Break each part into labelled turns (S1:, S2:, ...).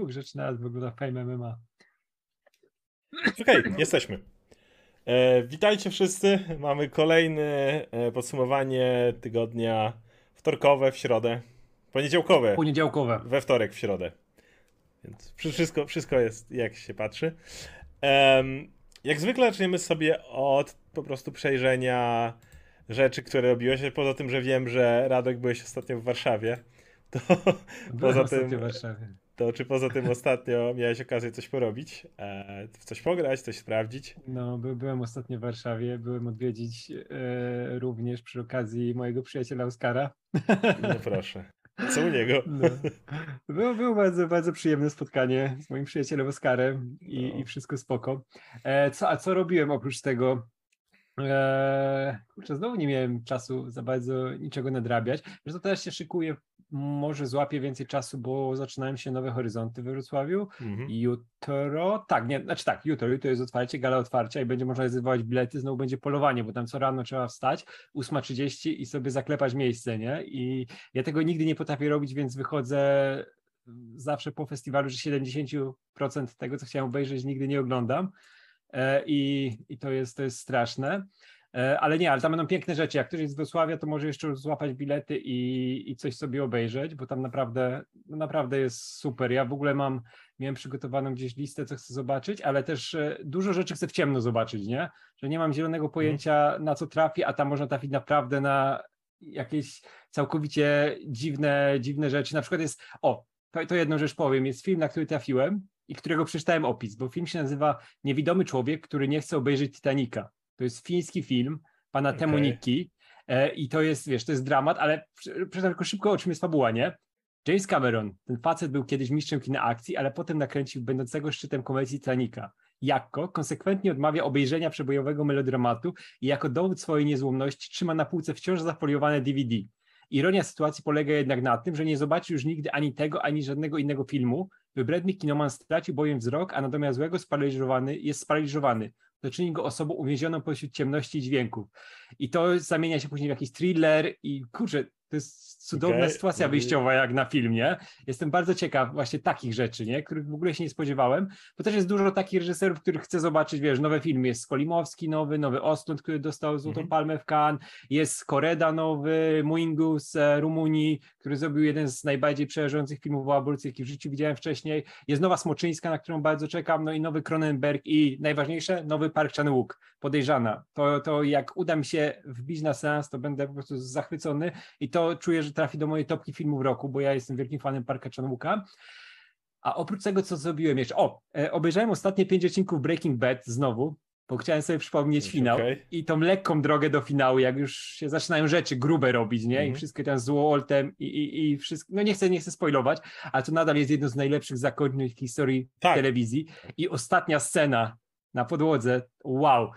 S1: dwóch rzeczy na raz wygląda Fame MMA.
S2: Okej, okay, jesteśmy. E, witajcie wszyscy. Mamy kolejne e, podsumowanie tygodnia wtorkowe w środę. Poniedziałkowe.
S1: Poniedziałkowe.
S2: We wtorek w środę. Więc wszystko, wszystko jest jak się patrzy. Um, jak zwykle zaczniemy sobie od po prostu przejrzenia rzeczy, które robiłeś. Poza tym, że wiem, że Radek byłeś ostatnio w Warszawie. To
S1: Byłem poza tym. W Warszawie.
S2: To czy poza tym ostatnio miałeś okazję coś porobić? E, w coś pograć, coś sprawdzić?
S1: No, by, byłem ostatnio w Warszawie, byłem odwiedzić e, również przy okazji mojego przyjaciela Oskara.
S2: No proszę. Co u niego? No.
S1: Było, było bardzo, bardzo przyjemne spotkanie z moim przyjacielem Oskarem i, no. i wszystko spoko. E, co, a co robiłem oprócz tego? Eee, kurczę, znowu nie miałem czasu za bardzo niczego nadrabiać. Zresztą teraz się szykuję może złapię więcej czasu, bo zaczynają się nowe horyzonty w Wrocławiu. Mhm. Jutro, tak, nie, znaczy tak, jutro, jutro jest otwarcie, gala otwarcia i będzie można rezerwować bilety, znowu będzie polowanie, bo tam co rano trzeba wstać, 8.30 i sobie zaklepać miejsce, nie? I ja tego nigdy nie potrafię robić, więc wychodzę zawsze po festiwalu, że 70% tego, co chciałem obejrzeć, nigdy nie oglądam. E, I, i to, jest, to jest straszne. E, ale nie, ale tam będą piękne rzeczy. Jak ktoś jest z Wrocławia, to może jeszcze złapać bilety i, i coś sobie obejrzeć, bo tam naprawdę, naprawdę jest super. Ja w ogóle mam, miałem przygotowaną gdzieś listę, co chcę zobaczyć, ale też e, dużo rzeczy chcę w ciemno zobaczyć, nie? Że nie mam zielonego mhm. pojęcia, na co trafi, a tam można trafić naprawdę na jakieś całkowicie dziwne, dziwne rzeczy. Na przykład jest, o, to, to jedną rzecz powiem, jest film, na który trafiłem i którego przeczytałem opis, bo film się nazywa Niewidomy człowiek, który nie chce obejrzeć Titanica. To jest fiński film pana okay. Temuniki e, i to jest, wiesz, to jest dramat, ale przepraszam tylko szybko, o czym jest fabuła, nie? James Cameron, ten facet był kiedyś mistrzem kina akcji, ale potem nakręcił będącego szczytem komedii Titanica. Jako konsekwentnie odmawia obejrzenia przebojowego melodramatu i jako dowód swojej niezłomności trzyma na półce wciąż zafoliowane DVD. Ironia sytuacji polega jednak na tym, że nie zobaczy już nigdy ani tego, ani żadnego innego filmu. Wybredny kinoman stracił bowiem wzrok, a natomiast złego sparaliżowany jest sparaliżowany to czyni go osobą uwięzioną pośród ciemności i dźwięków. I to zamienia się później w jakiś thriller i kurczę, to jest cudowna okay. sytuacja wyjściowa jak na filmie. Jestem bardzo ciekaw właśnie takich rzeczy, nie? których w ogóle się nie spodziewałem, bo też jest dużo takich reżyserów, których chcę zobaczyć, wiesz, nowe filmy. Jest Skolimowski nowy, nowy Ostlund, który dostał Złotą mm -hmm. Palmę w Cannes, jest Koreda nowy, Muingu z e, Rumunii, który zrobił jeden z najbardziej przerażających filmów o aborcji, jaki w życiu widziałem wcześniej. Jest nowa Smoczyńska, na którą bardzo czekam, no i nowy Cronenberg i najważniejsze, nowy Park Chan-wook, Podejrzana. To, to jak uda mi się wbić na seans, to będę po prostu zachwycony i to czuję, że trafi do mojej topki filmów roku, bo ja jestem wielkim fanem Parka Chan-wooka. A oprócz tego, co zrobiłem jeszcze, o, e, obejrzałem ostatnie pięć odcinków Breaking Bad znowu, bo chciałem sobie przypomnieć finał okay. i tą lekką drogę do finału, jak już się zaczynają rzeczy grube robić, nie? Mm -hmm. I mhm. wszystkie tam z Waltem i, i, i wszystko, no nie chcę, nie chcę spoilować, ale to nadal jest jedno z najlepszych zakończeń w historii tak. telewizji i ostatnia scena na podłodze, wow,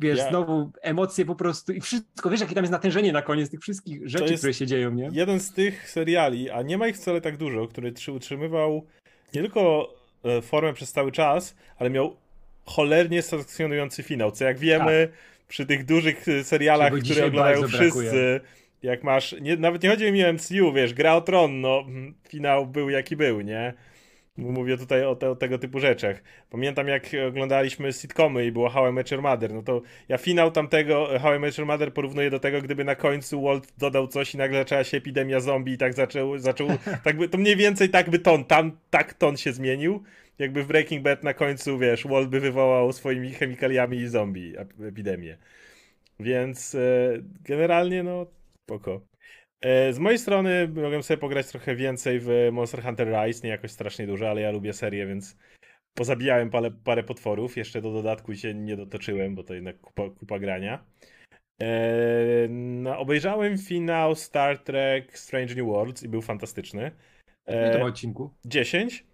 S1: wiesz, ja... znowu emocje po prostu i wszystko, wiesz, jakie tam jest natężenie na koniec tych wszystkich rzeczy, które się dzieją, nie?
S2: Jeden z tych seriali, a nie ma ich wcale tak dużo, który utrzymywał nie tylko e, formę przez cały czas, ale miał cholernie satysfakcjonujący finał, co jak wiemy tak. przy tych dużych e, serialach, które oglądają wszyscy, brakuje. jak masz, nie, nawet nie chodzi mi o MCU, wiesz, Gra o Tron, no finał był jaki był, nie? Mówię tutaj o, te, o, tego typu rzeczach. Pamiętam jak oglądaliśmy sitcomy i było How I Met Your Mother, no to ja finał tamtego How I Met Your Mother porównuję do tego, gdyby na końcu Walt dodał coś i nagle zaczęła się epidemia zombie i tak zaczął, zaczął tak by, to mniej więcej tak by ton, tam tak ton się zmienił. Jakby w Breaking Bad na końcu, wiesz, Walt by wywołał swoimi chemikaliami zombie epidemię. Więc e, generalnie, no, spoko. E, z mojej strony mogłem sobie pograć trochę więcej w Monster Hunter Rise, nie jakoś strasznie dużo, ale ja lubię serię, więc pozabijałem parę, parę potworów. Jeszcze do dodatku się nie dotoczyłem, bo to jednak kupa, kupa grania. Eee, no, obejrzałem finał Star Trek Strange New Worlds i był fantastyczny.
S1: Eee, to ma odcinku?
S2: 10.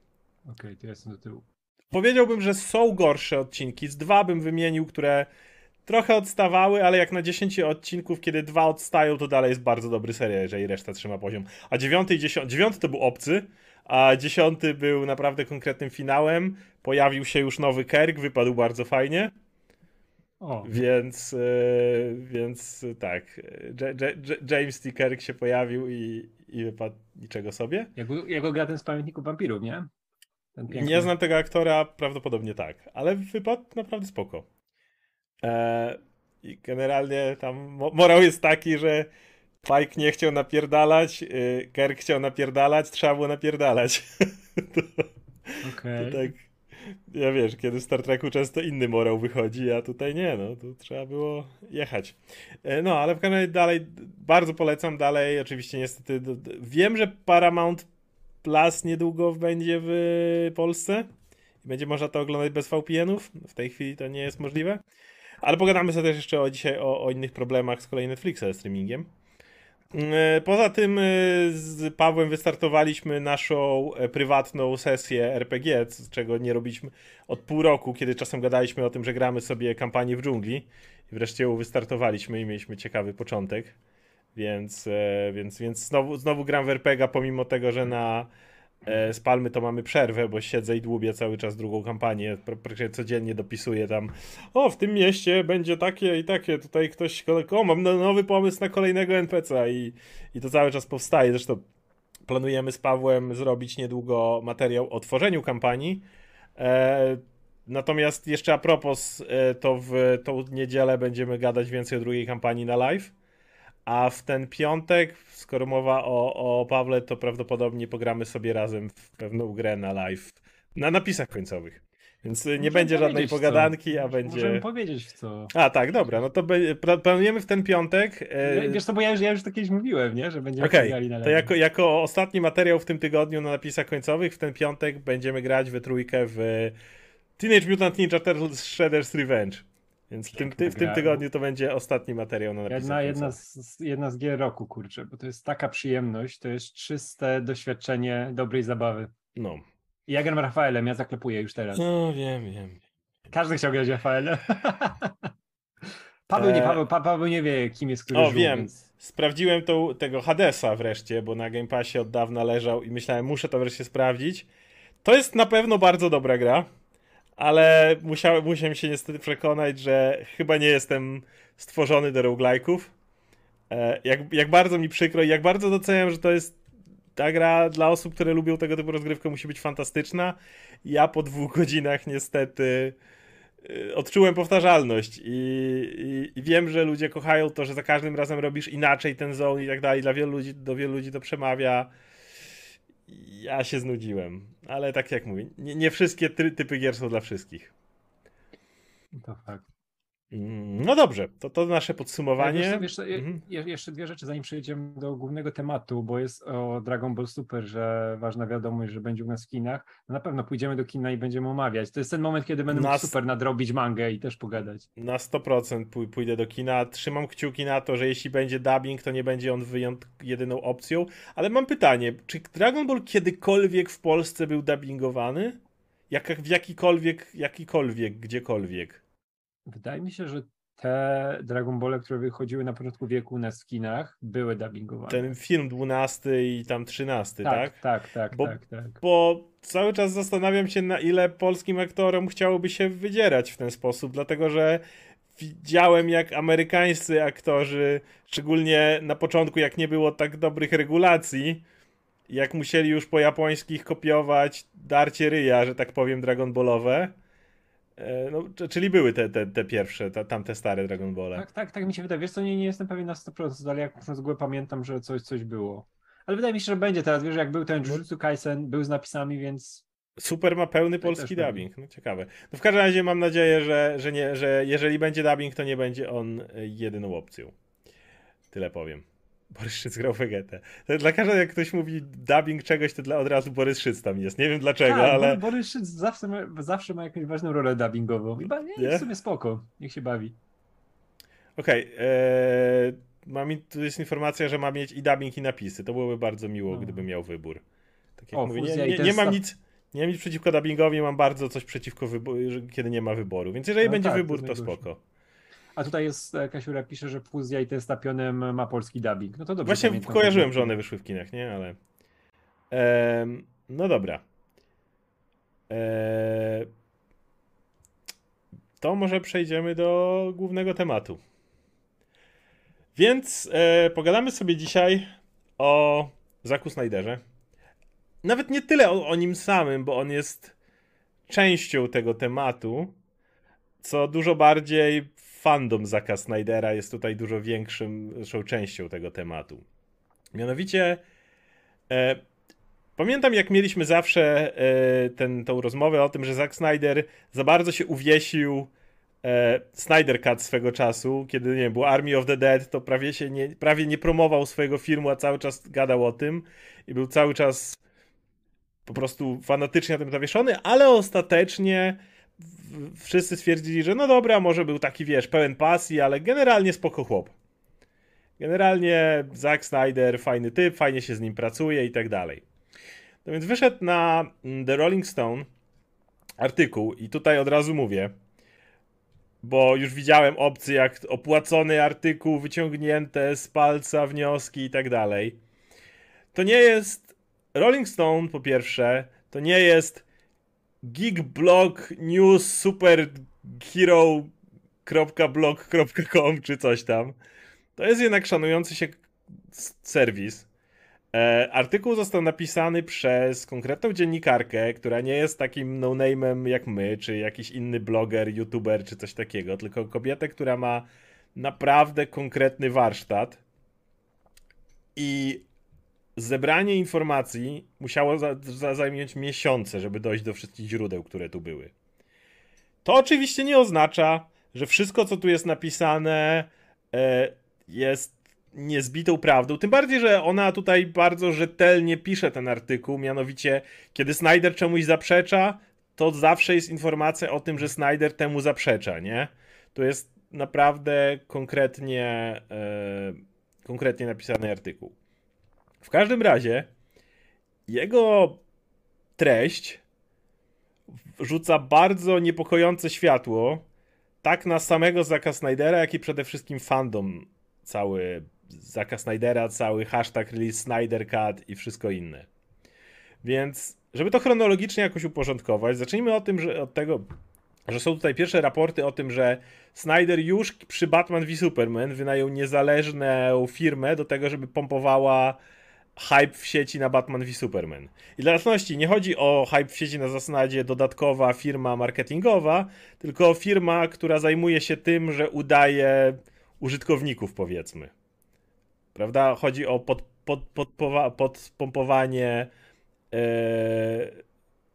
S1: Okej, okay, to ja jestem do tyłu.
S2: Powiedziałbym, że są gorsze odcinki. Z dwa bym wymienił, które trochę odstawały, ale jak na 10 odcinków, kiedy dwa odstają, to dalej jest bardzo dobry serial, jeżeli reszta trzyma poziom. A dziewiąty i dziesiąty, dziewiąty to był obcy, a dziesiąty był naprawdę konkretnym finałem. Pojawił się już nowy Kerk, wypadł bardzo fajnie. O. Więc, yy, więc tak, J J James T. Kirk się pojawił i, i wypadł niczego sobie.
S1: Jak, go gra ten z pamiętników wampirów, nie?
S2: Nie znam tego aktora, prawdopodobnie tak, ale wypadł naprawdę spoko. E, I generalnie tam mo- morał jest taki, że Pike nie chciał napierdalać, y, Kirk chciał napierdalać, trzeba było napierdalać. to,
S1: Okej.
S2: to tak, ja wiesz, kiedy w Star Treku często inny morał wychodzi, a tutaj nie, no, tu trzeba było jechać. E, No, ale w każdym razie dalej, bardzo polecam dalej, oczywiście niestety, d- d- wiem, że Paramount Plus niedługo będzie w Polsce i będzie można to oglądać bez VPN-ów, w tej chwili to nie jest możliwe, ale pogadamy sobie też jeszcze o, dzisiaj o, o innych problemach z kolei Netflixa ze streamingiem. E, Poza tym e, z Pawłem wystartowaliśmy naszą e, prywatną sesję RPG, czego nie robiliśmy od pół roku, kiedy czasem gadaliśmy o tym, że gramy sobie kampanię w dżungli i wreszcie ją wystartowaliśmy i mieliśmy ciekawy początek. Więc, więc, więc znowu, znowu gram w RPG, pomimo tego, że na e, Spalmy to mamy przerwę, bo siedzę i dłubię cały czas drugą kampanię. Pr- Praktycznie codziennie dopisuję tam o, w tym mieście będzie takie i takie, tutaj ktoś, o, mam no- nowy pomysł na kolejnego NPC-a i, i to cały czas powstaje. Zresztą planujemy z Pawłem zrobić niedługo materiał o tworzeniu kampanii. E, natomiast jeszcze a propos, e, to w tą niedzielę będziemy gadać więcej o drugiej kampanii na live. A w ten piątek, skoro mowa o, o Pawle, to prawdopodobnie pogramy sobie razem w pewną grę na live. Na napisach końcowych. Więc nie
S1: Możemy
S2: będzie żadnej
S1: w co.
S2: pogadanki, a
S1: Możemy
S2: będzie.
S1: powiedzieć w co.
S2: A tak, dobra, no to be- planujemy w ten piątek. e,
S1: Wiesz co, bo ja już, ja już to kiedyś mówiłem, nie? Że będziemy okay, na
S2: to jako, jako ostatni materiał w tym tygodniu na napisach końcowych, w ten piątek będziemy grać we trójkę w Teenage Mutant Ninja Turtles Shredder's Revenge. Więc w tym, ty, w tym tygodniu to będzie ostatni materiał na napisach
S1: Jedna, jedna, z, jedna z gier roku, kurczę, bo to jest taka przyjemność, to jest czyste doświadczenie dobrej zabawy.
S2: No.
S1: I ja gram Rafaelem, ja zaklepuję już teraz.
S2: no, wiem, wiem.
S1: Każdy chciał grać Rafaelem. Paweł nie,
S2: E,
S1: Paweł, Pa- Paweł nie wie, kim jest który
S2: O, wiem.
S1: Więc...
S2: Sprawdziłem tą, tego Hadesa wreszcie, bo na Game Passie od dawna leżał i myślałem, muszę to wreszcie sprawdzić. To jest na pewno bardzo dobra gra, ale musiałem, musiałem się niestety przekonać, że chyba nie jestem stworzony do roguelike'ów. E, Jak, jak bardzo mi przykro i jak bardzo doceniam, że to jest ta gra dla osób, które lubią tego typu rozgrywkę musi być fantastyczna. Ja po dwóch godzinach niestety y, odczułem powtarzalność i, i, i wiem, że ludzie kochają to, że za każdym razem robisz inaczej ten zone i tak dalej. Dla wielu ludzi, do wielu ludzi to przemawia. Ja się znudziłem, ale tak jak mówię, nie, nie wszystkie ty, typy gier są dla wszystkich.
S1: To fakt.
S2: Mm, No dobrze, to to nasze podsumowanie.
S1: Wiesz, co, wiesz, co, je-
S2: Mhm.
S1: je- jeszcze dwie rzeczy, zanim przejdziemy do głównego tematu, bo jest o Dragon Ball Super, że ważna wiadomość, że będzie u nas w kinach. No na pewno pójdziemy do kina i będziemy omawiać. To jest ten moment, kiedy będę mógł
S2: Nas-
S1: super nadrobić mangę i też pogadać.
S2: Na 100% pój- pójdę do kina. Trzymam kciuki na to, że jeśli będzie dubbing, to nie będzie on wyjąt jedyną opcją. Ale mam pytanie, czy Dragon Ball kiedykolwiek w Polsce był dubbingowany? Jak, w jakikolwiek, jakikolwiek, gdziekolwiek.
S1: Wydaje mi się, że te Dragon Ball, które wychodziły na początku wieku u nas w kinach, były dubbingowane.
S2: Ten film 12 i tam 13, tak?
S1: tak, tak, tak,
S2: Bo-
S1: tak, tak.
S2: Bo cały czas zastanawiam się, na ile polskim aktorom chciałoby się wydzierać w ten sposób, dlatego że widziałem, jak amerykańscy aktorzy, szczególnie na początku, jak nie było tak dobrych regulacji, jak musieli już po japońskich kopiować darcie ryja, że tak powiem, Dragon Ballowe. E, No, czyli były te, te, te pierwsze, ta, tamte stare Dragon Ball.
S1: Tak, tak, tak mi się wydaje. Wiesz co, nie, nie jestem pewien na 100%, ale jak z góry pamiętam, że coś, coś było. Ale wydaje mi się, że będzie teraz. Wiesz, jak był ten Jujutsu Kaisen, był z napisami, więc
S2: Super ma pełny polski dubbing. No ciekawe. No w każdym razie mam nadzieję, że, że, nie, że jeżeli będzie dubbing, to nie będzie on e, jedyną opcją. Tyle powiem. Borys Szyc grał Vegetę. To Dla każdego, jak ktoś mówi dubbing czegoś, to dla, od razu Borys Szyc tam jest. Nie wiem dlaczego,
S1: tak,
S2: ale
S1: Bo- Borys Szyc zawsze ma, zawsze ma jakąś ważną rolę dubbingową. I ba, nie,
S2: Nie?
S1: w sumie spoko, niech się bawi.
S2: okej. e, mam in- tu jest informacja, że ma mieć i dubbing i napisy. To byłoby bardzo miło,
S1: No.
S2: gdyby miał wybór. Tak jak
S1: O,
S2: mówię, nie, nie, nie mam nic... Nie mam nic przeciwko dubbingowi, mam bardzo coś przeciwko wyboru, kiedy nie ma wyboru. Więc jeżeli
S1: No
S2: będzie
S1: tak, to
S2: wybór, to
S1: najgorsze.
S2: spoko.
S1: A tutaj jest, e, Kasiura pisze, że Fuzja i ten Stapionem ma polski dubbing. No to dobrze.
S2: Właśnie
S1: pamiętam.
S2: kojarzyłem, że one wyszły w kinach, nie? Ale. Em, no dobra. E, to może przejdziemy do głównego tematu. Więc e, pogadamy sobie dzisiaj o Zaku Snyderze. Nawet nie tyle o, o nim samym, bo on jest częścią tego tematu, co dużo bardziej fandom Zaka Snydera jest tutaj dużo zresztą częścią tego tematu. Mianowicie e, pamiętam jak mieliśmy zawsze e, ten, tą rozmowę o tym, że Zack Snyder za bardzo się uwiesił e, Snyder Cut swego czasu, kiedy nie wiem, było Army of the Dead, to prawie się nie, prawie nie promował swojego filmu, a cały czas gadał o tym i był cały czas po prostu fanatycznie na tym zawieszony, ale ostatecznie wszyscy stwierdzili, że no dobra, może był taki, wiesz, pełen pasji, ale generalnie spoko chłop. Generalnie Zack Snyder, fajny typ, fajnie się z nim pracuje i tak dalej. No więc wyszedł na mm, The Rolling Stone artykuł i tutaj od razu mówię, bo już widziałem opcje jak opłacony artykuł, wyciągnięte z palca wnioski i tak dalej. To nie jest Rolling Stone po pierwsze, to nie jest geekblog news czy coś tam. To jest jednak szanujący się serwis. E, artykuł został napisany przez konkretną dziennikarkę, która nie jest takim no-name'em jak my, czy jakiś inny bloger, youtuber, czy coś takiego, tylko kobietę, która ma naprawdę konkretny warsztat. I zebranie informacji musiało za, za, miesiące, żeby dojść do wszystkich źródeł, które tu były. To oczywiście nie oznacza, że wszystko, co tu jest napisane, e, jest niezbitą prawdą. Tym bardziej, że ona tutaj bardzo rzetelnie pisze ten artykuł, mianowicie, kiedy Snyder czemuś zaprzecza, to zawsze jest informacja o tym, że Snyder temu zaprzecza, nie? To jest naprawdę konkretnie, e, konkretnie napisany artykuł. W każdym razie jego treść rzuca bardzo niepokojące światło tak na samego Zaka Snydera, jak i przede wszystkim fandom cały Zaka Snydera, cały hashtag release Snyder Cut i wszystko inne. Więc, żeby to chronologicznie jakoś uporządkować, zacznijmy o tym, że od tego, że są tutaj pierwsze raporty o tym, że Snyder już przy Batman v Superman wynajął niezależną firmę do tego, żeby pompowała hype w sieci na Batman v Superman. I dla jasności, nie chodzi o hype w sieci na zasadzie dodatkowa firma marketingowa, tylko firma, która zajmuje się tym, że udaje użytkowników, powiedzmy. Prawda? Chodzi o pod, pod, podpompowanie, yy,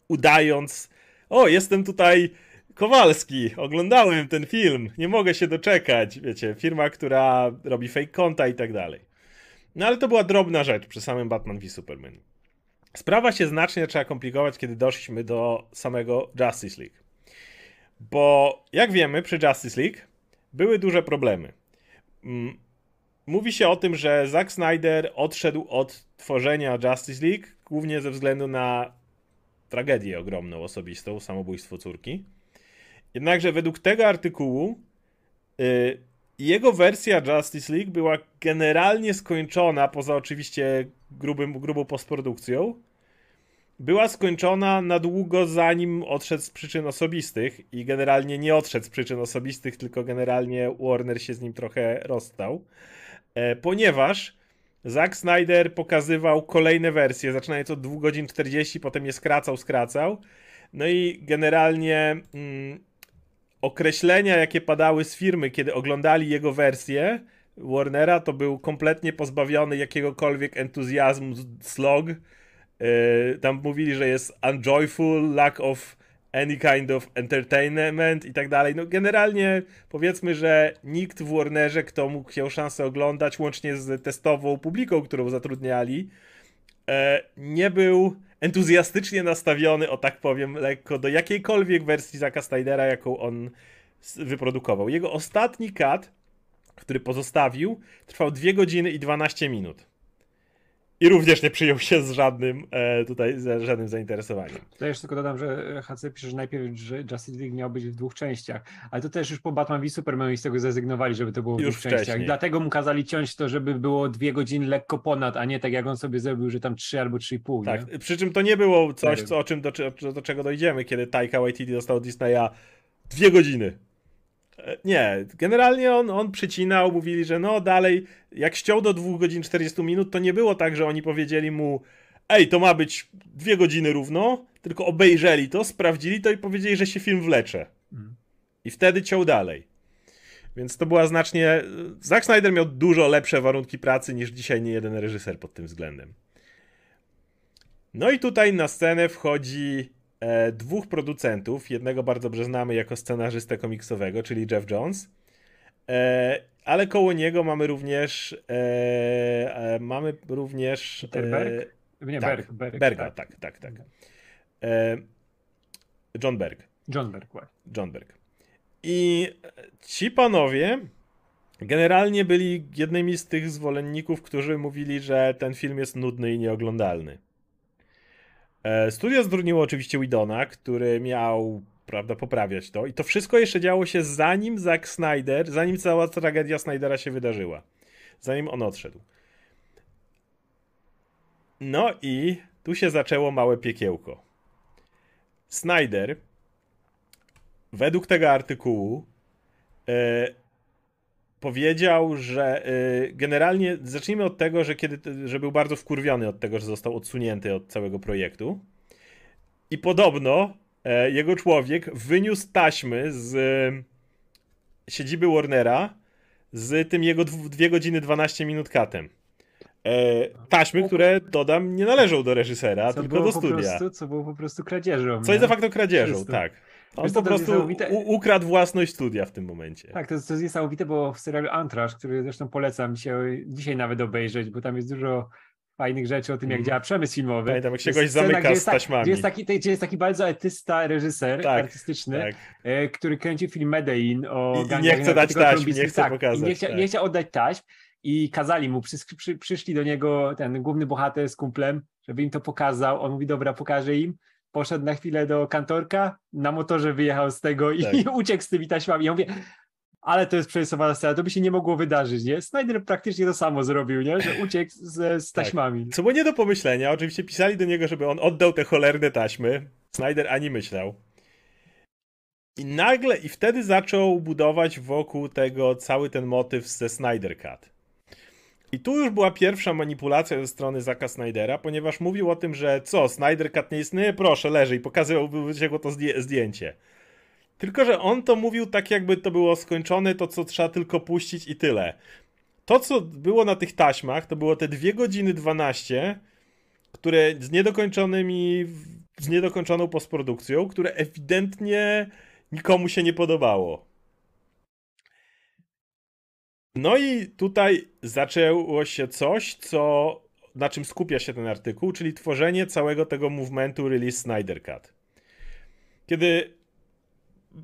S2: udając, o, jestem tutaj Kowalski, oglądałem ten film, nie mogę się doczekać. Wiecie, firma, która robi fake konta i tak dalej. No ale to była drobna rzecz przy samym Batman v Superman. Sprawa się znacznie zaczęła komplikować, kiedy doszliśmy do samego Justice League. Bo jak wiemy, przy Justice League były duże problemy. Mm, mówi się o tym, że Zack Snyder odszedł od tworzenia Justice League głównie ze względu na tragedię ogromną osobistą, samobójstwo córki. Jednakże według tego artykułu yy, jego wersja Justice League była generalnie skończona, poza oczywiście grubym, grubą postprodukcją. Była skończona na długo zanim odszedł z przyczyn osobistych i generalnie nie odszedł z przyczyn osobistych, tylko generalnie Warner się z nim trochę rozstał. E, ponieważ Zack Snyder pokazywał kolejne wersje, zaczynając od 2 godzin 40, potem je skracał, skracał. No i generalnie mm, określenia, jakie padały z firmy, kiedy oglądali jego wersję Warnera, to był kompletnie pozbawiony jakiegokolwiek entuzjazmu slog. Yy, tam mówili, że jest unjoyful, lack of any kind of entertainment i tak dalej. No generalnie powiedzmy, że nikt w Warnerze, kto mógł miał szansę oglądać, łącznie z testową publiką, którą zatrudniali, e, nie był entuzjastycznie nastawiony, o tak powiem, lekko do jakiejkolwiek wersji Zacka Snydera, jaką on wyprodukował. Jego ostatni cut, który pozostawił, trwał 2 godziny i 12 minut. I również nie przyjął się z żadnym e, tutaj, z żadnym zainteresowaniem.
S1: To jeszcze tylko dodam, że HC pisze, że najpierw że Justice League miał być w dwóch częściach, ale to też już po Batman v Superman z tego zrezygnowali, żeby to było w już dwóch wcześniej. częściach. Dlatego mu kazali ciąć to, żeby było dwie godziny lekko ponad, a nie tak jak on sobie zrobił, że tam trzy albo trzy i pół.
S2: Tak, nie? przy czym to nie było coś, co, o czym do, do, do czego dojdziemy, kiedy Taika Waititi dostał Disneya dwie godziny. Nie, generalnie on, on przycinał, mówili, że no dalej, jak ściął do 2 godzin 40 minut, to nie było tak, że oni powiedzieli mu ej, to ma być 2 godziny równo, tylko obejrzeli to, sprawdzili to i powiedzieli, że się film wlecze.
S1: Mm.
S2: I wtedy ciął dalej. Więc to była znacznie. Zack Snyder miał dużo lepsze warunki pracy niż dzisiaj nie jeden reżyser pod tym względem. No i tutaj na scenę wchodzi dwóch producentów. Jednego bardzo dobrze znamy jako scenarzystę komiksowego, czyli Jeff Jones. E, ale koło niego mamy również. E, e mamy również.
S1: Berg? Nie,
S2: tak,
S1: Berg, Berg,
S2: Berga, tak, tak, tak. E, John Berg.
S1: John Berg, właśnie.
S2: John Berg. I ci panowie generalnie byli jednymi z tych zwolenników, którzy mówili, że ten film jest nudny i nieoglądalny. E, studio zdurniło oczywiście Widona, który miał prawda, poprawiać to. I to wszystko jeszcze działo się zanim Zack Snyder, zanim cała tragedia Snydera się wydarzyła. Zanim on odszedł. No i tu się zaczęło małe piekiełko. Snyder według tego artykułu e, powiedział, że e, generalnie zacznijmy od tego, że kiedy że był bardzo wkurwiony od tego, że został odsunięty od całego projektu. I podobno e, jego człowiek wyniósł taśmy z e, siedziby Warnera z tym jego 2 godziny 12 minut katem. E, taśmy, które dodam, nie należą do reżysera,
S1: Co
S2: tylko do studia.
S1: Prostu, co było po prostu kradzieżą.
S2: Co jest de facto kradzieżą,
S1: Czysto.
S2: tak. On
S1: Wiesz,
S2: po prostu ukradł własność studia w tym momencie.
S1: Tak, to jest, to jest niesamowite, bo w serialu Antraż, który zresztą polecam dzisiaj, dzisiaj nawet obejrzeć, bo tam jest dużo fajnych rzeczy o tym, jak
S2: Mhm.
S1: działa przemysł filmowy.
S2: Pamiętam, jak się goś
S1: scena,
S2: zamyka
S1: jest
S2: z
S1: tak-
S2: taśmami.
S1: Gdzie jest, taki, gdzie jest taki bardzo etysta reżyser
S2: Tak,
S1: artystyczny,
S2: Tak.
S1: e, który kręcił film Medellin o
S2: I- i nie chce dać taśm, nie chce
S1: tak,
S2: pokazać,
S1: nie, chcia,
S2: tak.
S1: nie chciał oddać taśm i kazali mu, przy, przy, przyszli do niego ten główny bohater z kumplem, żeby im to pokazał. On mówi, dobra, pokażę im. Poszedł na chwilę do kantorka, na motorze wyjechał z tego i
S2: Tak.
S1: uciekł z tymi taśmami. Ja mówię, ale to jest przerysowana scena, to by się nie mogło wydarzyć, nie? Snyder praktycznie to samo zrobił, nie? Że uciekł z, z
S2: Tak.
S1: taśmami.
S2: Co było nie do pomyślenia, oczywiście pisali do niego, żeby on oddał te cholerne taśmy. Snyder ani myślał. I nagle, i wtedy zaczął budować wokół tego cały ten motyw ze Snyder Cut. I tu już była pierwsza manipulacja ze strony Zaka Snydera, ponieważ mówił o tym, że co, Snyder Cut nie istnieje, proszę, leży i pokazywał wyciekło to zdję- zdjęcie. Tylko, że on to mówił tak, jakby to było skończone, to co trzeba tylko puścić i tyle. To, co było na tych taśmach, to było te 2 godziny 12, które z niedokończonymi, z niedokończoną postprodukcją, które ewidentnie nikomu się nie podobało. No i tutaj zaczęło się coś, co, na czym skupia się ten artykuł, czyli tworzenie całego tego movementu Release Snyder Cut. Kiedy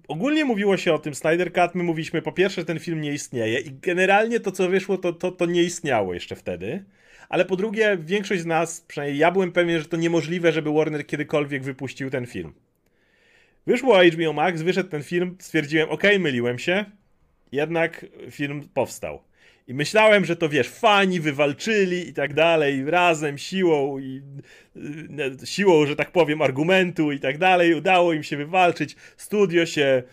S2: ogólnie mówiło się o tym Snyder Cut, my mówiliśmy po pierwsze, że ten film nie istnieje i generalnie to, co wyszło, to, to, to nie istniało jeszcze wtedy. Ale po drugie, większość z nas, przynajmniej ja byłem pewien, że to niemożliwe, żeby Warner kiedykolwiek wypuścił ten film. Wyszło HBO Max, wyszedł ten film, stwierdziłem, okej, myliłem się, jednak film powstał. I myślałem, że to wiesz, fani wywalczyli i tak dalej, razem, siłą i y, siłą, że tak powiem, argumentu i tak dalej, udało im się wywalczyć. Studio się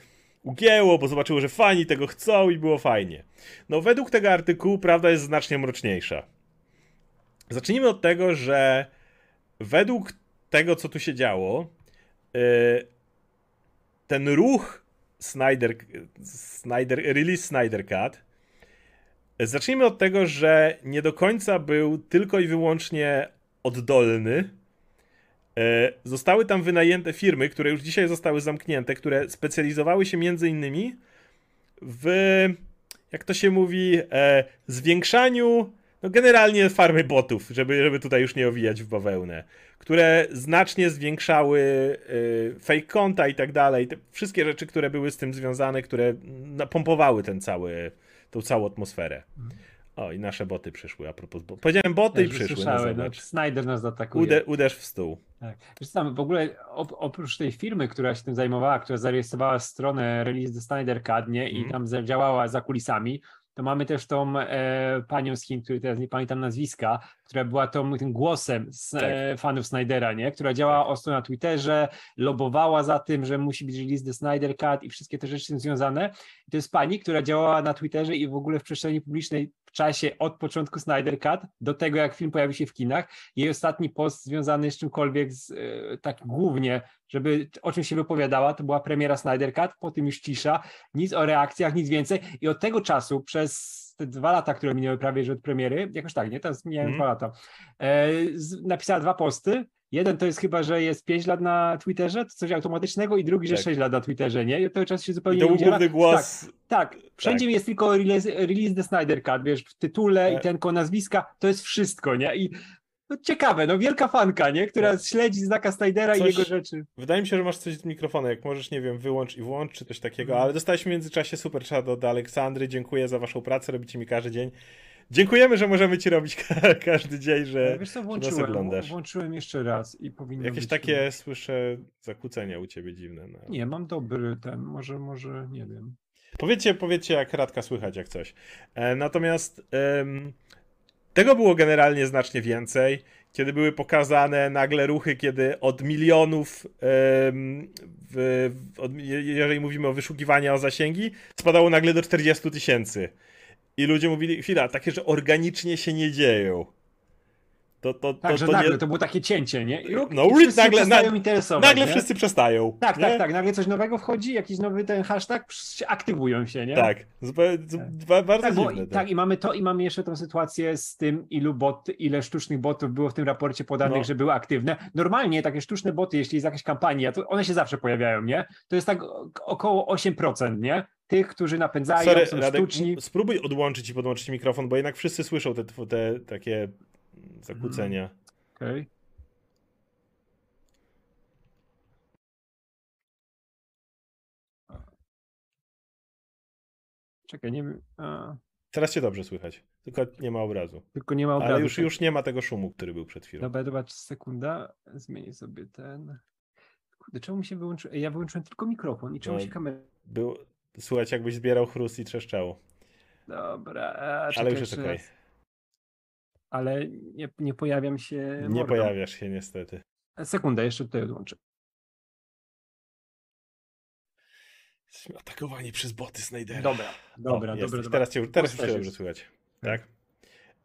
S2: ugięło, bo zobaczyło, że fani tego chcą i było fajnie. No, według tego artykułu prawda jest znacznie mroczniejsza. Zacznijmy od tego, że według tego, co tu się działo, y, ten ruch Snyder, Snyder, release Snyder Cut. Zacznijmy od tego, że nie do końca był tylko i wyłącznie oddolny. E, Zostały tam wynajęte firmy, które już dzisiaj zostały zamknięte, które specjalizowały się między innymi w, jak to się mówi, e, zwiększaniu, no generalnie farmy botów, żeby, żeby tutaj już nie owijać w bawełnę, które znacznie zwiększały y, fake konta i tak dalej. Te wszystkie rzeczy, które były z tym związane, które napompowały ten cały, tą całą atmosferę. O, i nasze boty przyszły, a propos, bo powiedziałem boty i
S1: Też
S2: przyszły, no
S1: słyszałem, no. Snyder nas atakuje.
S2: Ude, uderz w stół.
S1: Tak. Wiesz co, w ogóle op, oprócz tej firmy, która się tym zajmowała, która zarejestrowała stronę Release the Snyder Cut, nie, i
S2: Mhm.
S1: tam działała za kulisami, to mamy też tą e, panią z Chin, której teraz nie pamiętam nazwiska, która była tą, tym głosem z,
S2: Tak.
S1: e, fanów Snydera, nie? która działała ostro na Twitterze, lobowała za tym, że musi być release the Snyder Cut i wszystkie te rzeczy z tym związane. I to jest pani, która działała na Twitterze i w ogóle w przestrzeni publicznej w czasie od początku Snyder Cut do tego, jak film pojawił się w kinach. Jej ostatni post związany z czymkolwiek, z, e, tak głównie, żeby o czym się wypowiadała, to była premiera Snyder Cut, po tym już cisza, nic o reakcjach, nic więcej. I od tego czasu przez te dwa lata, które minęły prawie że od premiery, jakoś tak, nie? Teraz miałem
S2: Mhm.
S1: dwa lata. E, z, napisała dwa posty. Jeden to jest chyba, że jest 5 lat na Twitterze, to coś automatycznego, i drugi, że
S2: Tak.
S1: 6 lat na Twitterze, nie? I tego czasu się
S2: I
S1: zupełnie
S2: to
S1: nie
S2: główny głos.
S1: Tak, wszędzie jest tylko release, release the Snyder Cut, wiesz, w tytule
S2: E.
S1: i tylko nazwiska, to jest wszystko, nie? I no, ciekawe, no wielka fanka, nie? Która śledzi znaka Snydera i
S2: Coś-
S1: jego rzeczy.
S2: Wydaje mi się, że masz coś z mikrofonem. Jak możesz, nie wiem, wyłącz i włącz, czy coś takiego.
S1: Mhm.
S2: Ale dostaliśmy w międzyczasie super chat od Aleksandry. Dziękuję za waszą pracę, robicie mi każdy dzień. Dziękujemy, że możemy ci robić ka- każdy dzień, że
S1: Wiesz co, włączyłem,
S2: oglądasz.
S1: włączyłem jeszcze raz i powinno
S2: jakieś takie, słyszę, zakłócenia u ciebie dziwne. No.
S1: Nie, mam dobry ten, może, może, nie wiem.
S2: Powiedzcie, powiedzcie, jak Radka słychać, jak coś. E, natomiast em, tego było generalnie znacznie więcej, kiedy były pokazane nagle ruchy, kiedy od milionów, em, w, od, je- jeżeli mówimy o wyszukiwaniu o zasięgi, spadało nagle do 40 tysięcy. I ludzie mówili, chwila, takie, że organicznie się nie dzieją. To, to, to,
S1: Tak, że
S2: to
S1: nagle
S2: nie...
S1: to było takie cięcie, nie? I,
S2: No,
S1: i
S2: nagle-
S1: przestają interesować,
S2: Nagle
S1: nie?
S2: wszyscy przestają.
S1: Tak,
S2: nie?
S1: tak, tak, nagle coś nowego wchodzi, jakiś nowy ten hashtag, aktywują się, nie?
S2: Tak, ba- bardzo
S1: Tak, bo,
S2: dziwne.
S1: i- tak, i mamy to, i mamy jeszcze tą sytuację z tym, ilu bot, ile sztucznych botów było w tym raporcie podanych,
S2: No.
S1: że były aktywne. Normalnie takie sztuczne boty, jeśli jest jakaś kampania, to one się zawsze pojawiają, nie? To jest tak około 8%, nie? Tych, którzy napędzają,
S2: Sorry,
S1: są
S2: Radek,
S1: sztuczni.
S2: spróbuj odłączyć i podłączyć mikrofon, bo jednak wszyscy słyszą te, te takie zakłócenia.
S1: Okej. Czekaj, nie wiem. A,
S2: Teraz cię dobrze słychać, tylko nie ma obrazu.
S1: tylko nie ma obrazu.
S2: Ale już,
S1: tak.
S2: już nie ma tego szumu, który był przed chwilą.
S1: Dobra, zobacz, sekunda. Zmienię sobie ten. Kurde, czemu mi się wyłączył? Ja wyłączyłem tylko mikrofon i czemu
S2: No,
S1: się kamera.
S2: Był, słuchać jakbyś zbierał chrust i trzeszczało.
S1: Dobra, a,
S2: Ale
S1: czekaj
S2: już jest okej.
S1: raz. Ale nie, nie pojawiam się.
S2: Nie
S1: mordą.
S2: pojawiasz się niestety.
S1: Sekunda, jeszcze tutaj odłączę.
S2: Jesteśmy atakowani przez boty Snydera.
S1: Dobra,
S2: O,
S1: dobra,
S2: jesteś.
S1: dobra, dobra.
S2: Teraz cię, teraz cię dobrze słychać. Tak?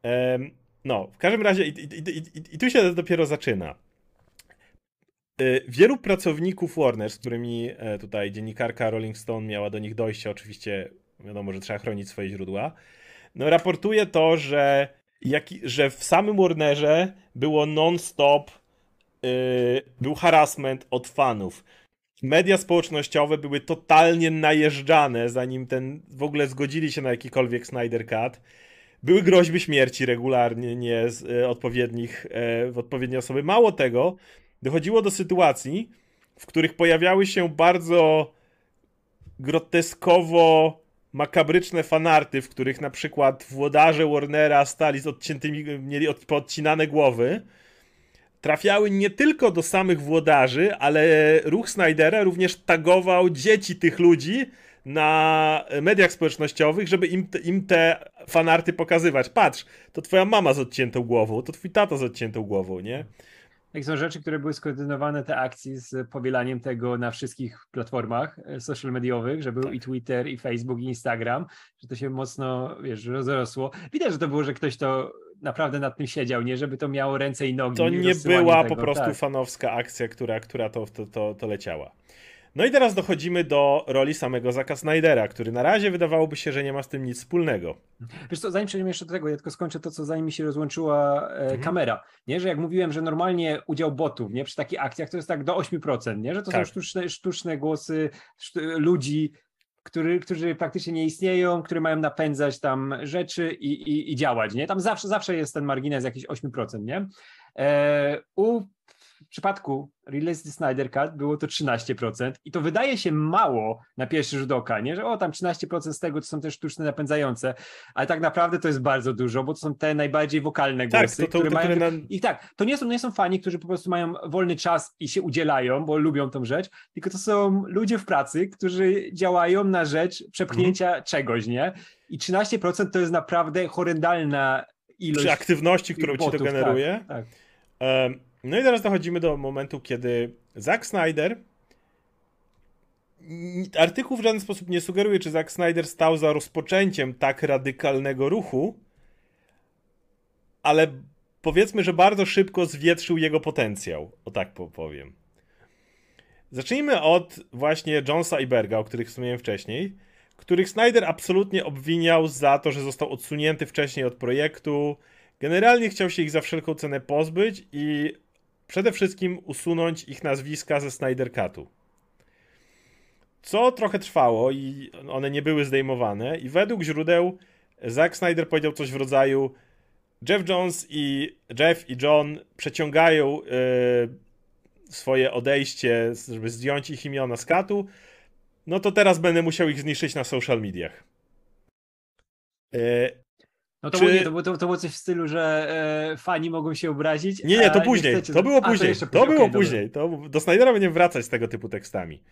S2: Em, no, w każdym razie i, i, i, i, tu się dopiero zaczyna. Y, Wielu pracowników Warner, z którymi e, tutaj dziennikarka Rolling Stone miała do nich dojście, oczywiście wiadomo, że trzeba chronić swoje źródła, no raportuje to, że, jaki, że w samym Warnerze było non-stop, y, był harassment od fanów. Media społecznościowe były totalnie najeżdżane, zanim ten w ogóle zgodzili się na jakikolwiek Snyder Cut. Były groźby śmierci regularnie nie z e, odpowiednich, e, w odpowiednie osoby. Mało tego, dochodziło do sytuacji, w których pojawiały się bardzo groteskowo makabryczne fanarty, w których na przykład włodarze Warnera stali z odciętymi, mieli od, poodcinane głowy, trafiały nie tylko do samych włodarzy, ale ruch Snydera również tagował dzieci tych ludzi na mediach społecznościowych, żeby im, im te fanarty pokazywać. Patrz, to twoja mama z odciętą głową, to twój tata z odciętą głową, nie?
S1: Jak są rzeczy, które były skoordynowane, te akcje z powielaniem tego na wszystkich platformach e, social mediowych, że był
S2: Tak.
S1: i Twitter, i Facebook, i Instagram, że to się mocno, wiesz, rozrosło. Widać, że to było, że ktoś to naprawdę nad tym siedział, nie żeby to miało ręce i nogi.
S2: To nie była
S1: tego,
S2: po prostu
S1: tak.
S2: fanowska akcja, która, która to, to, to, to leciała. No i teraz dochodzimy do roli samego Zaka Snydera, który na razie wydawałoby się, że nie ma z tym nic wspólnego.
S1: Wiesz co, zanim przejdziemy jeszcze do tego, ja tylko skończę to, co zanim mi się rozłączyła e,
S2: Mhm.
S1: kamera, nie, że jak mówiłem, że normalnie udział botów, nie, przy takich akcjach to jest tak do 8%, nie, że to
S2: Tak.
S1: są sztuczne, sztuczne głosy szt- ludzi, który, którzy praktycznie nie istnieją, które mają napędzać tam rzeczy i, i, i działać, nie, tam zawsze, zawsze jest ten margines jakiś 8%, nie. E, u w przypadku Release the Snyder Cut było to 13% i to wydaje się mało na pierwszy rzut oka, nie? że o tam 13% z tego to są te sztuczne napędzające, ale tak naprawdę to jest bardzo dużo, bo to są te najbardziej wokalne
S2: Tak,
S1: głosy,
S2: to, to,
S1: które
S2: to,
S1: mają...
S2: które na,
S1: I tak, to nie, są, nie są fani, którzy po prostu mają wolny czas i się udzielają, bo lubią tą rzecz, tylko to są ludzie w pracy, którzy działają na rzecz przepchnięcia
S2: Mhm.
S1: czegoś, nie? I 13% to jest naprawdę horrendalna ilość
S2: przy aktywności, którą ci to
S1: botów, tak,
S2: generuje.
S1: Tak,
S2: Em, No i teraz dochodzimy do momentu, kiedy Zack Snyder artykuł w żaden sposób nie sugeruje, czy Zack Snyder stał za rozpoczęciem tak radykalnego ruchu, ale powiedzmy, że bardzo szybko zwietrzył jego potencjał, o tak powiem. Zacznijmy od właśnie Jonesa i Berga, o których wspomniałem wcześniej, których Snyder absolutnie obwiniał za to, że został odsunięty wcześniej od projektu. Generalnie chciał się ich za wszelką cenę pozbyć i przede wszystkim usunąć ich nazwiska ze Snyder Cutu. Co trochę trwało i one nie były zdejmowane i według źródeł Zack Snyder powiedział coś w rodzaju Jeff Jones i Jeff i John przeciągają yy, swoje odejście, żeby zdjąć ich imiona z katu, no to teraz będę musiał ich zniszczyć na social mediach.
S1: Yy, no to, Czy... było, nie, to, było, to, to było coś w stylu, że e, fani mogą się obrazić.
S2: Nie, nie, to później. Chcecie... To było później. A, to, to było okay, później. To, do Snydera będziemy wracać z tego typu tekstami.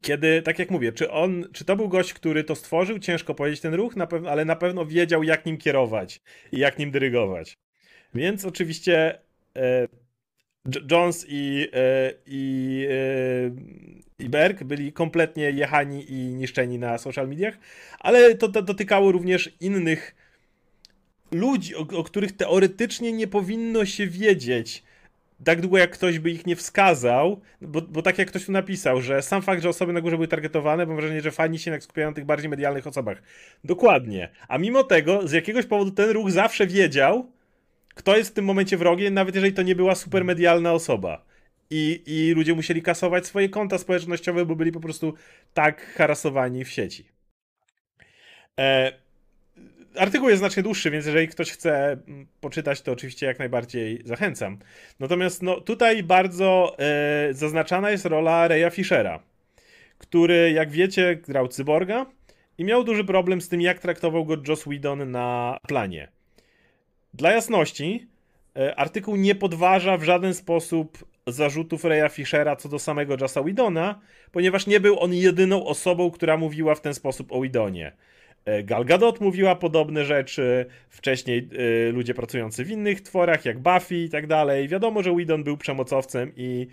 S2: Kiedy, tak jak mówię, czy on, czy to był gość, który to stworzył, ciężko powiedzieć ten ruch, na pewno, ale na pewno wiedział, jak nim kierować i jak nim dyrygować. Więc oczywiście e, Jones i, e, i, e, i Berg byli kompletnie jechani i niszczeni na social mediach, ale to, to dotykało również innych ludzi, o, o których teoretycznie nie powinno się wiedzieć tak długo jak ktoś by ich nie wskazał, bo, bo tak jak ktoś tu napisał, że sam fakt, że osoby na górze były targetowane, mam wrażenie, że fani się skupiają na tych bardziej medialnych osobach. Dokładnie. A mimo tego, z jakiegoś powodu ten ruch zawsze wiedział, kto jest w tym momencie wrogiem, nawet jeżeli to nie była super medialna osoba. I, I ludzie musieli kasować swoje konta społecznościowe, bo byli po prostu tak harasowani w sieci. E, artykuł jest znacznie dłuższy, więc jeżeli ktoś chce mm, poczytać, to oczywiście jak najbardziej zachęcam. Natomiast no, tutaj bardzo e, zaznaczana jest rola Reya Fishera, który, jak wiecie, grał cyborga i miał duży problem z tym, jak traktował go Joss Whedon na planie. Dla jasności, e, artykuł nie podważa w żaden sposób zarzutów Reya Fishera co do samego Jossa Whedona, ponieważ nie był on jedyną osobą, która mówiła w ten sposób o Whedonie. E, Gal Gadot mówiła podobne rzeczy, wcześniej y, ludzie pracujący w innych tworach, jak Buffy i tak dalej. Wiadomo, że Whedon był przemocowcem i,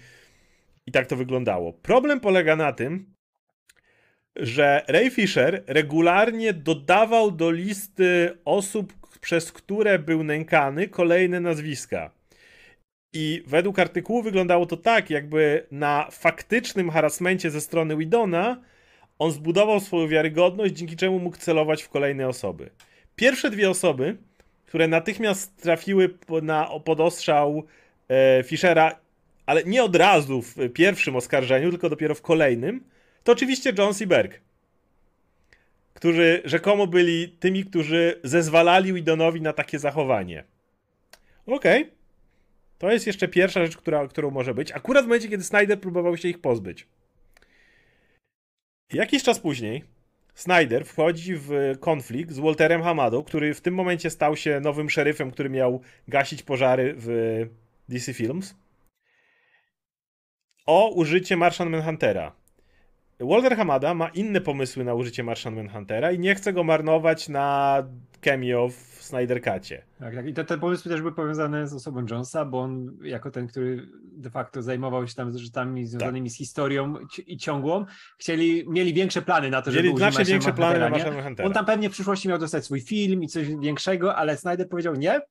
S2: i tak to wyglądało. Problem polega na tym, że Ray Fisher regularnie dodawał do listy osób, przez które był nękany, kolejne nazwiska. I według artykułu wyglądało to tak, jakby na faktycznym harasmencie ze strony Widona on zbudował swoją wiarygodność, dzięki czemu mógł celować w kolejne osoby. Pierwsze dwie osoby, które natychmiast trafiły na, pod ostrzał e, Fischera, ale nie od razu w pierwszym oskarżeniu, tylko dopiero w kolejnym, to oczywiście Jones i Berg. Którzy rzekomo byli tymi, którzy zezwalali Widonowi na takie zachowanie. Okej. Okay. To jest jeszcze pierwsza rzecz, która, którą może być. Akurat w momencie, kiedy Snyder próbował się ich pozbyć. Jakiś czas później Snyder wchodzi w konflikt z Walterem Hamadą, który w tym momencie stał się nowym szeryfem, który miał gasić pożary w DC Films, o użycie Martian Manhuntera. Walter Hamada ma inne pomysły na użycie Martian Manhuntera i nie chce go marnować na cameo w Snyder Cutie.
S1: Tak, tak. I te, te pomysły też były powiązane z osobą Jonesa, bo on jako ten, który de facto zajmował się tam z rzeczami związanymi tak. z historią i ciągłą, chcieli, mieli większe plany na to,
S2: żeby Mieli znacznie większe plany na.
S1: On tam pewnie w przyszłości miał dostać swój film i coś większego, ale Snyder powiedział nie,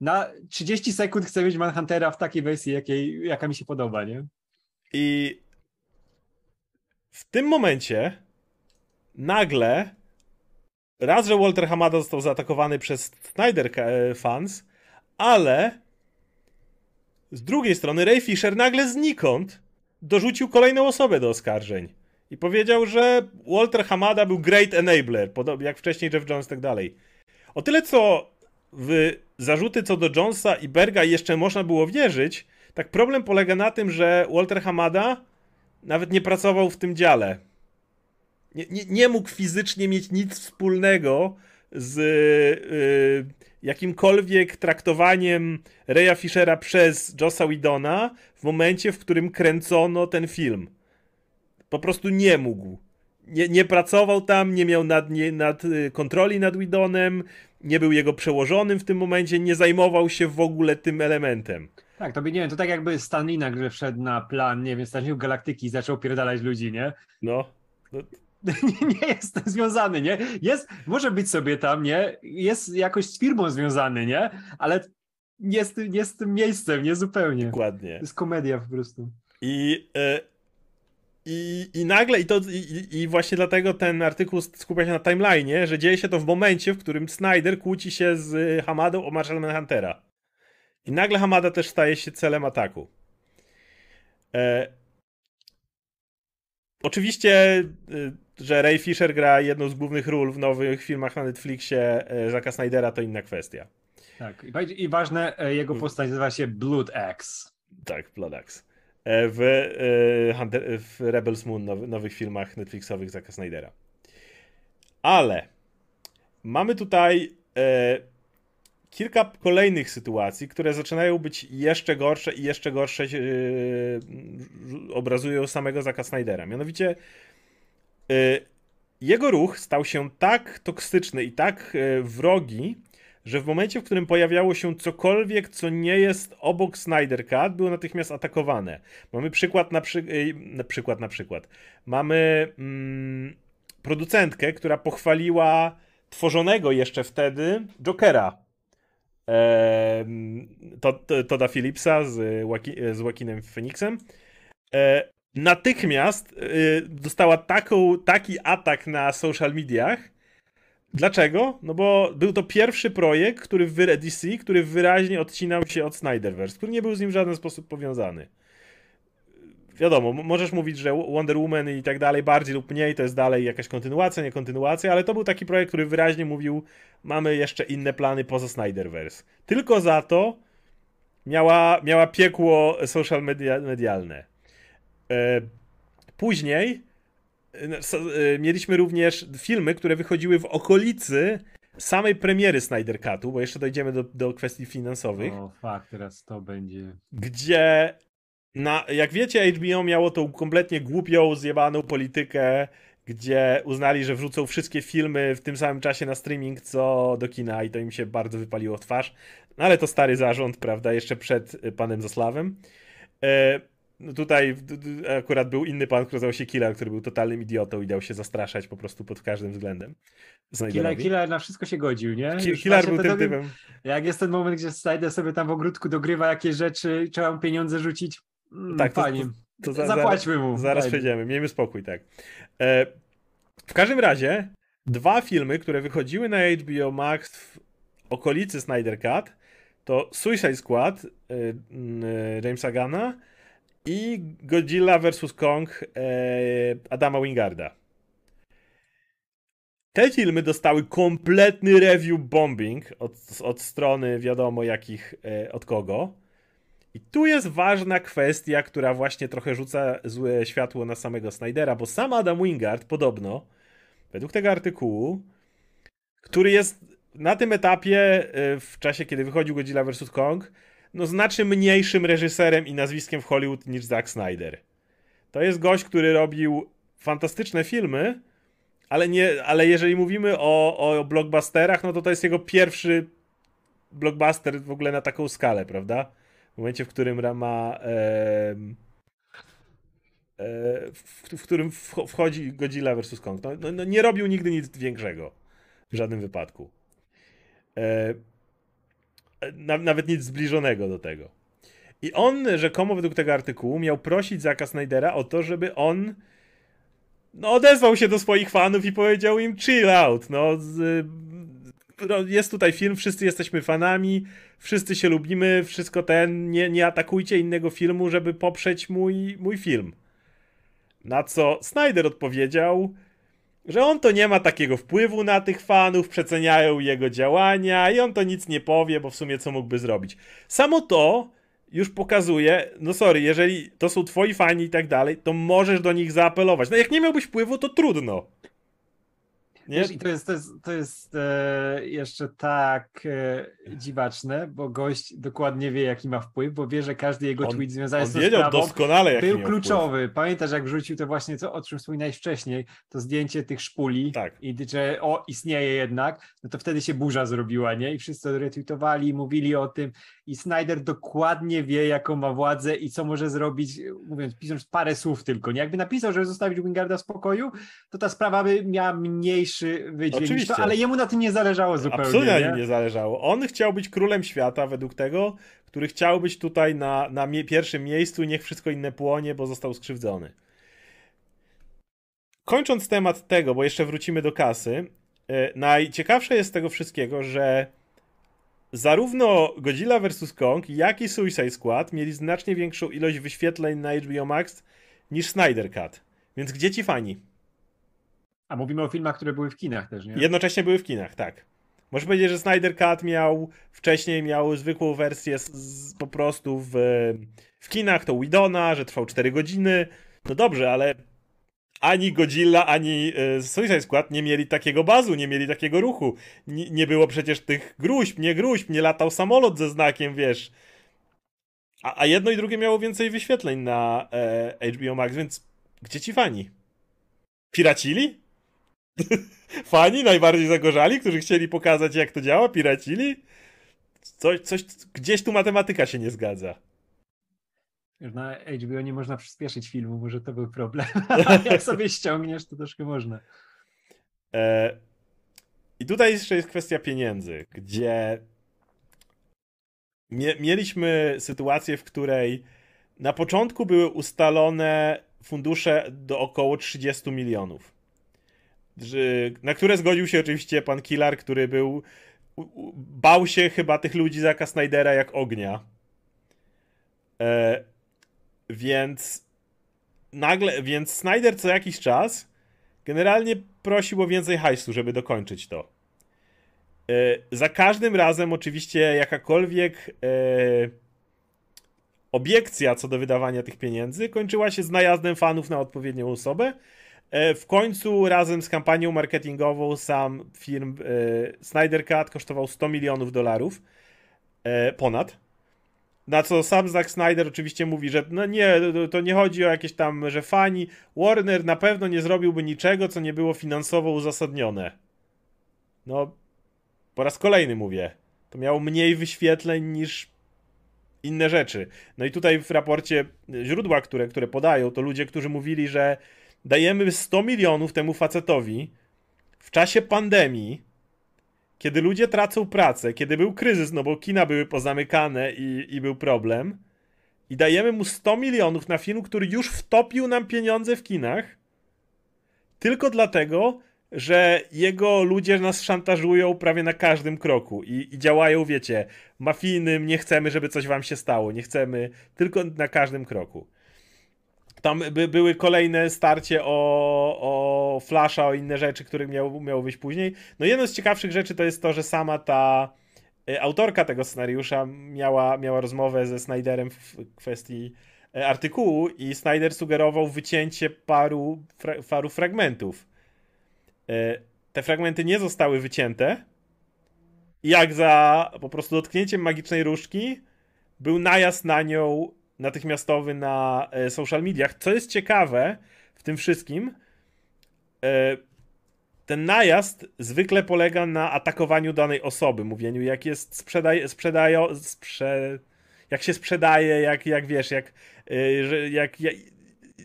S1: na 30 sekund chcę mieć Manhuntera w takiej wersji, jakiej, jaka mi się podoba, nie?
S2: I w tym momencie nagle raz, że Walter Hamada został zaatakowany przez Snyder e, fans, ale z drugiej strony Ray Fisher nagle znikąd dorzucił kolejną osobę do oskarżeń. I powiedział, że Walter Hamada był great enabler, podobnie jak wcześniej Jeff Jones i tak dalej. O tyle co w zarzuty co do Jonesa i Berga jeszcze można było wierzyć, tak problem polega na tym, że Walter Hamada nawet nie pracował w tym dziale. Nie, nie, nie mógł fizycznie mieć nic wspólnego z y, jakimkolwiek traktowaniem Reya Fishera przez Jossa Widona w momencie, w którym kręcono ten film. Po prostu nie mógł. Nie, nie pracował tam, nie miał nad, nie, nad y, kontroli nad Widonem, nie był jego przełożonym w tym momencie, nie zajmował się w ogóle tym elementem.
S1: Tak, to by nie wiem, to tak jakby Stanley nagle wszedł na plan, nie wiem, Stanley Galaktyki i zaczął pierdalać ludzi, nie?
S2: No. no.
S1: nie, jest związany, nie? Jest, może być sobie tam, nie? Jest jakoś z firmą związany, nie? Ale nie z, tym, nie z tym miejscem, nie zupełnie.
S2: Dokładnie.
S1: To jest komedia po prostu.
S2: I, y, i, i nagle, i, to, i, i właśnie dlatego ten artykuł skupia się na timeline, że dzieje się to w momencie, w którym Snyder kłóci się z Hamadą o Marshall Manhuntera. I nagle Hamada też staje się celem ataku. E, oczywiście, że Ray Fisher gra jedną z głównych ról w nowych filmach na Netflixie Zacka Snydera, to inna kwestia.
S1: Tak, i, ważne, jego postać nazywa się Blood Axe.
S2: Tak, Blood Axe. W, w Rebels Moon, nowy, nowych filmach Netflixowych Zacka Snydera. Ale mamy tutaj e, kilka kolejnych sytuacji, które zaczynają być jeszcze gorsze i jeszcze gorsze e, obrazują samego Zacka Snydera. Mianowicie e, jego ruch stał się tak toksyczny i tak wrogi, że w momencie, w którym pojawiało się cokolwiek, co nie jest obok Snyder Cut, było natychmiast atakowane. Mamy przykład na, przy... na przykład, na przykład. Mamy mm, producentkę, która pochwaliła tworzonego jeszcze wtedy Jokera. Eee, Toda Phillipsa z Joaquinem Phoenixem. Eee, natychmiast e, dostała taką, taki atak na social mediach, Dlaczego? No bo był to pierwszy projekt, który w DC, który wyraźnie odcinał się od Snyderverse, który nie był z nim w żaden sposób powiązany. Wiadomo, możesz mówić, że Wonder Woman i tak dalej, bardziej lub mniej, to jest dalej jakaś kontynuacja, nie kontynuacja, ale to był taki projekt, który wyraźnie mówił, mamy jeszcze inne plany poza Snyderverse. Tylko za to miała, miała piekło social media, medialne. E, później Y, mieliśmy również filmy, które wychodziły w okolicy samej premiery Snyder Cutu, bo jeszcze dojdziemy do, do kwestii finansowych.
S1: O, fakt, teraz to będzie.
S2: Gdzie, na, jak wiecie, HBO miało tą kompletnie głupią, zjebaną politykę, gdzie uznali, że wrzucą wszystkie filmy w tym samym czasie na streaming, co do kina i to im się bardzo wypaliło w twarz. No ale to stary zarząd, prawda, jeszcze przed panem Zasławem. E, no tutaj akurat był inny pan, który nazywał się Killer, który był totalnym idiotą i dał się zastraszać po prostu pod każdym względem.
S1: Killer, Killer na wszystko się godził, nie?
S2: Killer był tym typem.
S1: Jak jest ten moment, gdzie Snyder sobie tam w ogródku dogrywa jakieś rzeczy, trzeba mu pieniądze rzucić. Mm, tak, to, fajnie. To, to za, Zapłaćmy mu.
S2: Zaraz fajnie. przejdziemy, miejmy spokój, tak. E, w każdym razie, dwa filmy, które wychodziły na HBO Max w okolicy Snyder Cut, to Suicide Squad e, e, Jamesa Gana i Godzilla vs. Kong e, Adama Wingarda. Te filmy dostały kompletny review bombing od, od strony wiadomo jakich, e, od kogo. I tu jest ważna kwestia, która właśnie trochę rzuca złe światło na samego Snydera, bo sam Adam Wingard podobno, według tego artykułu, który jest na tym etapie, e, w czasie kiedy wychodził Godzilla vs. Kong, no, znacznie mniejszym reżyserem i nazwiskiem w Hollywood niż Zack Snyder. To jest gość, który robił fantastyczne filmy, ale, nie, ale jeżeli mówimy o, o blockbusterach, no to to jest jego pierwszy blockbuster w ogóle na taką skalę, prawda? W momencie, w którym ma. E, e, w, w, którym wchodzi Godzilla vs. Kong. No, no, no, nie robił nigdy nic większego. W żadnym wypadku. E, nawet nic zbliżonego do tego. I on rzekomo według tego artykułu miał prosić Zacka Snydera o to, żeby on no, odezwał się do swoich fanów i powiedział im chill out. No, z, no, jest tutaj film, wszyscy jesteśmy fanami, wszyscy się lubimy, wszystko ten, nie, nie atakujcie innego filmu, żeby poprzeć mój, mój film. Na co Snyder odpowiedział, że on to nie ma takiego wpływu na tych fanów, przeceniają jego działania i on to nic nie powie, bo w sumie co mógłby zrobić. Samo to już pokazuje, no sorry, jeżeli to są twoi fani i tak dalej, to możesz do nich zaapelować. No jak nie miałbyś wpływu, to trudno. Nie?
S1: I to jest, to jest, to jest e, jeszcze tak e, dziwaczne, bo gość dokładnie wie, jaki ma wpływ, bo wie, że każdy jego
S2: On-
S1: tweet związany z tą sprawą
S2: doskonale, jaki
S1: był kluczowy. Pamiętasz, jak wrzucił to właśnie, co, o czym wspominałeś wcześniej, to zdjęcie tych szpuli
S2: Tak.
S1: i że o, istnieje jednak, no to wtedy się burza zrobiła, nie? I wszyscy retweetowali, mówili o tym i Snyder dokładnie wie, jaką ma władzę i co może zrobić, mówiąc, pisząc parę słów tylko, nie? Jakby napisał, żeby zostawić Wingarda w spokoju, to ta sprawa by miała mniejszy wydźwięk
S2: Oczywiście.
S1: to, ale jemu na tym nie zależało zupełnie,
S2: Absolutnie na
S1: nie?
S2: nie zależało. On chciał być królem świata według tego, który chciał być tutaj na, na mie- pierwszym miejscu i niech wszystko inne płonie, bo został skrzywdzony. Kończąc temat tego, bo jeszcze wrócimy do kasy, e, najciekawsze jest z tego wszystkiego, że zarówno Godzilla vs. Kong, jak i Suicide Squad mieli znacznie większą ilość wyświetleń na HBO Max niż Snyder Cut. Więc gdzie ci fani?
S1: A mówimy o filmach, które były w kinach też, nie?
S2: Jednocześnie były w kinach, tak. Możesz powiedzieć, że Snyder Cut miał wcześniej miał zwykłą wersję z, z, po prostu w, w kinach, to Widona, że trwał 4 godziny. No dobrze, ale ani Godzilla, ani e, Suicide Squad nie mieli takiego bazu, nie mieli takiego ruchu. Nie, nie było przecież tych gruźb, nie gruźb, nie latał samolot ze znakiem, wiesz. A, a jedno i drugie miało więcej wyświetleń na e, HBO Max, więc gdzie ci fani? Piracili? Fani najbardziej zagorzali, którzy chcieli pokazać, jak to działa, piracili? Coś, coś, gdzieś tu matematyka się nie zgadza.
S1: Na HBO nie można przyspieszyć filmu, może to był problem. Jak sobie ściągniesz, to troszkę można.
S2: E, I tutaj jeszcze jest kwestia pieniędzy, gdzie mie mieliśmy sytuację, w której na początku były ustalone fundusze do około 30 milionów. Na które zgodził się oczywiście pan Killar, który był. Bał się chyba tych ludzi Zaka Snydera jak ognia. Więc nagle, więc Snyder co jakiś czas generalnie prosił o więcej hajsu, żeby dokończyć to. E, za każdym razem oczywiście jakakolwiek e, obiekcja co do wydawania tych pieniędzy kończyła się z najazdem fanów na odpowiednią osobę. E, w końcu razem z kampanią marketingową sam film e, Snyder Cut kosztował 100 milionów dolarów ponad. Na co sam Zack Snyder oczywiście mówi, że no nie, to- nie chodzi o jakieś tam, że fani Warner na pewno nie zrobiłby niczego, co nie było finansowo uzasadnione. No, po raz kolejny mówię, to miało mniej wyświetleń niż inne rzeczy. No i tutaj w raporcie źródła, które, które podają, to ludzie, którzy mówili, że dajemy 100 milionów temu facetowi w czasie pandemii, kiedy ludzie tracą pracę, kiedy był kryzys, no bo kina były pozamykane i, i był problem, i dajemy mu 100 milionów na film, który już wtopił nam pieniądze w kinach, tylko dlatego, że jego ludzie nas szantażują prawie na każdym kroku i, i działają, wiecie, mafijnym, nie chcemy, żeby coś wam się stało, nie chcemy, tylko na każdym kroku. Tam by, były kolejne starcie o, o Flasha, o inne rzeczy, które miało, miało wyjść później. No jedną z ciekawszych rzeczy to jest to, że sama ta e, autorka tego scenariusza miała, miała rozmowę ze Snyderem w kwestii e, artykułu i Snyder sugerował wycięcie paru, fra, paru fragmentów. E, Te fragmenty nie zostały wycięte jak za po prostu dotknięciem magicznej różdżki był najazd na nią natychmiastowy na e, social mediach. Co jest ciekawe w tym wszystkim, e, ten najazd zwykle polega na atakowaniu danej osoby, mówieniu jak jest sprzedaje, sprzedają, sprze, jak się sprzedaje, jak, jak wiesz, jak, e, jak, jak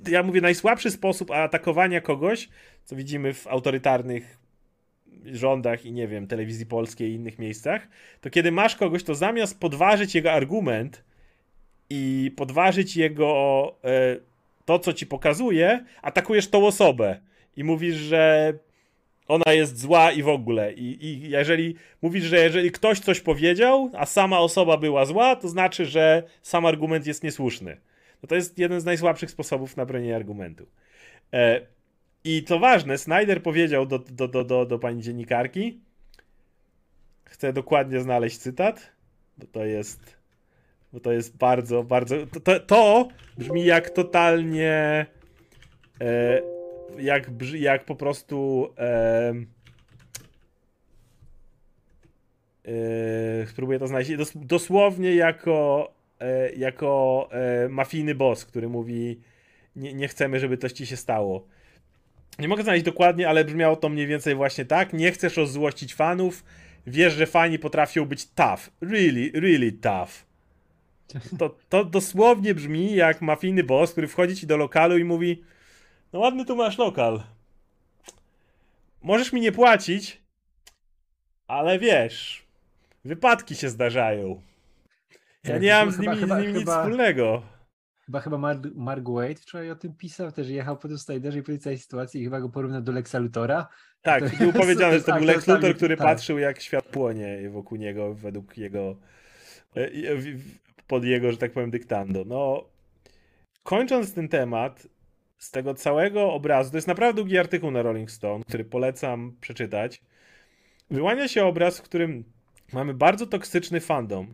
S2: ja mówię najsłabszy sposób atakowania kogoś, co widzimy w autorytarnych rządach i nie wiem, telewizji polskiej i innych miejscach, to kiedy masz kogoś, to zamiast podważyć jego argument i podważyć jego e, to, co ci pokazuje, atakujesz tą osobę i mówisz, że ona jest zła i w ogóle. I, I jeżeli mówisz, że jeżeli ktoś coś powiedział, a sama osoba była zła, to znaczy, że sam argument jest niesłuszny. No to jest jeden z najsłabszych sposobów na bronienie argumentu. E, I co ważne, Snyder powiedział do, do, do, do, do pani dziennikarki, chcę dokładnie znaleźć cytat, bo to jest, bo to jest bardzo, bardzo, to, to, to brzmi jak totalnie, e, jak, jak po prostu, e, Yy, spróbuję to znaleźć. Dos dosłownie jako, yy, jako yy, mafijny boss, który mówi nie, nie chcemy, żeby coś ci się stało. Nie mogę znaleźć dokładnie, ale brzmiało to mniej więcej właśnie tak. Nie chcesz rozzłościć fanów. Wiesz, że fani potrafią być tough. Really, really tough. To, to dosłownie brzmi jak mafijny boss, który wchodzi ci do lokalu i mówi no ładny tu masz lokal. Możesz mi nie płacić, ale wiesz, wypadki się zdarzają. Ja nie mam z nimi,
S1: chyba-
S2: z nimi nic
S1: chyba-
S2: wspólnego.
S1: Chyba chyba Mark, Mark Wade wczoraj o tym pisał, też jechał po i po tej sytuacji i chyba go porównał do Lexa Lutora.
S2: Tak,
S1: To
S2: był
S1: jest-
S2: powiedziane, że to był Lex Luthor, który
S1: tak.
S2: patrzył jak świat płonie wokół niego, według jego, e, pod jego, że tak powiem, dyktando. No, kończąc ten temat, z tego całego obrazu, to jest naprawdę długi artykuł na Rolling Stone, który polecam przeczytać, wyłania się obraz, w którym mamy bardzo toksyczny fandom.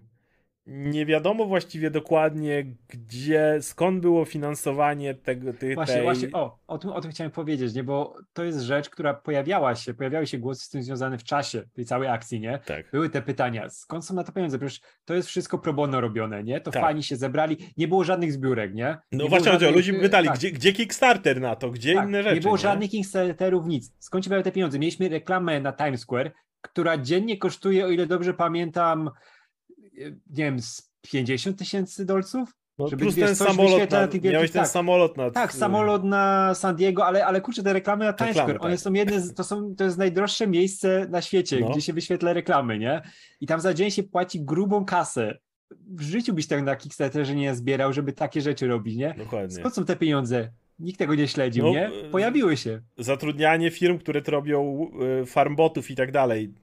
S2: Nie wiadomo właściwie dokładnie, gdzie, skąd było finansowanie tego, tej,
S1: Właśnie,
S2: tej...
S1: właśnie, o, o tym, o tym chciałem powiedzieć, nie, bo to jest rzecz, która pojawiała się, pojawiały się głosy z tym związane w czasie tej całej akcji, nie?
S2: Tak.
S1: Były te pytania, skąd są na to pieniądze? Przecież to jest wszystko pro bono robione, nie? To
S2: Tak.
S1: fani się zebrali, nie było żadnych zbiórek, nie?
S2: No
S1: nie
S2: właśnie,
S1: było
S2: chodziło,
S1: żadnych-
S2: ludzie pytali,
S1: tak,
S2: gdzie, gdzie Kickstarter na to, gdzie
S1: tak,
S2: inne rzeczy.
S1: Nie było żadnych Kickstarterów, nic. Skąd się brałem te pieniądze? Mieliśmy reklamę na Times Square, która dziennie kosztuje, o ile dobrze pamiętam, nie wiem, z 50 tysięcy dolców?
S2: No,
S1: żeby,
S2: plus ten samolot, na,
S1: na tych wielkich-
S2: ten
S1: tak.
S2: samolot na...
S1: Tak, samolot na San Diego, ale, ale kurczę, te reklamy na Times Square, one
S2: tak.
S1: są jedne, z, to, są, to jest najdroższe miejsce na świecie,
S2: No.
S1: gdzie się wyświetla reklamy, nie? I tam za dzień się płaci grubą kasę. W życiu byś tak na Kickstarterze nie zbierał, żeby takie rzeczy robić, nie?
S2: Dokładnie.
S1: Skąd są te pieniądze? Nikt tego nie śledził,
S2: No,
S1: nie?
S2: e,
S1: Pojawiły się.
S2: Zatrudnianie firm, które to robią y, farmbotów i tak dalej.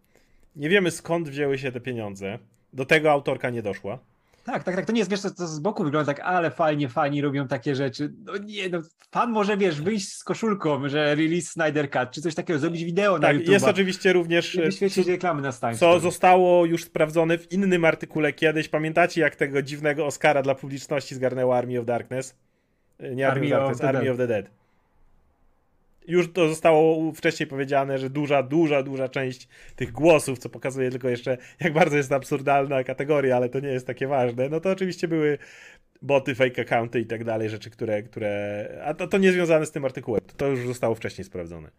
S2: Nie wiemy skąd wzięły się te pieniądze. Do tego autorka nie doszła.
S1: Tak, tak, tak. To nie jest, wiesz, to, to z boku wygląda tak, ale fajnie, fani robią takie rzeczy. No nie, no fan może, wiesz, wyjść z koszulką, że release Snyder Cut, czy coś takiego, zrobić wideo na
S2: Tak,
S1: YouTube.
S2: jest oczywiście również...
S1: Wyświetlić
S2: co-
S1: reklamy na Times
S2: Co zostało już sprawdzone w innym artykule kiedyś. Pamiętacie, jak tego dziwnego Oscara dla publiczności zgarnęła Army of Darkness? Nie Army,
S1: Army
S2: of
S1: of
S2: Darkness,
S1: the
S2: Army
S1: Dead.
S2: of the Dead. Już to zostało wcześniej powiedziane, że duża, duża, duża część tych głosów, co pokazuje tylko jeszcze, jak bardzo jest to absurdalna kategoria, ale to nie jest takie ważne, no to oczywiście były boty, fake accounty i tak dalej, rzeczy, które, które a to, to nie związane z tym artykułem, to, już zostało wcześniej sprawdzone.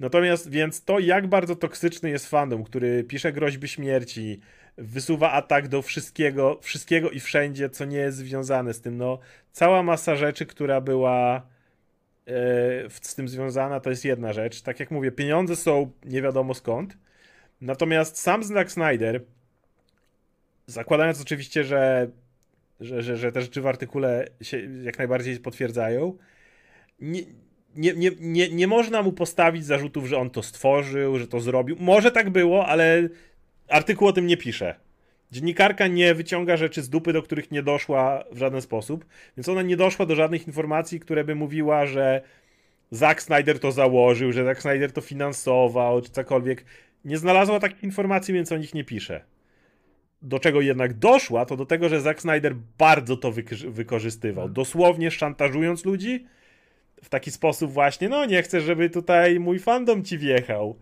S2: Natomiast więc to, jak bardzo toksyczny jest fandom, który pisze groźby śmierci, wysuwa atak do wszystkiego, wszystkiego i wszędzie, co nie jest związane z tym. No, cała masa rzeczy, która była z tym związana, to jest jedna rzecz. Tak jak mówię, pieniądze są nie wiadomo skąd. Natomiast sam Zack Snyder, zakładając oczywiście, że, że, że, że te rzeczy w artykule się jak najbardziej potwierdzają, nie, nie, nie, nie, nie można mu postawić zarzutów, że on to stworzył, że to zrobił. Może tak było, ale artykuł o tym nie pisze. Dziennikarka nie wyciąga rzeczy z dupy, do których nie doszła w żaden sposób, więc ona nie doszła do żadnych informacji, które by mówiła, że Zack Snyder to założył, że Zack Snyder to finansował, czy cokolwiek. Nie znalazła takich informacji, więc o nich nie pisze. Do czego jednak doszła, to do tego, że Zack Snyder bardzo to wyk- wykorzystywał. Dosłownie szantażując ludzi w taki sposób właśnie, no nie chcę, żeby tutaj mój fandom ci wjechał.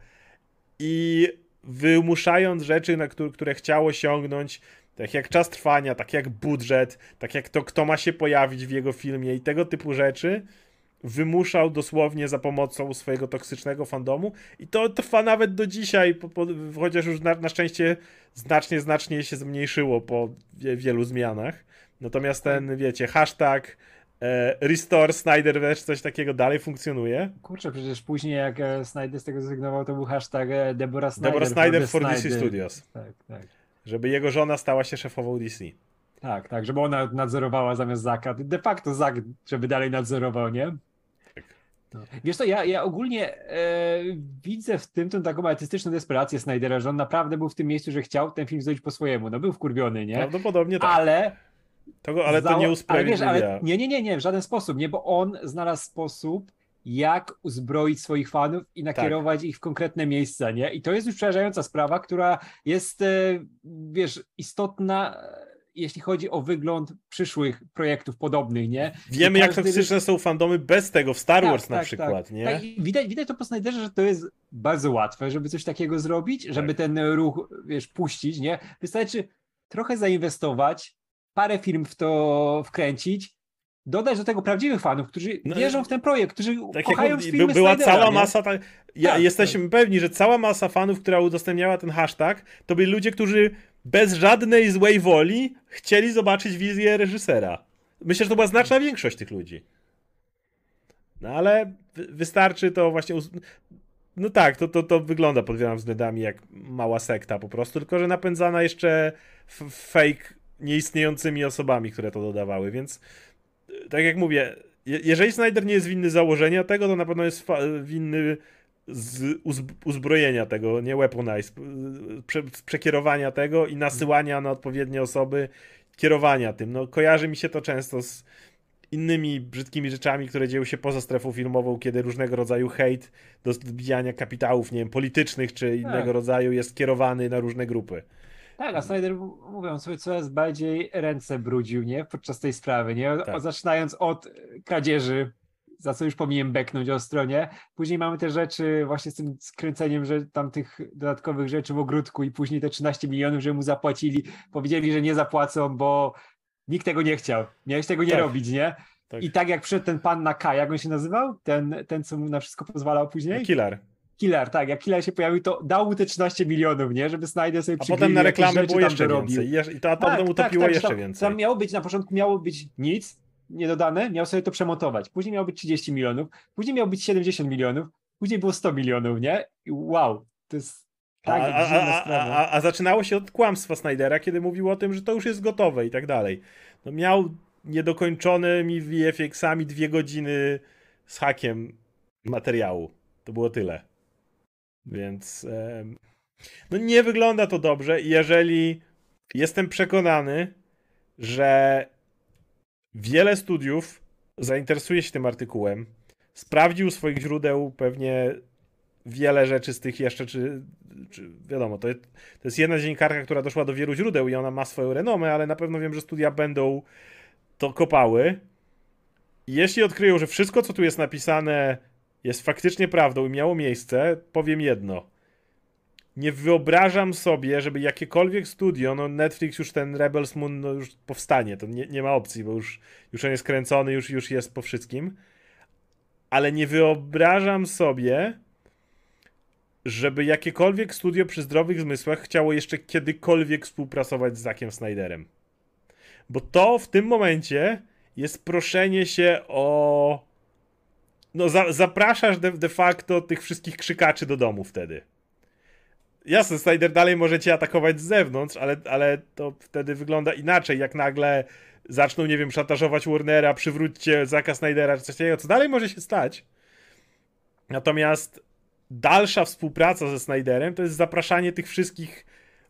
S2: I wymuszając rzeczy, na które, które chciał osiągnąć, tak jak czas trwania, tak jak budżet, tak jak to, kto ma się pojawić w jego filmie i tego typu rzeczy, wymuszał dosłownie za pomocą swojego toksycznego fandomu i to trwa nawet do dzisiaj, po, po, chociaż już na, na szczęście znacznie, znacznie się zmniejszyło po wie, wielu zmianach. Natomiast ten, wiecie, hashtag e, Restore Snyderverse, coś takiego dalej funkcjonuje.
S1: Kurczę, przecież później jak e, Snyder z tego zrezygnował, to był hashtag e, Deborah Snyder.
S2: Deborah Snyder
S1: the
S2: for DC
S1: Snyder.
S2: Studios.
S1: Tak, tak.
S2: Żeby jego żona stała się szefową DC.
S1: Tak, tak, żeby ona nadzorowała zamiast Zaka. De facto Zak, żeby dalej nadzorował, nie?
S2: Tak.
S1: No. Wiesz co, ja, ja ogólnie e, widzę w tym tą taką artystyczną desperację Snydera, że on naprawdę był w tym miejscu, że chciał ten film zrobić po swojemu. No był wkurwiony, nie?
S2: Prawdopodobnie tak.
S1: Ale
S2: To, ale to nie
S1: ale wiesz,
S2: usprawiedliwia.
S1: ale nie, nie, nie, nie, w żaden sposób, nie, bo on znalazł sposób, jak uzbroić swoich fanów i nakierować ich w konkretne miejsca, nie? I to jest już przerażająca sprawa, która jest, e, wiesz, istotna, jeśli chodzi o wygląd przyszłych projektów podobnych, nie?
S2: Wiemy, jak toksyczne są fandomy bez tego, w Star
S1: Tak,
S2: Wars na
S1: tak,
S2: przykład,
S1: tak.
S2: nie?
S1: Tak, widać, widać to po Snyderze, że to jest bardzo łatwe, żeby coś takiego zrobić, żeby
S2: Tak.
S1: ten ruch, wiesz, puścić, nie? Wystarczy trochę zainwestować, parę film w to wkręcić, dodać do tego prawdziwych fanów, którzy
S2: No,
S1: wierzą w ten projekt, którzy
S2: Tak
S1: kochają filmy
S2: by, była
S1: Snydera,
S2: cała
S1: nie?
S2: masa. Ta, ja,
S1: Tak,
S2: jesteśmy pewni, że cała masa fanów, która udostępniała ten hashtag, to byli ludzie, którzy bez żadnej złej woli chcieli zobaczyć wizję reżysera. Myślę, że to była znaczna większość tych ludzi. No ale wy- wystarczy to właśnie. No tak, to, to, to wygląda pod wieloma względami jak mała sekta po prostu, tylko że napędzana jeszcze fake nieistniejącymi osobami, które to dodawały, więc y, tak jak mówię, je- jeżeli Snyder nie jest winny założenia tego, to na pewno jest winny z uzb- uzbrojenia tego, nie weaponize, y, prze- przekierowania tego i nasyłania na odpowiednie osoby, kierowania tym. No kojarzy mi się to często z innymi brzydkimi rzeczami, które dzieją się poza strefą filmową, kiedy różnego rodzaju hejt do zbijania kapitałów, nie wiem, politycznych czy innego
S1: Tak.
S2: rodzaju jest kierowany na różne grupy.
S1: Tak, a Snyder, mówią sobie, coraz bardziej ręce brudził, nie? Podczas tej sprawy, nie? O,
S2: Tak.
S1: Zaczynając od kradzieży, za co już powinien beknąć ostro, nie? Później mamy te rzeczy właśnie z tym skręceniem, że tam tych dodatkowych rzeczy w ogródku i później te 13 milionów, że mu zapłacili, powiedzieli, że nie zapłacą, bo nikt tego nie chciał. Miałeś tego nie
S2: Tak.
S1: robić, nie?
S2: Tak.
S1: I tak jak przyszedł ten pan na K, jak on się nazywał? Ten, ten co mu na wszystko pozwalał później?
S2: Killer.
S1: Killer, tak. Jak Killer się pojawił, to dał mu te 13 milionów, nie? Żeby Snyder sobie
S2: A potem na reklamy było jeszcze więcej. I to a potem
S1: Tak,
S2: utopiło
S1: tak, że
S2: jeszcze
S1: tam,
S2: więcej.
S1: Tam miało być, na początku miało być nic, niedodane, miał sobie to przemontować. Później miało być 30 milionów, później miało być 70 milionów, później było 100 milionów, nie? I wow, to jest tak
S2: a, a, a, a zaczynało się od kłamstwa Snydera, kiedy mówił o tym, że to już jest gotowe i tak dalej. No miał niedokończonymi VFX-ami dwie godziny z hakiem materiału. To było tyle. Więc no nie wygląda to dobrze. Jeżeli jestem przekonany, że wiele studiów zainteresuje się tym artykułem, sprawdził swoich źródeł pewnie wiele rzeczy z tych jeszcze, czy, czy wiadomo, to, jest- to jest jedna dziennikarka, która doszła do wielu źródeł i ona ma swoją renomę, ale na pewno wiem, że studia będą to kopały. Jeśli odkryją, że wszystko, co tu jest napisane, jest faktycznie prawdą i miało miejsce, powiem jedno. Nie wyobrażam sobie, żeby jakiekolwiek studio, no Netflix już ten Rebels Moon no już powstanie, to nie, nie ma opcji, bo już, już on jest kręcony, już, już jest po wszystkim. Ale nie wyobrażam sobie, żeby jakiekolwiek studio przy zdrowych zmysłach chciało jeszcze kiedykolwiek współpracować z Zackiem Snyderem. Bo to w tym momencie jest proszenie się o. No, za, zapraszasz de, de facto tych wszystkich krzykaczy do domu wtedy. Jasne, Snyder dalej może cię atakować z zewnątrz, ale, ale to wtedy wygląda inaczej, jak nagle zaczną, nie wiem, szantażować Warnera, przywróćcie Zacka Snydera, czy coś takiego, co dalej może się stać. Natomiast dalsza współpraca ze Snyderem to jest zapraszanie tych wszystkich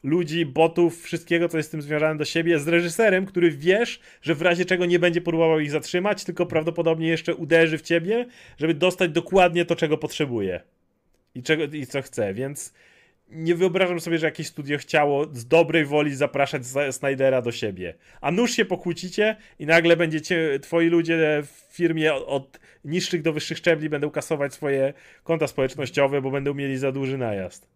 S2: ludzi, botów, wszystkiego, co jest z tym związane do siebie, z reżyserem, który wiesz, że w razie czego nie będzie próbował ich zatrzymać, tylko prawdopodobnie jeszcze uderzy w ciebie, żeby dostać dokładnie to, czego potrzebuje i, czego, i co chce, więc nie wyobrażam sobie, że jakieś studio chciało z dobrej woli zapraszać Snydera do siebie. A nuż się pokłócicie i nagle będziecie, twoi ludzie w firmie od, od niższych do wyższych szczebli będą kasować swoje konta społecznościowe, bo będą mieli za duży najazd.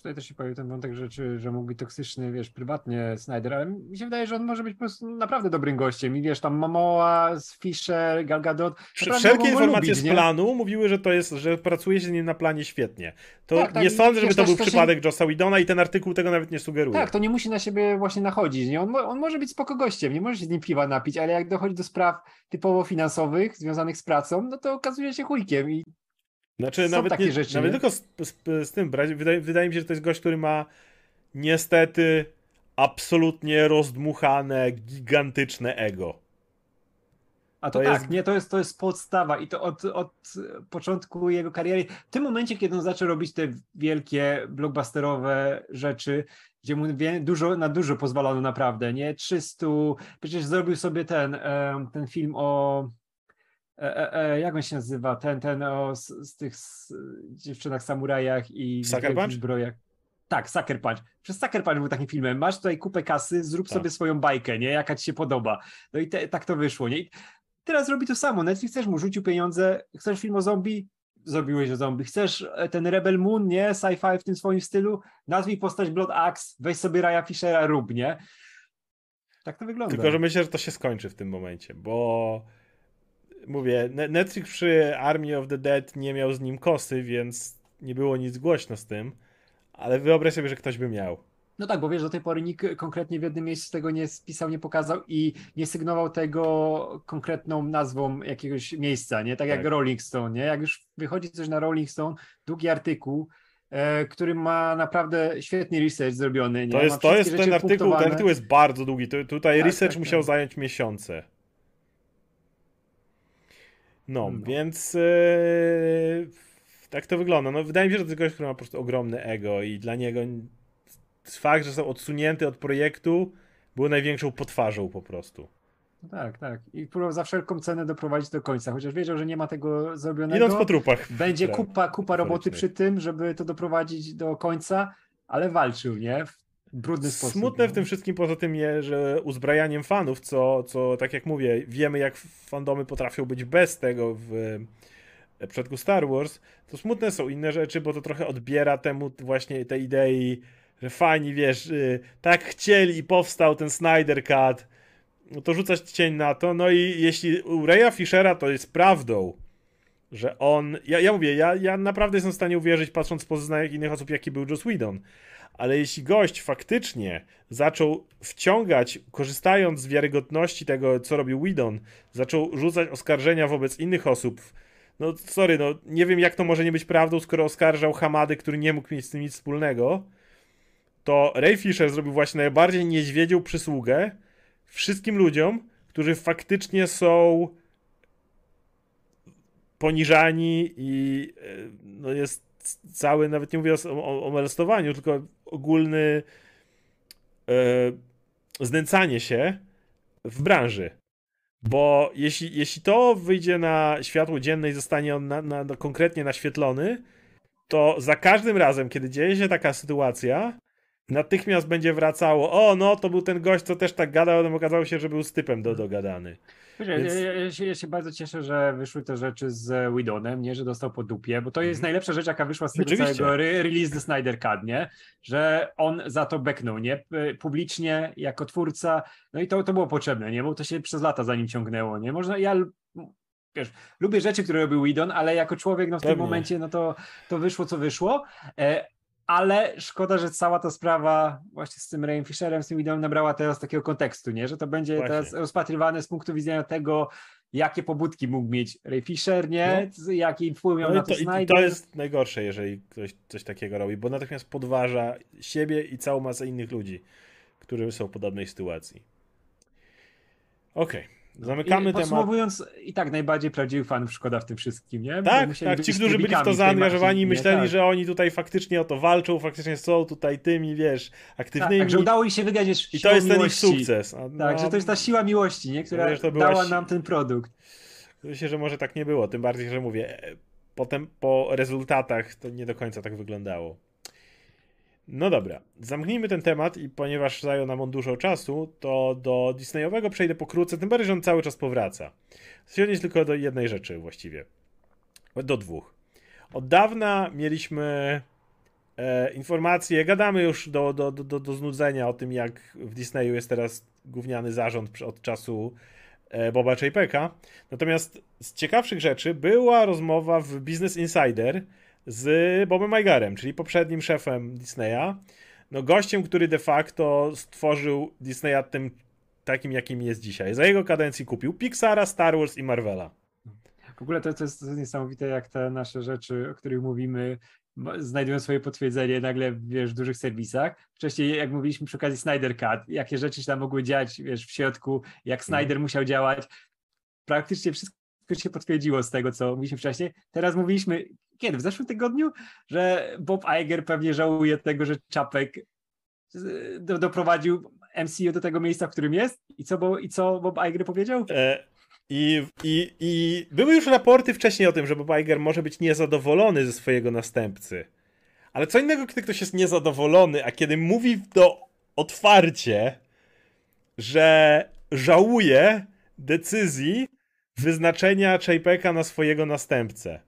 S1: Tutaj też się pojawił ten wątek rzeczy, że mógł być toksyczny, wiesz, prywatnie Snyder, ale mi się wydaje, że on może być po prostu naprawdę dobrym gościem. I wiesz, tam Momoa, Fisher, Gal Gadot.
S2: Wszelkie informacje
S1: lubić,
S2: z
S1: nie?
S2: planu mówiły, że to jest, że pracuje się z nim na planie świetnie. To
S1: Tak, tak,
S2: nie sądzę, żeby to był
S1: to się-
S2: przypadek Jossa Widona i ten artykuł tego nawet nie sugeruje.
S1: Tak, to nie musi na siebie właśnie nachodzić. Nie? On, on może być spoko gościem, nie może się z nim piwa napić, ale jak dochodzi do spraw typowo finansowych, związanych z pracą, no to okazuje się chujkiem. I
S2: Znaczy,
S1: Są
S2: nawet,
S1: takie
S2: nie,
S1: rzeczy,
S2: nawet
S1: nie?
S2: tylko z, z, z tym, brać- wydaje, wydaje mi się, że to jest gość, który ma niestety absolutnie rozdmuchane, gigantyczne ego.
S1: A to,
S2: To
S1: tak,
S2: jest-
S1: nie, to jest, to jest podstawa i to od, od początku jego kariery. W tym momencie, kiedy on zaczął robić te wielkie, blockbusterowe rzeczy, gdzie mu dużo, na dużo pozwalono naprawdę, nie? 300, przecież zrobił sobie ten, ten film o, e, e, e, jak on się nazywa, ten, ten o, z, z tych z, dziewczynach samurajach i zbrojach. Tak, Sucker Punch. Przez Sucker Punch był takim filmem. Masz tutaj kupę kasy, zrób
S2: Tak.
S1: sobie swoją bajkę, nie? Jaka ci się podoba. No i te, tak to wyszło, nie? I teraz robi to samo. Netflix też mu rzucił pieniądze. Chcesz film o zombie? Zrobiłeś o zombie. Chcesz e, ten Rebel Moon, nie? Sci-fi w tym swoim stylu? Nazwij postać Blood Axe, weź sobie Raya Fishera, rób, nie? Tak to wygląda.
S2: Tylko, że myślę, że to się skończy w tym momencie, bo mówię, Ne- Netflix przy Army of the Dead nie miał z nim kosy, więc nie było nic głośno z tym, ale wyobraź sobie, że ktoś by miał.
S1: No tak, bo wiesz, do tej pory nikt konkretnie w jednym miejscu tego nie spisał, nie pokazał i nie sygnował tego konkretną nazwą jakiegoś miejsca, nie? Tak jak
S2: Tak.
S1: Rolling Stone, nie? Jak już wychodzi coś na Rolling Stone, długi artykuł, e, który ma naprawdę świetny research zrobiony, nie?
S2: To jest, to jest ten artykuł, ten artykuł jest bardzo długi. Tu, tutaj
S1: Tak,
S2: research
S1: tak,
S2: musiał
S1: tak.
S2: zająć miesiące. No,
S1: No.
S2: więc e, tak to wygląda. No, wydaje mi się, że to jest gość, który ma po prostu ogromne ego i dla niego fakt, że są odsunięty od projektu był największą potwarzą po prostu.
S1: No Tak, tak. I próbował za wszelką cenę doprowadzić do końca, chociaż wiedział, że nie ma tego zrobionego.
S2: Idąc po trupach.
S1: Będzie kupa, kupa roboty przy tym, żeby to doprowadzić do końca, ale walczył, nie? Brudny sposób.
S2: Smutne w
S1: no.
S2: tym wszystkim poza tym jest, że uzbrajaniem fanów, co, co tak jak mówię, wiemy jak fandomy potrafią być bez tego w w przypadku Star Wars, to smutne są inne rzeczy, bo to trochę odbiera temu właśnie tej idei, że fajni, wiesz, y, tak chcieli i powstał ten Snyder Cut, no to rzucać cień na to, no i jeśli u Raya Fishera to jest prawdą, że on, ja, ja mówię, ja, ja naprawdę jestem w stanie uwierzyć, patrząc po zeznaniach innych osób, jaki był Joss Whedon, ale jeśli gość faktycznie zaczął wciągać, korzystając z wiarygodności tego, co robił Whedon, zaczął rzucać oskarżenia wobec innych osób, no sorry, no nie wiem jak to może nie być prawdą, skoro oskarżał Hamady, który nie mógł mieć z tym nic wspólnego, to Ray Fisher zrobił właśnie najbardziej niedźwiedzią przysługę wszystkim ludziom, którzy faktycznie są poniżani i e, no jest cały, nawet nie mówię o, o, o molestowaniu, tylko ogólny e, znęcanie się w branży. Bo jeśli, jeśli to wyjdzie na światło dzienne i zostanie on na, na, na konkretnie naświetlony, to za każdym razem, kiedy dzieje się taka sytuacja, natychmiast będzie wracało, o no, to był ten gość, co też tak gadał, ale okazało się, że był z typem do, dogadany. Więc-
S1: ja, ja, się, ja się bardzo cieszę, że wyszły te rzeczy z Widonem, nie, że dostał po dupie, bo to jest
S2: Mhm.
S1: najlepsza rzecz, jaka wyszła z tego
S2: Oczywiście.
S1: całego re release the Snyder Cut, nie? Że on za to beknął, nie? Publicznie, jako twórca, no i to, to było potrzebne, nie? Bo to się przez lata za nim ciągnęło, nie? Można, ja wiesz, lubię rzeczy, które robił Widon, ale jako człowiek, no w tym
S2: Pewnie.
S1: momencie, no to, to wyszło, co wyszło, e, ale szkoda, że cała ta sprawa właśnie z tym Rayem Fisherem, z tym Widonem nabrała teraz takiego kontekstu, nie? Że to będzie
S2: Właśnie.
S1: teraz rozpatrywane z punktu widzenia tego, jakie pobudki mógł mieć Ray Fisher, nie? Z- Jaki wpływ miał
S2: No
S1: na
S2: i
S1: to,
S2: to, i
S1: Snyder.
S2: to jest najgorsze, jeżeli ktoś coś takiego robi, bo natychmiast podważa siebie i całą masę innych ludzi, którzy są w podobnej sytuacji. Okej, zamykamy
S1: I
S2: temat.
S1: podsumowując, i tak najbardziej prawdziwych fanów szkoda w tym wszystkim, nie? Bo
S2: Tak, tak, ci, którzy byli w to zaangażowani myśleli,
S1: tak.
S2: że oni tutaj faktycznie o to walczą, faktycznie są tutaj tymi, wiesz,
S1: Tak,
S2: aktywnymi.
S1: tak, że udało im się wygrać wiesz,
S2: I to jest ten ich
S1: miłości.
S2: sukces. A,
S1: Tak,
S2: no,
S1: że to jest ta siła miłości, nie? która
S2: Wiesz, była
S1: dała nam ten produkt.
S2: Myślę, że może tak nie było, tym bardziej, że mówię, e, potem po rezultatach to nie do końca tak wyglądało. No dobra, zamknijmy ten temat i ponieważ zajął nam on dużo czasu, to do Disneyowego przejdę pokrótce, tym bardziej, że on cały czas powraca. Chcę odnieść tylko do jednej rzeczy właściwie. Do dwóch. Od dawna mieliśmy e, informacje, gadamy już do, do, do, do, znudzenia o tym, jak w Disneyu jest teraz gówniany zarząd od czasu e, Boba Chapeka. Natomiast z ciekawszych rzeczy była rozmowa w Business Insider z Bobem Igerem, czyli poprzednim szefem Disneya. No gościem, który de facto stworzył Disneya tym takim, jakim jest dzisiaj. Za jego kadencji kupił Pixara, Star Wars i Marvela.
S1: W ogóle to, to, jest, niesamowite, jak te nasze rzeczy, o których mówimy, znajdują swoje potwierdzenie nagle wiesz, w dużych serwisach. Wcześniej, jak mówiliśmy przy okazji Snyder Cut, jakie rzeczy się tam mogły dziać wiesz, w środku, jak Snyder musiał działać, praktycznie wszystko się potwierdziło z tego, co mówiliśmy wcześniej. Teraz mówiliśmy, kiedy? W zeszłym tygodniu, że Bob Iger pewnie żałuje tego, że Czapek do, doprowadził MCU do tego miejsca, w którym jest. I co, bo, i co Bob Iger powiedział?
S2: E, I, i, I były już raporty wcześniej o tym, że Bob Iger może być niezadowolony ze swojego następcy. Ale co innego, kiedy ktoś jest niezadowolony, a kiedy mówi to otwarcie, że żałuje decyzji wyznaczenia JPEG'a na swojego następcę.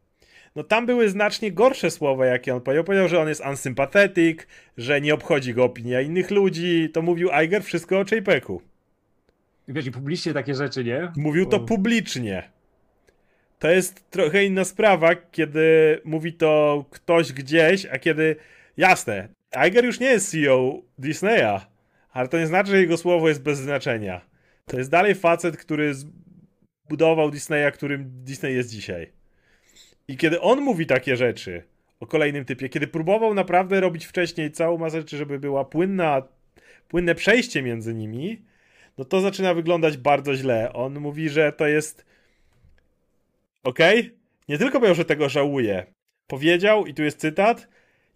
S2: No tam były znacznie gorsze słowa, jakie on powiedział. Powiedział, że on jest unsympathetic, że nie obchodzi go opinia innych ludzi. To mówił Iger wszystko o JPEG'u.
S1: Wiesz, i publicznie takie rzeczy, nie?
S2: Mówił to publicznie. To jest trochę inna sprawa, kiedy mówi to ktoś gdzieś, a kiedy. Jasne, Iger już nie jest CEO Disneya, ale to nie znaczy, że jego słowo jest bez znaczenia. To jest dalej facet, który budował Disneya, którym Disney jest dzisiaj. I kiedy on mówi takie rzeczy o kolejnym typie, kiedy próbował naprawdę robić wcześniej całą masę rzeczy, żeby była płynna, płynne przejście między nimi, no to zaczyna wyglądać bardzo źle. On mówi, że to jest. Okej? Okay? Nie tylko powiedział, że tego żałuje. Powiedział, i tu jest cytat,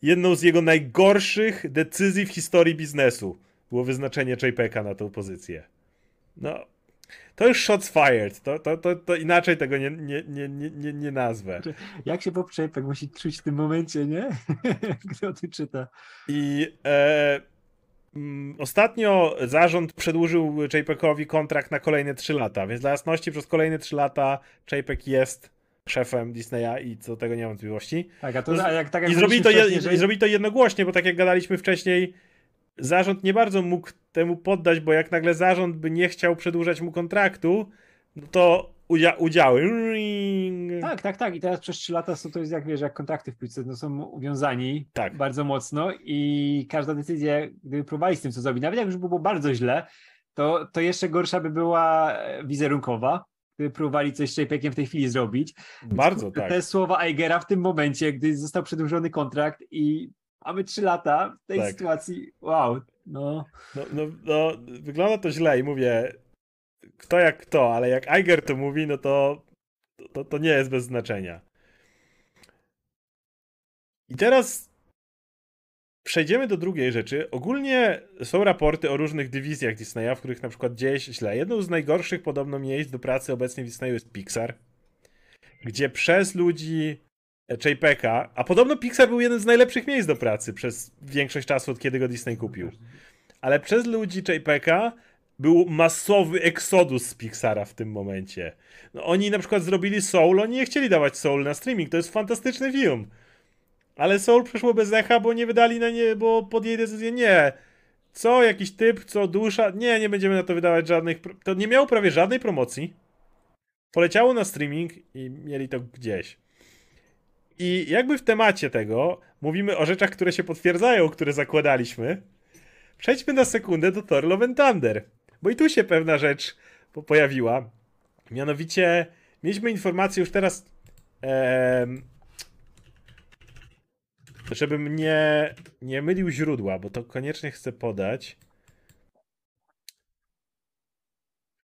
S2: jedną z jego najgorszych decyzji w historii biznesu było wyznaczenie JPEG'a na tą pozycję. No, to już shots fired. To, to, to, to inaczej tego nie, nie, nie, nie, nie nazwę.
S1: Jak się Bob Chapek musi czuć w tym momencie, nie? Kto ty czyta.
S2: I e, mm, ostatnio zarząd przedłużył JPEGowi kontrakt na kolejne 3 lata, więc dla jasności przez kolejne 3 lata JPEG jest szefem Disneya i co do tego nie mam wątpliwości.
S1: Tak, a to, a jak, tak jak
S2: I, zrobili to, je, zrobili to jednogłośnie, bo tak jak gadaliśmy wcześniej, zarząd nie bardzo mógł temu poddać, bo jak nagle zarząd by nie chciał przedłużać mu kontraktu, no to udzia udziały.
S1: Tak, tak, tak. I teraz przez 3 lata są to jest jak wiesz, jak kontrakty w piłce, no są uwiązani tak. bardzo mocno i każda decyzja, gdyby próbowali z tym co zrobić, nawet jak już było bardzo źle, to, to jeszcze gorsza by była wizerunkowa, gdyby próbowali coś z JPEGiem w tej chwili zrobić.
S2: Bardzo,
S1: te,
S2: tak.
S1: Te słowa Eigera w tym momencie, gdy został przedłużony kontrakt i mamy trzy lata w tej tak. sytuacji. Wow, no.
S2: No, no. no, wygląda to źle i mówię, kto jak kto, ale jak Eiger to mówi, no to, to, to nie jest bez znaczenia. I teraz przejdziemy do drugiej rzeczy. Ogólnie są raporty o różnych dywizjach Disneya, w których na przykład dzieje się źle. Jedną z najgorszych podobno miejsc do pracy obecnie w Disneyu jest Pixar, gdzie przez ludzi JPEG'a, a podobno Pixar był jeden z najlepszych miejsc do pracy przez większość czasu, od kiedy go Disney kupił. Ale przez ludzi JPEG'a był masowy eksodus z Pixara w tym momencie. No, oni na przykład zrobili Soul, oni nie chcieli dawać Soul na streaming, to jest fantastyczny film. Ale Soul przeszło bez echa, bo nie wydali na nie, bo podjęli decyzję, nie. Co, jakiś typ, co, dusza, nie, nie będziemy na to wydawać żadnych, to nie miało prawie żadnej promocji. Poleciało na streaming i mieli to gdzieś. I jakby w temacie tego mówimy o rzeczach, które się potwierdzają, które zakładaliśmy. Przejdźmy na sekundę do Thor Love Thunder. Bo i tu się pewna rzecz pojawiła. Mianowicie mieliśmy informację już teraz, e, żebym nie, nie mylił źródła, bo to koniecznie chcę podać.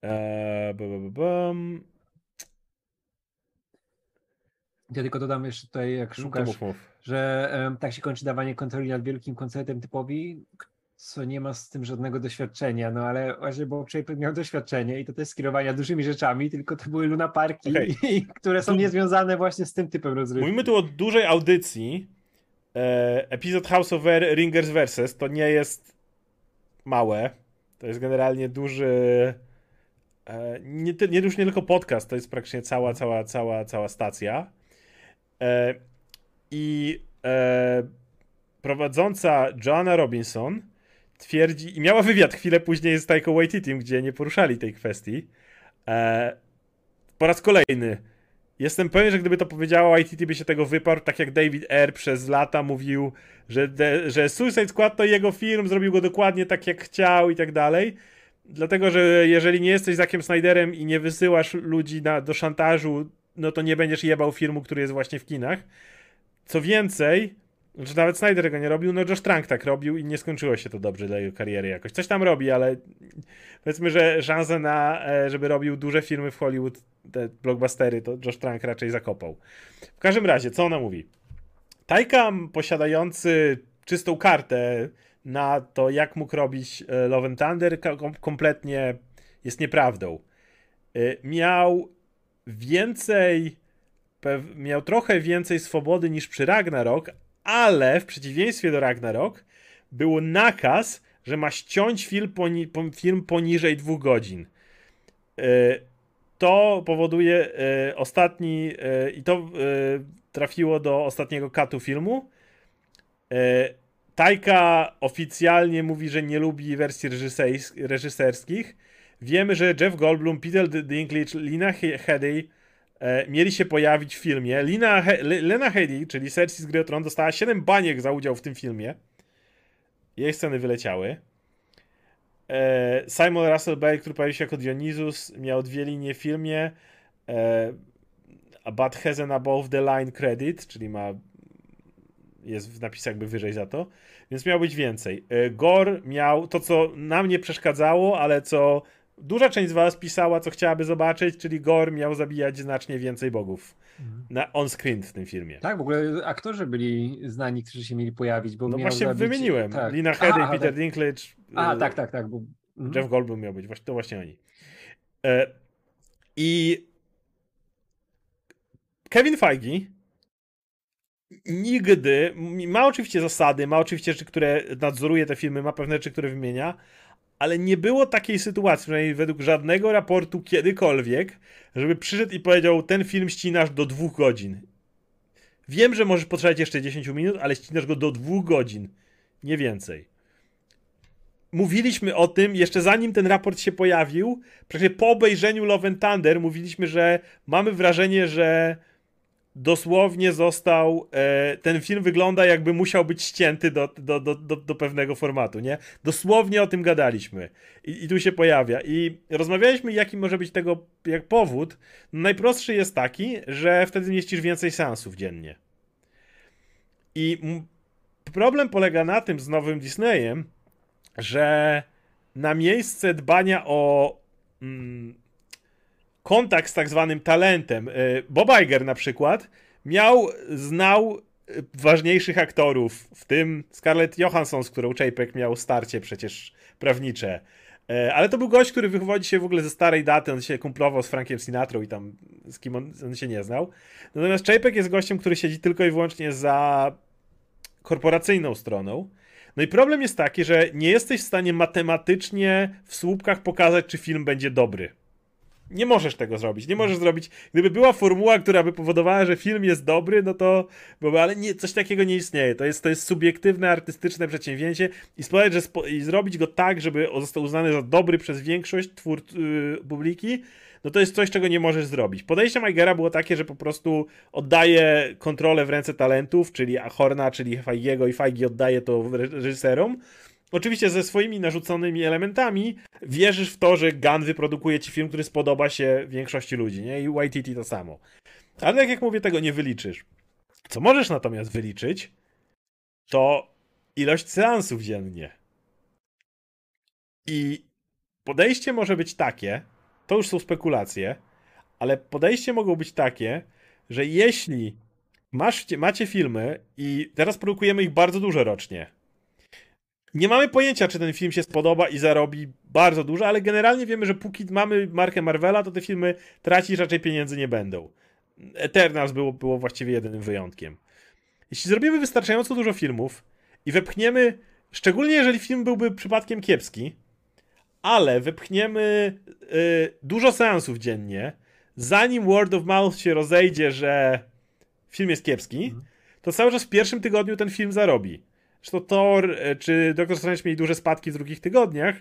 S2: E,
S1: Ja tylko dodam jeszcze tutaj, jak no szukasz, mów, mów. że um, tak się kończy dawanie kontroli nad wielkim koncertem typowi, co nie ma z tym żadnego doświadczenia, no ale właśnie Bob Shaper miał doświadczenie i to też skierowania dużymi rzeczami, tylko to były Luna Parki, okay. które są niezwiązane właśnie z tym typem rozrywki.
S2: Mówimy tu o dużej audycji. E, epizod House of Air Ringers Versus to nie jest małe. To jest generalnie duży e, nie, nie już nie tylko podcast, to jest praktycznie cała, cała, cała, cała stacja. E, I e, prowadząca Joanna Robinson twierdzi, i miała wywiad chwilę później z Taiko Waititi, gdzie nie poruszali tej kwestii. E, po raz kolejny. Jestem pewien, że gdyby to powiedziała Waititi by się tego wyparł, tak jak David Ayer przez lata mówił, że, de, że Suicide Squad to jego film, zrobił go dokładnie tak jak chciał i tak dalej. Dlatego, że jeżeli nie jesteś Zakiem Snyderem i nie wysyłasz ludzi na, do szantażu no to nie będziesz jebał filmu, który jest właśnie w kinach. Co więcej, że nawet Snyder tego nie robił, no Josh Trank tak robił i nie skończyło się to dobrze dla jego kariery jakoś. Coś tam robi, ale powiedzmy, że szanse na, e, żeby robił duże filmy w Hollywood, te blockbustery, to Josh Trank raczej zakopał. W każdym razie, co ona mówi? Tajka posiadający czystą kartę na to, jak mógł robić e, Love and Thunder, kompletnie jest nieprawdą. E, miał więcej, miał trochę więcej swobody niż przy Ragnarok, ale w przeciwieństwie do Ragnarok był nakaz, że ma ściąć film, poni film poniżej dwóch godzin. E, to powoduje e, ostatni, e, i to trafiło do ostatniego katu filmu. Tajka oficjalnie mówi, że nie lubi wersji reżyserskich. Wiemy, że Jeff Goldblum, Peter Dinklage, Lina Headey mieli się pojawić w filmie. Lina He Lena Headey, czyli Cersei z Gry Tron, dostała 7 baniek za udział w tym filmie. Jej sceny wyleciały. E, Simon Russell Bale, który pojawił się jako Dionysus, miał dwie linie w filmie. E, but has an above the line credit, czyli ma jest w napisach jakby wyżej za to, więc miał być więcej. E, Gore miał to, co nam nie przeszkadzało, ale co duża część z was pisała, co chciałaby zobaczyć, czyli Gore miał zabijać znacznie więcej bogów mhm. na on-screen w tym filmie.
S1: Tak, w ogóle aktorzy byli znani, którzy się mieli pojawić, bo
S2: No właśnie zabić... wymieniłem. Tak. Lina Headey, Peter tak. Dinklage.
S1: A, tak, tak, tak. Bo...
S2: Mhm. Jeff Goldblum miał być, to właśnie oni. E, I Kevin Feige nigdy, ma oczywiście zasady, ma oczywiście rzeczy, które nadzoruje te filmy, ma pewne rzeczy, które wymienia, ale nie było takiej sytuacji, przynajmniej według żadnego raportu kiedykolwiek, żeby przyszedł i powiedział, ten film ścinasz do dwóch godzin. Wiem, że możesz potrzebować jeszcze 10 minut, ale ścinasz go do dwóch godzin. Nie więcej. Mówiliśmy o tym, jeszcze zanim ten raport się pojawił, przecież po obejrzeniu Love and Thunder mówiliśmy, że mamy wrażenie, że dosłownie został. E, ten film wygląda, jakby musiał być ścięty do, do, do, do, do pewnego formatu, nie? Dosłownie o tym gadaliśmy. I, I, tu się pojawia. I rozmawialiśmy, jaki może być tego jak powód. Najprostszy jest taki, że wtedy mieścisz więcej seansów dziennie. I problem polega na tym z nowym Disneyem, że na miejsce dbania o. Mm, kontakt z tak zwanym talentem. E, Bob Iger na przykład miał, znał e, ważniejszych aktorów, w tym Scarlett Johansson, z którą Chapek miał starcie przecież prawnicze. E, ale to był gość, który wywodzi się w ogóle ze starej daty, on się kumplował z Frankiem Sinatrą i tam z kim on, on się nie znał. Natomiast Chapek jest gościem, który siedzi tylko i wyłącznie za korporacyjną stroną. No i problem jest taki, że nie jesteś w stanie matematycznie w słupkach pokazać, czy film będzie dobry. Nie możesz tego zrobić. Nie możesz zrobić. Gdyby była formuła, która by powodowała, że film jest dobry, no to byłoby, ale nie, coś takiego nie istnieje. To jest, to jest subiektywne, artystyczne przedsięwzięcie i spowodować, że spo, i zrobić go tak, żeby został uznany za dobry przez większość twór, yy, publiki, no to jest coś, czego nie możesz zrobić. Podejście Meigera było takie, że po prostu oddaje kontrolę w ręce talentów, czyli Horna, czyli Feigiego i Feigi oddaje to reżyserom Oczywiście ze swoimi narzuconymi elementami wierzysz w to, że Gun wyprodukuje ci film, który spodoba się większości ludzi, nie? I YTT to samo. Ale tak jak mówię, tego nie wyliczysz. Co możesz natomiast wyliczyć, to ilość seansów dziennie. I podejście może być takie, to już są spekulacje, ale podejście mogą być takie, że jeśli masz, macie filmy i teraz produkujemy ich bardzo dużo rocznie, nie mamy pojęcia, czy ten film się spodoba i zarobi bardzo dużo, ale generalnie wiemy, że póki mamy markę Marvela, to te filmy tracić raczej pieniędzy nie będą. Eternals było, było właściwie jedynym wyjątkiem. Jeśli zrobimy wystarczająco dużo filmów i wepchniemy, szczególnie jeżeli film byłby przypadkiem kiepski, ale wepchniemy y, dużo seansów dziennie, zanim word of mouth się rozejdzie, że film jest kiepski, mhm. to cały czas w pierwszym tygodniu ten film zarobi. Zresztą Thor e, czy Doctor Strange mieli duże spadki w drugich tygodniach,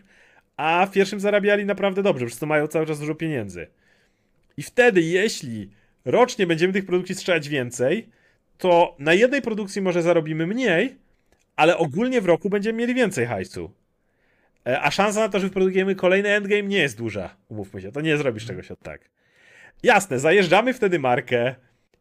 S2: a w pierwszym zarabiali naprawdę dobrze, przez to mają cały czas dużo pieniędzy. I wtedy, jeśli rocznie będziemy tych produkcji strzelać więcej, to na jednej produkcji może zarobimy mniej, ale ogólnie w roku będziemy mieli więcej hajsu. E, a szansa na to, że wyprodukujemy kolejny endgame nie jest duża. Umówmy się, to nie zrobisz czegoś od tak. Jasne, zajeżdżamy wtedy markę,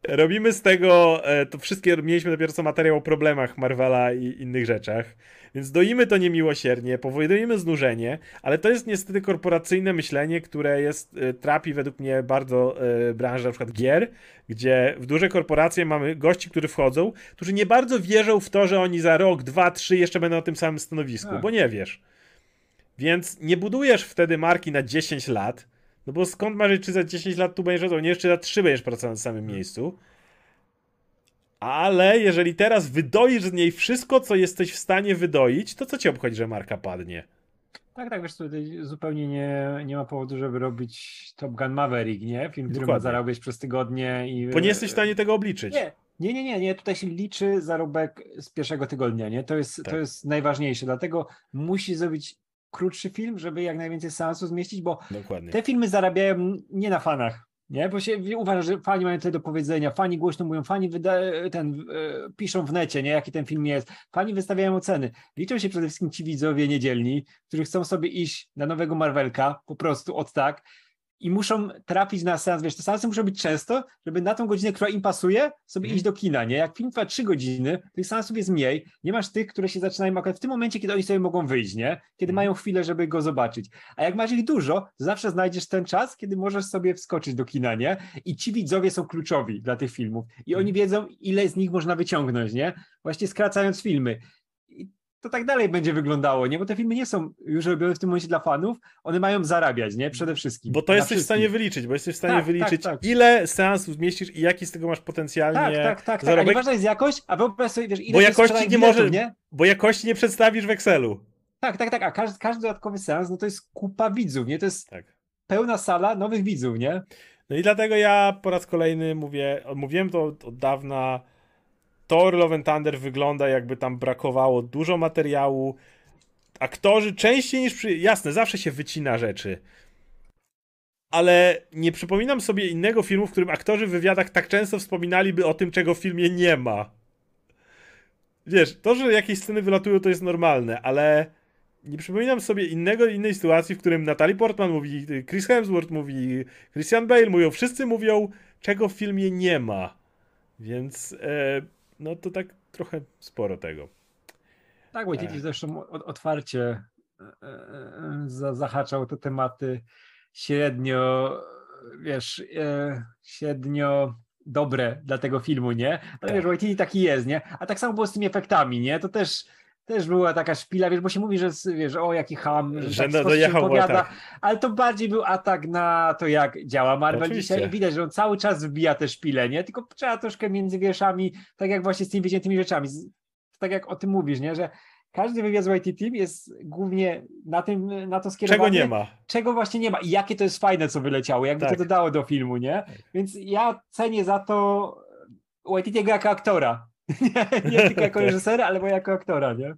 S2: Robimy z tego, e, to wszystkie, mieliśmy dopiero co materiał o problemach Marvela i innych rzeczach, więc doimy to niemiłosiernie, powodujemy znużenie, ale to jest niestety korporacyjne myślenie, które jest, e, trapi według mnie bardzo e, branżę na przykład gier, gdzie w duże korporacje mamy gości, którzy wchodzą, którzy nie bardzo wierzą w to, że oni za rok, dwa, trzy jeszcze będą na tym samym stanowisku, tak. bo nie wiesz. Więc nie budujesz wtedy marki na 10 lat, no bo skąd marzyć, czy za 10 lat tu będziesz? Nie, jeszcze za 3 będziesz pracował na samym miejscu. Ale jeżeli teraz wydoisz z niej wszystko, co jesteś w stanie wydoić, to co ci obchodzi, że marka padnie?
S1: Tak, tak, wiesz, tutaj zupełnie nie, nie ma powodu, żeby robić Top Gun Maverick, nie? Film, który ma zarabiać przez tygodnie i...
S2: Bo nie jesteś w stanie tego obliczyć.
S1: Nie, nie, nie, nie, nie. Tutaj się liczy zarobek z pierwszego tygodnia, nie? To jest,
S2: Tak.
S1: to jest najważniejsze, dlatego musi zrobić krótszy film, żeby jak najwięcej seansów zmieścić, bo
S2: Dokładnie.
S1: te filmy zarabiają nie na fanach. Nie, bo się uważa, że fani mają tyle do powiedzenia, fani głośno mówią, fani wyda, ten, e, piszą w necie, nie, jaki ten film jest, fani wystawiają oceny. Liczą się przede wszystkim ci widzowie niedzielni, którzy chcą sobie iść na nowego Marvelka, po prostu od tak, i muszą trafić na seans, wiesz, te seansy muszą być często, żeby na tą godzinę, która im pasuje, sobie
S2: Mhm.
S1: iść do kina, nie? Jak film trwa trzy godziny, tych seansów jest mniej, nie masz tych, które się zaczynają akurat w tym momencie, kiedy oni sobie mogą wyjść, nie? Kiedy
S2: Mhm.
S1: mają chwilę, żeby go zobaczyć. A jak masz ich dużo, to zawsze znajdziesz ten czas, kiedy możesz sobie wskoczyć do kina, nie? I ci widzowie są kluczowi dla tych filmów. I oni wiedzą, ile z nich można wyciągnąć, nie? Właśnie skracając filmy. To tak dalej będzie wyglądało, nie? Bo te filmy nie są już robione w tym momencie dla fanów, one mają zarabiać, nie? Przede wszystkim.
S2: Bo to jesteś w stanie wyliczyć, bo jesteś w stanie
S1: Tak,
S2: wyliczyć,
S1: tak, tak.
S2: ile seansów zmieścisz i jaki z tego masz potencjalnie
S1: Tak, tak, tak, tak. A nieważna jest jakość, a wyobraź sobie, wiesz, ile
S2: Bo jakości nie
S1: biletów,
S2: może-
S1: nie?
S2: bo jakości nie przedstawisz w Excelu.
S1: Tak, tak, tak, a każdy, każdy dodatkowy seans, no to jest kupa widzów, nie? To jest
S2: Tak.
S1: pełna sala nowych widzów, nie?
S2: No i dlatego ja po raz kolejny mówię, mówiłem to od dawna, Thor Love and Thunder wygląda jakby tam brakowało dużo materiału, aktorzy częściej niż przy... Jasne, zawsze się wycina rzeczy. Ale nie przypominam sobie innego filmu, w którym aktorzy w wywiadach tak często wspominaliby o tym, czego w filmie nie ma. Wiesz, to, że jakieś sceny wylatują, to jest normalne, ale nie przypominam sobie innego, innej sytuacji, w którym Natalie Portman mówi, Chris Hemsworth mówi, Christian Bale mówią, wszyscy mówią, czego w filmie nie ma. Więc e, no to tak trochę sporo tego.
S1: Tak, Wojciech
S2: E.
S1: zresztą otwarcie e, e, za- zahaczał te tematy średnio, wiesz, e, średnio dobre dla tego filmu, nie? Ale
S2: Tak.
S1: wiesz, Waititi taki jest, nie? A tak samo było z tymi efektami, nie? To też też była taka szpila, wiesz, bo się mówi, że wiesz, o jaki ham,
S2: Że
S1: że tak
S2: no-
S1: się
S2: dojechał,
S1: wypowiada,
S2: tak.
S1: ale to bardziej był atak na to, jak działa Marvel
S2: Oczywiście.
S1: dzisiaj i widać, że on cały czas wbija te szpile, nie? Tylko trzeba troszkę między wierszami, tak jak właśnie z tymi wyciętymi rzeczami, tak jak o tym mówisz, nie? Że każdy wywiad z YT Team jest głównie na tym, na to skierowany.
S2: Czego nie ma?
S1: Czego właśnie nie ma i jakie to jest fajne, co wyleciało, jakby
S2: Tak.
S1: to dodało do filmu, nie? Więc ja cenię za to Waititiego jako aktora. nie, nie tylko jako reżysera, ale bo jako aktora, nie?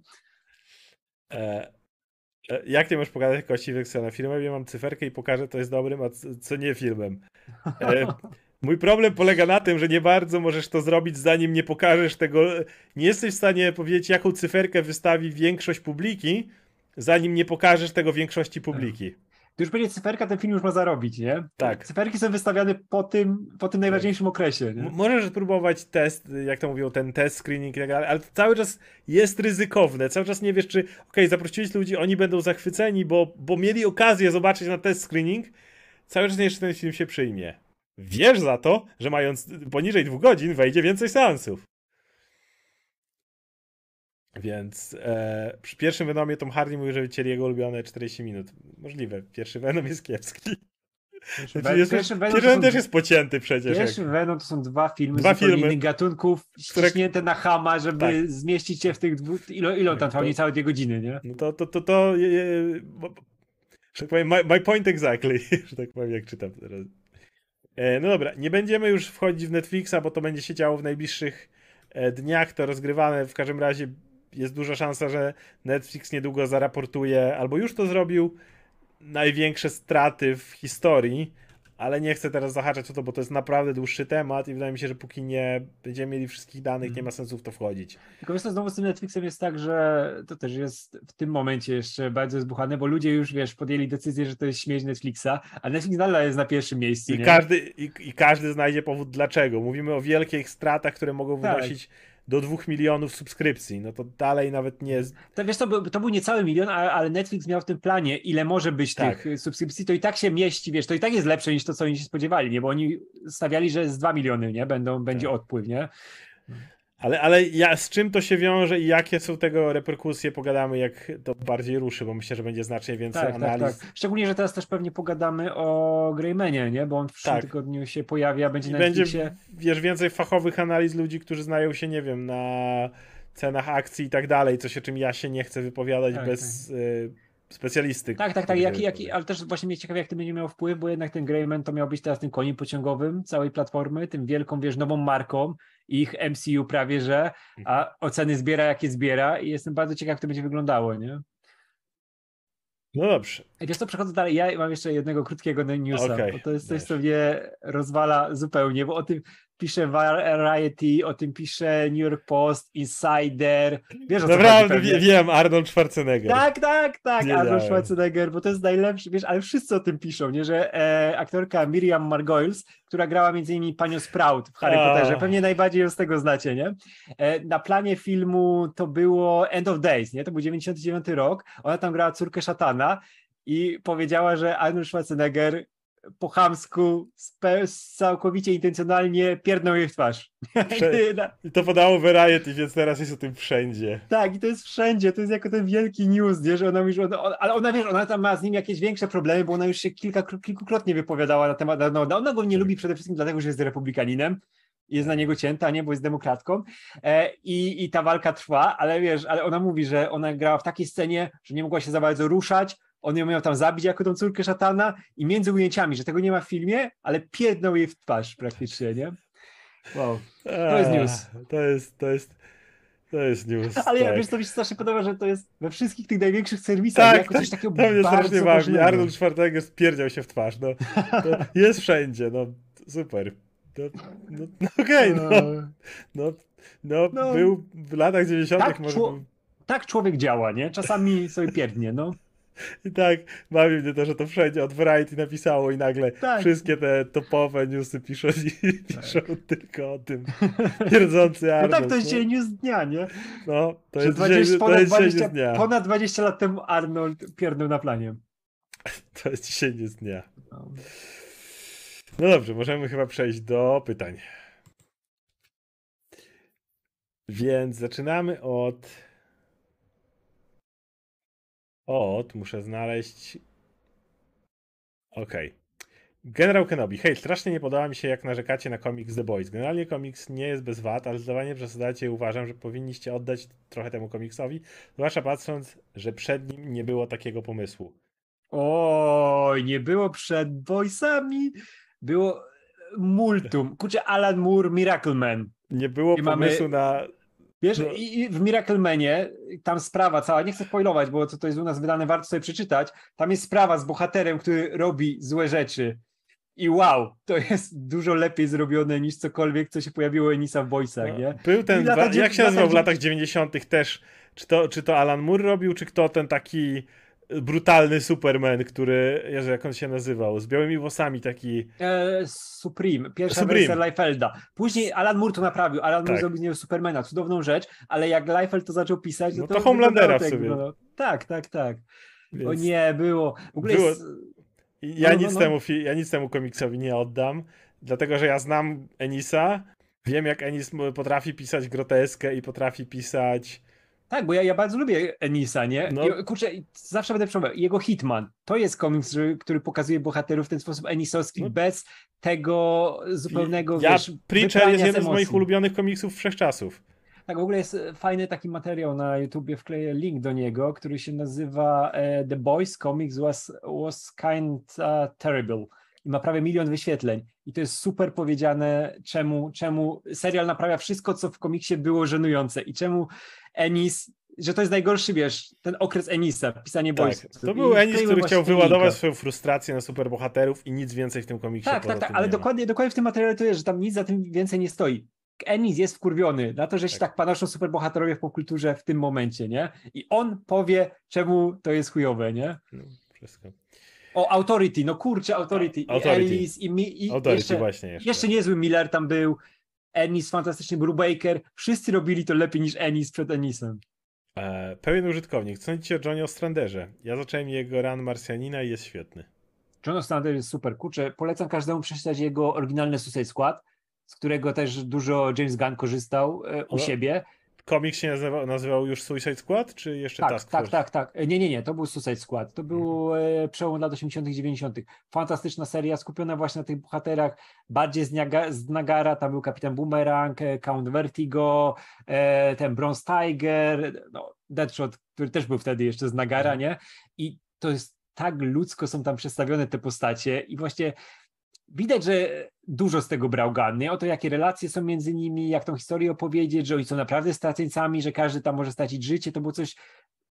S2: E, e, jak ty możesz pokazać kości Weksela na filmie? Ja mam cyferkę i pokażę, to jest dobrym, a co nie filmem. E, mój problem polega na tym, że nie bardzo możesz to zrobić, zanim nie pokażesz tego. Nie jesteś w stanie powiedzieć, jaką cyferkę wystawi większość publiki, zanim nie pokażesz tego większości publiki.
S1: Ty już będzie cyferka, ten film już ma zarobić, nie?
S2: Tak.
S1: Cyferki są wystawiane po tym, po tym najważniejszym okresie,
S2: M-
S1: nie?
S2: Możesz spróbować test, jak to mówią, ten test screening i tak dalej, ale to cały czas jest ryzykowne. Cały czas nie wiesz, czy okej, zaprosiłeś ludzi, oni będą zachwyceni, bo, bo mieli okazję zobaczyć na test screening. Cały czas nie wiesz, czy ten film się przyjmie. Wiesz za to, że mając poniżej dwóch godzin wejdzie więcej seansów. Więc e, przy pierwszym Venomie Tom Hardy mówił, że wycięli jego ulubione 40 minut. Możliwe. Pierwszy Venom jest kiepski. Znaczy,
S1: Ve-
S2: jest,
S1: pierwszy Venom
S2: pierwszy też jest pocięty przecież. jak-
S1: Pierwszy Venom to są dwa filmy
S2: Dwa filmy.
S1: innych gatunków,
S2: Które-
S1: ściśnięte na hama, żeby
S2: Tak.
S1: zmieścić się w tych dwóch, ilo, ilo tam
S2: Tak,
S1: trwał
S2: to-
S1: niecałe dwie godziny, nie?
S2: No to, to, to, to je, je, bo- że tak powiem, my, my point exactly, że tak powiem, jak czytam teraz. E, no dobra, nie będziemy już wchodzić w Netflixa, bo to będzie się działo w najbliższych e, dniach, to rozgrywane, w każdym razie jest duża szansa, że Netflix niedługo zaraportuje, albo już to zrobił, największe straty w historii, ale nie chcę teraz zahaczać o to, bo to jest naprawdę dłuższy temat i wydaje mi się, że póki nie będziemy mieli wszystkich danych, nie ma sensu w to wchodzić.
S1: Tylko wiesz co, znowu z tym Netflixem jest tak, że to też jest w tym momencie jeszcze bardzo zbuchane, bo ludzie już, wiesz, podjęli decyzję, że to jest śmierć Netflixa, a Netflix nadal jest na pierwszym miejscu,
S2: I
S1: nie?
S2: każdy, i, I każdy znajdzie powód dlaczego. Mówimy o wielkich stratach, które mogą
S1: Tak.
S2: wynosić do 2 milionów subskrypcji. No to dalej nawet nie.
S1: To, wiesz co, był- to był niecały milion, ale Netflix miał w tym planie, ile może być
S2: Tak.
S1: tych subskrypcji, to i tak się mieści, wiesz, to i tak jest lepsze niż to, co oni się spodziewali, nie? Bo oni stawiali, że z 2 miliony, nie? Będą, będzie
S2: Tak.
S1: odpływ, nie?
S2: Ale, ale ja, z czym to się wiąże i jakie są tego reperkusje, pogadamy jak to bardziej ruszy, bo myślę, że będzie znacznie więcej
S1: Tak, tak,
S2: analiz.
S1: tak. Szczególnie, że teraz też pewnie pogadamy o Greymanie, nie? Bo on w przyszłym
S2: Tak.
S1: tygodniu się pojawia, będzie
S2: I
S1: na
S2: będzie,
S1: Netflixie.
S2: wiesz, więcej fachowych analiz ludzi, którzy znają się, nie wiem, na cenach akcji i tak dalej, coś o czym ja się nie chcę wypowiadać
S1: Tak,
S2: bez y, specjalisty.
S1: Tak, tak, tak. jaki,
S2: wypowie.
S1: ale też właśnie mnie ciekawi, jak to będzie miało wpływ, bo jednak ten Greyman to miał być teraz tym koniem pociągowym całej platformy, tym wielką, wiesz, nową marką, ich MCU prawie, że, a oceny zbiera, jakie zbiera i jestem bardzo ciekaw, jak to będzie wyglądało, nie?
S2: No dobrze.
S1: I wiesz co, przechodzę dalej, ja mam jeszcze jednego krótkiego newsa,
S2: Okej,
S1: bo to jest coś, co mnie rozwala zupełnie, bo o tym pisze Variety, o tym pisze New York Post, Insider, wiesz o co chodzi
S2: Naprawdę wiem, Arnold Schwarzenegger.
S1: Tak, tak, tak,
S2: Wiedziałem.
S1: Arnold Schwarzenegger, bo to jest najlepszy, wiesz, ale wszyscy o tym piszą, nie, że e, aktorka Miriam Margolyes, która grała między innymi panią Sprout w Harry
S2: A.
S1: Potterze, pewnie najbardziej ją z tego znacie, nie? E, na planie filmu to było End of Days, nie, to był 99 rok, ona tam grała córkę szatana i powiedziała, że Arnold Schwarzenegger po chamsku, całkowicie intencjonalnie pierdnął jej w twarz.
S2: Prze- I to podało Variety, więc teraz jest o tym wszędzie.
S1: tak, i to jest wszędzie, to jest jako ten wielki news, nie? że ona już, ona, ona, ale ona wiesz, ona tam ma z nim jakieś większe problemy, bo ona już się kilka, kilkukrotnie wypowiadała na temat Arnolda. Ona go nie lubi przede wszystkim dlatego, że jest republikaninem, jest na niego cięta, nie, bo jest demokratką e, i, i ta walka trwa, ale wiesz, ale ona mówi, że ona grała w takiej scenie, że nie mogła się za bardzo ruszać, on ją miał tam zabić jako tą córkę szatana i między ujęciami, że tego nie ma w filmie, ale pierdnął jej w twarz praktycznie, nie? Wow.
S2: To
S1: jest news.
S2: To jest, to jest, to jest news.
S1: Ale ja
S2: tak.
S1: wiesz, to mi się strasznie podoba, że to jest we wszystkich tych największych serwisach
S2: Tak,
S1: jako coś takiego
S2: To mnie strasznie bawi. Arnold Schwarzenegger spierdział się w twarz. No, jest wszędzie, no super. No, no, no okej, no, no, no,
S1: No.
S2: był w latach 90.
S1: Tak,
S2: może
S1: Tak człowiek działa, nie? Czasami sobie pierdnie, no.
S2: I tak bawi mnie to, że to wszędzie od Variety napisało i nagle
S1: Tak.
S2: wszystkie te topowe newsy piszą, i piszą tylko o tym pierdzący
S1: No
S2: Arnold.
S1: tak, to jest dzisiaj news dnia, nie?
S2: no, to
S1: Że
S2: jest
S1: 20,
S2: dzisiaj, to jest dzisiaj
S1: 20,
S2: news dnia.
S1: ponad 20 lat temu Arnold pierdnął na planie.
S2: To jest dzisiaj news dnia.
S1: No.
S2: No dobrze, możemy chyba przejść do pytań. Więc zaczynamy od. Od, muszę znaleźć. Okej. Generał Kenobi. Hej, strasznie nie podoba mi się, jak narzekacie na komiks The Boys. Generalnie komiks nie jest bez wad, ale zdecydowanie przesadzacie i uważam, że powinniście oddać trochę temu komiksowi, zwłaszcza patrząc, że przed nim nie było takiego pomysłu.
S1: Oj, nie było przed boysami, było multum. Kurczę, Alan Moore, Miracle Man.
S2: Nie było
S1: I mamy-
S2: pomysłu na
S1: Wiesz,
S2: No.
S1: i, w Miracle Manie tam sprawa cała, nie chcę spoilować, bo to, to jest u nas wydane, warto sobie przeczytać, tam jest sprawa z bohaterem, który robi złe rzeczy. I wow, to jest dużo lepiej zrobione niż cokolwiek, co się pojawiło Enisa w Boysach,
S2: No,
S1: nie?
S2: Był ten,
S1: lata
S2: jak się nazywał w
S1: lata
S2: latach 90. też? Czy to, czy to Alan Moore robił, czy kto ten taki brutalny Superman, który, Jezu, jak on się nazywał, z białymi włosami taki,
S1: E, Supreme, pierwsza
S2: Supreme.
S1: wersja Leifelda. Później Alan Moore to naprawił, Alan Moore
S2: Tak.
S1: zrobił z niego Supermana, cudowną rzecz, ale jak Leifeld to zaczął pisać, no
S2: No
S1: to,
S2: to Homelandera w
S1: tak,
S2: sumie.
S1: wyglądało. Tak, tak, tak.
S2: więc
S1: O nie, było. W ogóle
S2: Było-
S1: jest,
S2: ja,
S1: No, no,
S2: nic
S1: no.
S2: Temu, ja nic temu komiksowi nie oddam, dlatego, że ja znam Enisa, wiem jak Enis potrafi pisać groteskę i potrafi pisać
S1: Tak, bo ja, ja bardzo lubię Enisa, nie?
S2: No.
S1: I, kurczę, zawsze będę przemawiał. Jego Hitman, to jest komiks, że- który pokazuje bohaterów w ten sposób enisowski,
S2: No.
S1: bez tego zupełnego,
S2: Ja,
S1: wiesz,
S2: Preacher jest
S1: z
S2: jednym z moich ulubionych komiksów wszechczasów.
S1: Tak, w ogóle jest e, fajny taki materiał na YouTubie, wkleję link do niego, który się nazywa e, The Boys Comics was, was kind uh, terrible i ma prawie milion wyświetleń. I to jest super powiedziane, czemu, czemu serial naprawia wszystko, co w komiksie było żenujące i czemu Ennis, że to jest najgorszy, wiesz, ten okres Enisa, pisanie
S2: Tak, to był Enis, który chciał wyładować
S1: linka.
S2: swoją frustrację na superbohaterów i nic więcej w tym komiksie
S1: Tak, tak, tak, ale dokładnie, dokładnie w tym materiale to jest, że tam nic za tym więcej nie stoi. Ennis jest wkurwiony na to, że się
S2: Tak.
S1: tak panoszą superbohaterowie w popkulturze w tym momencie, nie? I on powie, czemu to jest chujowe, nie?
S2: No, wszystko.
S1: O, Authority, no kurczę, Authority.
S2: A- Authority.
S1: I Ellis, i, mi, i
S2: Authority
S1: jeszcze,
S2: właśnie jeszcze.
S1: jeszcze niezły Miller tam był, Ennis fantastyczny, Brubaker. Wszyscy robili to lepiej niż Ennis przed Ennisem.
S2: E, pełen użytkownik. Co sądzicie o Johnny Ostranderze? Ja zacząłem jego ran Marsjanina i jest świetny.
S1: John Ostrander jest super, kurczę, polecam każdemu przeczytać jego oryginalny Suicide Squad. z którego też dużo James Gunn korzystał e, u
S2: O,
S1: siebie.
S2: Komiks się nazywał, nazywał już Suicide Squad, czy jeszcze
S1: Tak,
S2: Task
S1: tak,
S2: Force?
S1: tak, tak. E, Nie, nie, nie, to był Suicide Squad. To był e, przełom lat 80., 90. Fantastyczna seria, skupiona właśnie na tych bohaterach, bardziej z, Niaga, z Nagara. Tam był Kapitan Boomerang, e, Count Vertigo, ten Bronze Tiger, no, Deadshot, który też był wtedy jeszcze z Nagara, nie? I to jest tak ludzko są tam przedstawione te postacie i właśnie widać, że dużo z tego brał nie? O to, jakie relacje są między nimi, jak tą historię opowiedzieć, że oni są naprawdę straceńcami, że każdy tam może stracić życie, to było coś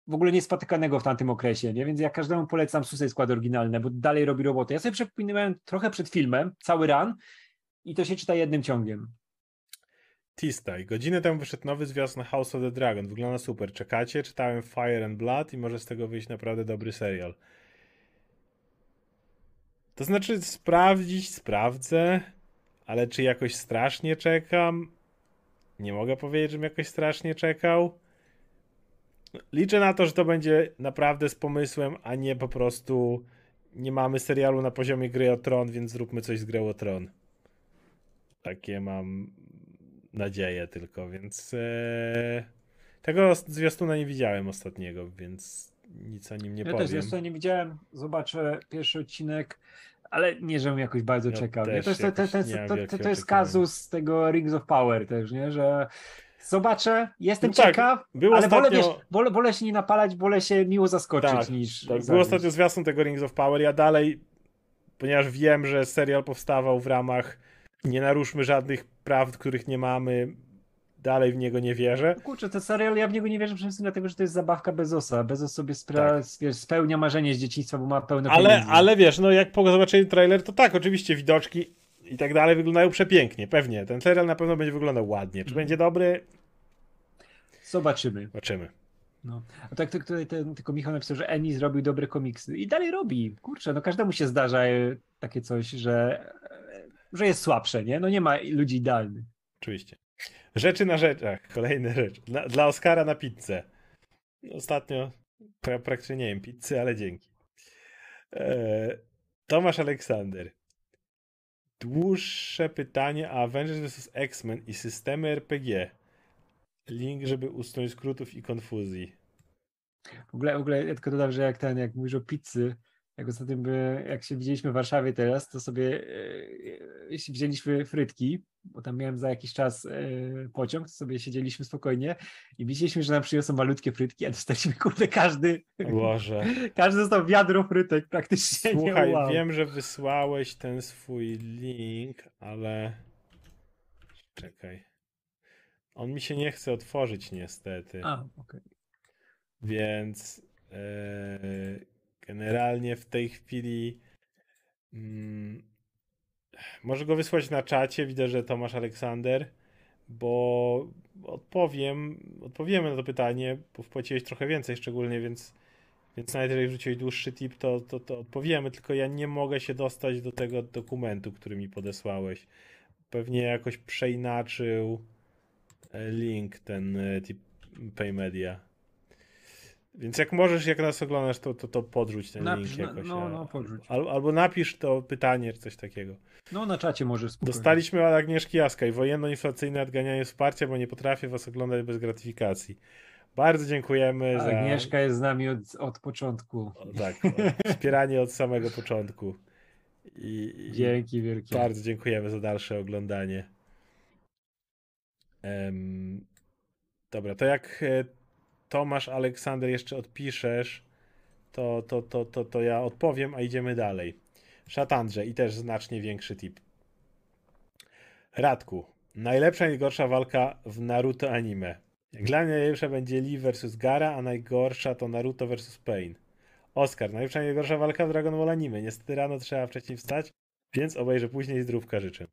S1: w ogóle niespotykanego w tamtym okresie, nie? Więc ja każdemu polecam Suicide Squad oryginalne, bo dalej robi robotę. Ja sobie przypominałem trochę przed filmem, cały run i to się czyta jednym ciągiem.
S2: Tistaj. Godzinę temu wyszedł nowy zwiastun House of the Dragon. Wygląda super. Czekacie? Czytałem Fire and Blood i może z tego wyjść naprawdę dobry serial. To znaczy sprawdzić, sprawdzę, ale czy jakoś strasznie czekam? Nie mogę powiedzieć, żebym jakoś strasznie czekał. Liczę na to, że to będzie naprawdę z pomysłem, a nie po prostu nie mamy serialu na poziomie gry o tron, więc zróbmy coś z grą o tron. Takie mam nadzieję tylko, więc e, tego zwiastuna nie widziałem ostatniego, więc nic o nim nie
S1: ja
S2: powiem.
S1: też jeszcze nie widziałem, zobaczę pierwszy odcinek, ale nie, żebym jakoś bardzo
S2: Ja
S1: czekał.
S2: Też
S1: To, jest, to, to, to, to, jest kazus tego Rings of Power też, nie? że zobaczę, jestem
S2: No tak,
S1: ciekaw, ale wolę,
S2: ostatnio,
S1: wiesz, wolę, wolę się nie napalać, wolę się miło zaskoczyć
S2: Tak,
S1: niż
S2: tak, był
S1: zawieść.
S2: ostatnio zwiastun tego Rings of Power, ja dalej, ponieważ wiem, że serial powstawał w ramach nie naruszmy żadnych praw, których nie mamy, dalej w niego nie wierzę.
S1: Kurczę, ten serial, ja w niego nie wierzę przede wszystkim dlatego, że to jest zabawka Bezosa. Bezos sobie wiesz, spełnia marzenie z dzieciństwa, bo ma pełno
S2: Tak. Ale,
S1: pieniędzy.
S2: ale wiesz, no jak po zobaczeniu trailer, to tak, oczywiście widoczki i tak dalej wyglądają przepięknie, pewnie. Ten serial na pewno będzie wyglądał ładnie. Czy będzie dobry?
S1: Zobaczymy.
S2: Zobaczymy.
S1: No. A tak to, tutaj ten, tylko Michał napisał, że Eni zrobił dobre komiksy i dalej robi. Kurczę, no każdemu się zdarza e, takie coś, że, e, że jest słabsze, nie? No nie ma ludzi idealnych.
S2: Oczywiście. Rzeczy na rzeczach. Kolejna rzecz. Dla, dla Oscara na pizzę. Ostatnio pra, praktycznie nie wiem pizzy, ale dzięki. E, Tomasz Aleksander. Dłuższe pytanie o Avengers vs. X-Men i systemy RPG. Link, żeby usunąć skrótów i konfuzji.
S1: W ogóle, w ogóle ja tylko dodam, że jak ten, jak mówisz o pizzy, jak ostatnio by, jak się widzieliśmy w Warszawie teraz, to sobie e, jeśli wzięliśmy frytki, bo tam miałem za jakiś czas e, pociąg, to sobie siedzieliśmy spokojnie i widzieliśmy, że nam przyniosą malutkie frytki, a dostaliśmy kurde każdy,
S2: Boże.
S1: każdy dostał wiadro frytek praktycznie.
S2: Słuchaj,
S1: wow.
S2: wiem, że wysłałeś ten swój link, ale. Czekaj. On mi się nie chce otworzyć, niestety.
S1: A, okej.
S2: Więc e, generalnie w tej chwili. Mm, może go wysłać na czacie. Widzę, że Tomasz Aleksander, bo odpowiem, odpowiemy na to pytanie, bo wpłaciłeś trochę więcej szczególnie, więc, więc nawet jeżeli wrzuciłeś dłuższy tip, to, to, to odpowiemy, tylko ja nie mogę się dostać do tego dokumentu, który mi podesłałeś. Pewnie jakoś przeinaczył e, link ten e, tip PayMedia. Więc jak możesz, jak nas oglądasz, to, to, to podrzuć ten
S1: Napisz,
S2: link
S1: no,
S2: jakoś.
S1: no, no, podrzuć.
S2: Al, albo napisz to pytanie, czy coś takiego.
S1: No na czacie możesz spokojnie.
S2: Dostaliśmy od Agnieszki Jaskaj wojenno-inflacyjne odganianie wsparcia, bo nie potrafię was oglądać bez gratyfikacji. Bardzo dziękujemy za
S1: Agnieszka jest z nami od, od początku.
S2: o, tak, o, wspieranie od samego początku. I, i
S1: Dzięki wielkie.
S2: bardzo dziękujemy za dalsze oglądanie. Em, dobra, to jak e, Tomasz Aleksander jeszcze odpiszesz, to, to, to, to, to ja odpowiem, a idziemy dalej. Szatandrze i też znacznie większy tip. Radku, najlepsza i najgorsza walka w Naruto anime. Dla mnie najlepsza będzie Lee vs Gara, a najgorsza to Naruto vs Pain. Oskar, najlepsza i najgorsza walka w Dragon Ball anime. Niestety rano trzeba wcześniej wstać, więc obejrzę później zdrówka życzę.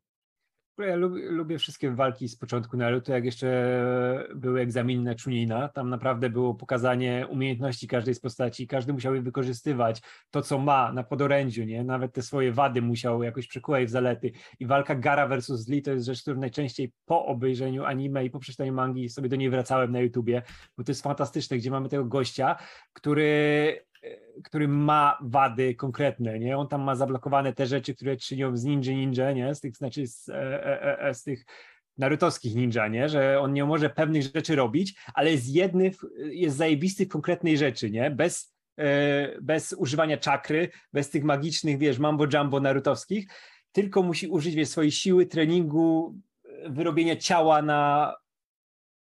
S1: Ja lubię, lubię wszystkie walki z początku Naruto, jak jeszcze były egzaminy na Chunina. Tam naprawdę było pokazanie umiejętności każdej z postaci. Każdy musiał je wykorzystywać, to co ma na podorędziu, nie? Nawet te swoje wady musiał jakoś przekuwać w zalety. I walka Gara versus Lee to jest rzecz, którą najczęściej po obejrzeniu anime i po przeczytaniu mangi sobie do niej wracałem na YouTubie, bo to jest fantastyczne, gdzie mamy tego gościa, który który ma wady konkretne, nie? On tam ma zablokowane te rzeczy, które czynią z ninja ninja, nie? Z tych, znaczy z, e, e, z tych narutowskich ninja, nie? Że on nie może pewnych rzeczy robić, ale jest jedny, jest zajebisty w konkretnej rzeczy, nie? Bez, bez używania czakry, bez tych magicznych, wiesz, mambo jumbo narutowskich, tylko musi użyć wiesz, swojej siły, treningu, wyrobienia ciała na,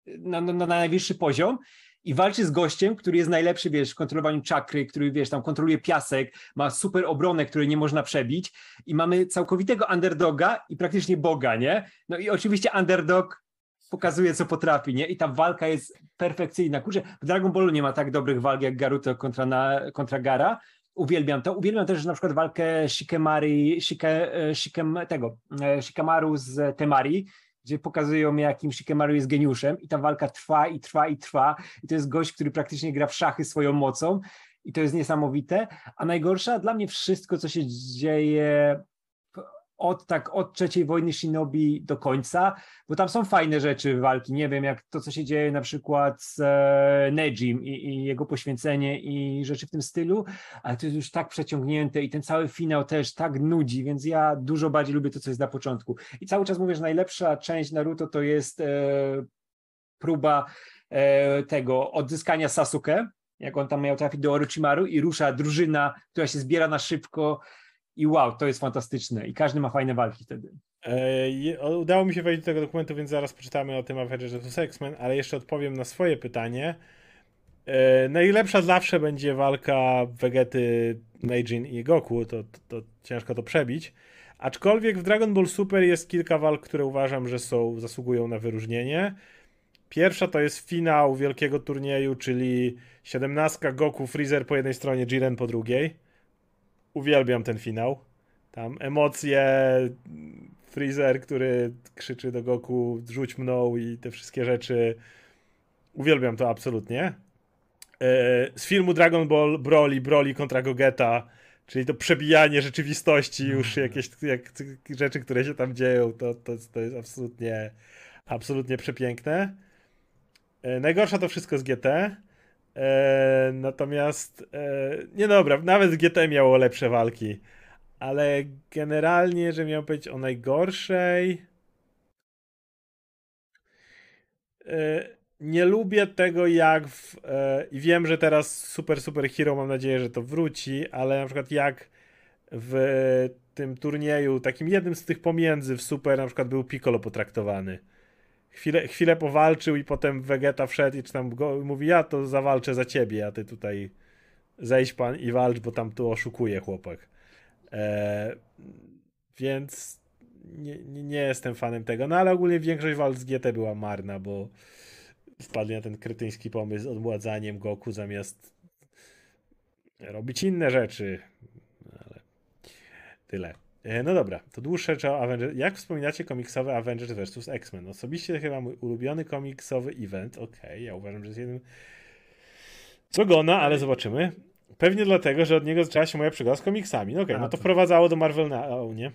S1: na, na, na najwyższy poziom i walczy z gościem, który jest najlepszy, wiesz, w kontrolowaniu czakry, który, wiesz, tam kontroluje piasek, ma super obronę, której nie można przebić i mamy całkowitego underdoga i praktycznie boga, nie? No i oczywiście underdog pokazuje, co potrafi, nie? I ta walka jest perfekcyjna. Kurczę, w Dragon Ballu nie ma tak dobrych walk jak Garuto kontra, na, kontra Gara. Uwielbiam to. Uwielbiam też na przykład walkę Shikemari, Shike, e, Shikem, tego, e, Shikamaru z Temari, gdzie pokazują, jakim Shikemaru jest geniuszem i ta walka trwa i trwa i trwa. I to jest gość, który praktycznie gra w szachy swoją mocą i to jest niesamowite, a najgorsza dla mnie wszystko, co się dzieje od tak od trzeciej wojny Shinobi do końca, bo tam są fajne rzeczy walki, nie wiem, jak to, co się dzieje na przykład z e, Nejim i, i, jego poświęcenie i rzeczy w tym stylu, ale to jest już tak przeciągnięte i ten cały finał też tak nudzi, więc ja dużo bardziej lubię to, co jest na początku. I cały czas mówię, że najlepsza część Naruto to jest e, próba e, tego odzyskania Sasuke, jak on tam miał trafić do Orochimaru i rusza drużyna, która się zbiera na szybko, i wow, to jest fantastyczne i każdy ma fajne walki wtedy.
S2: E, udało mi się wejść do tego dokumentu, więc zaraz poczytamy o tym Avengers vs. X-Men, ale jeszcze odpowiem na swoje pytanie. E, najlepsza zawsze będzie walka Vegety, Neijin i Goku, to, to, to, ciężko to przebić. Aczkolwiek w Dragon Ball Super jest kilka walk, które uważam, że są, zasługują na wyróżnienie. Pierwsza to jest finał wielkiego turnieju, czyli 17 Goku, Freezer po jednej stronie, Jiren po drugiej uwielbiam ten finał. Tam emocje, Freezer, który krzyczy do Goku, rzuć mną i te wszystkie rzeczy. Uwielbiam to absolutnie. E, z filmu Dragon Ball Broly, Broly kontra Gogeta, czyli to przebijanie rzeczywistości, już mhm. jakieś jak, rzeczy, które się tam dzieją, to, to, to jest absolutnie, absolutnie przepiękne. E, najgorsza to wszystko z GT. E, natomiast, e, nie dobra, nawet GT miało lepsze walki, ale generalnie, że miał być o najgorszej. E, nie lubię tego, jak. W, e, I wiem, że teraz Super Super Hero mam nadzieję, że to wróci, ale na przykład jak w tym turnieju, takim jednym z tych pomiędzy w Super, na przykład był Piccolo potraktowany chwilę, chwilę powalczył i potem Vegeta wszedł i czy tam go, mówi, ja to zawalczę za ciebie, a ty tutaj zejdź pan i walcz, bo tam tu oszukuje chłopak. E, więc nie, nie, jestem fanem tego, no ale ogólnie większość walk z GT była marna, bo wpadli na ten krytyński pomysł z odmładzaniem Goku zamiast robić inne rzeczy. Ale tyle. E, no dobra, to dłuższe o Avengers. Jak wspominacie komiksowe Avengers vs. X-Men? Osobiście chyba mój ulubiony komiksowy event. Okej, okay, ja uważam, że jest jeden co gona, ale zobaczymy. Pewnie dlatego, że od niego zaczęła się moja przygoda z komiksami. No okej, okay, no to wprowadzało do Marvel Now, nie?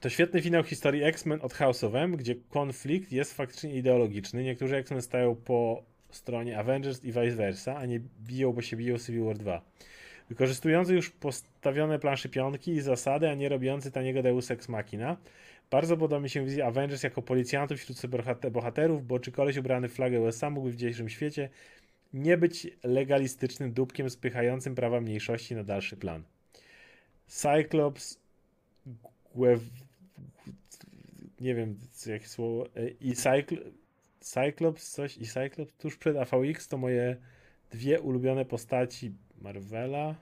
S2: To świetny finał historii X-Men od House of M, gdzie konflikt jest faktycznie ideologiczny. Niektórzy X-Men stają po stronie Avengers i vice versa, a nie biją, bo się biją Civil War 2. Wykorzystujący już postawione plansze pionki i zasady, a nie robiący taniego Deus Ex Machina. Bardzo podoba mi się wizja Avengers jako policjantów wśród bohaterów, bo czy koleś ubrany w flagę USA mógłby w dzisiejszym świecie nie być legalistycznym dupkiem spychającym prawa mniejszości na dalszy plan. Cyclops nie wiem jakie słowo e, i Cycl Cyclops coś i Cyclops tuż przed AVX to moje dwie ulubione postaci Marvela.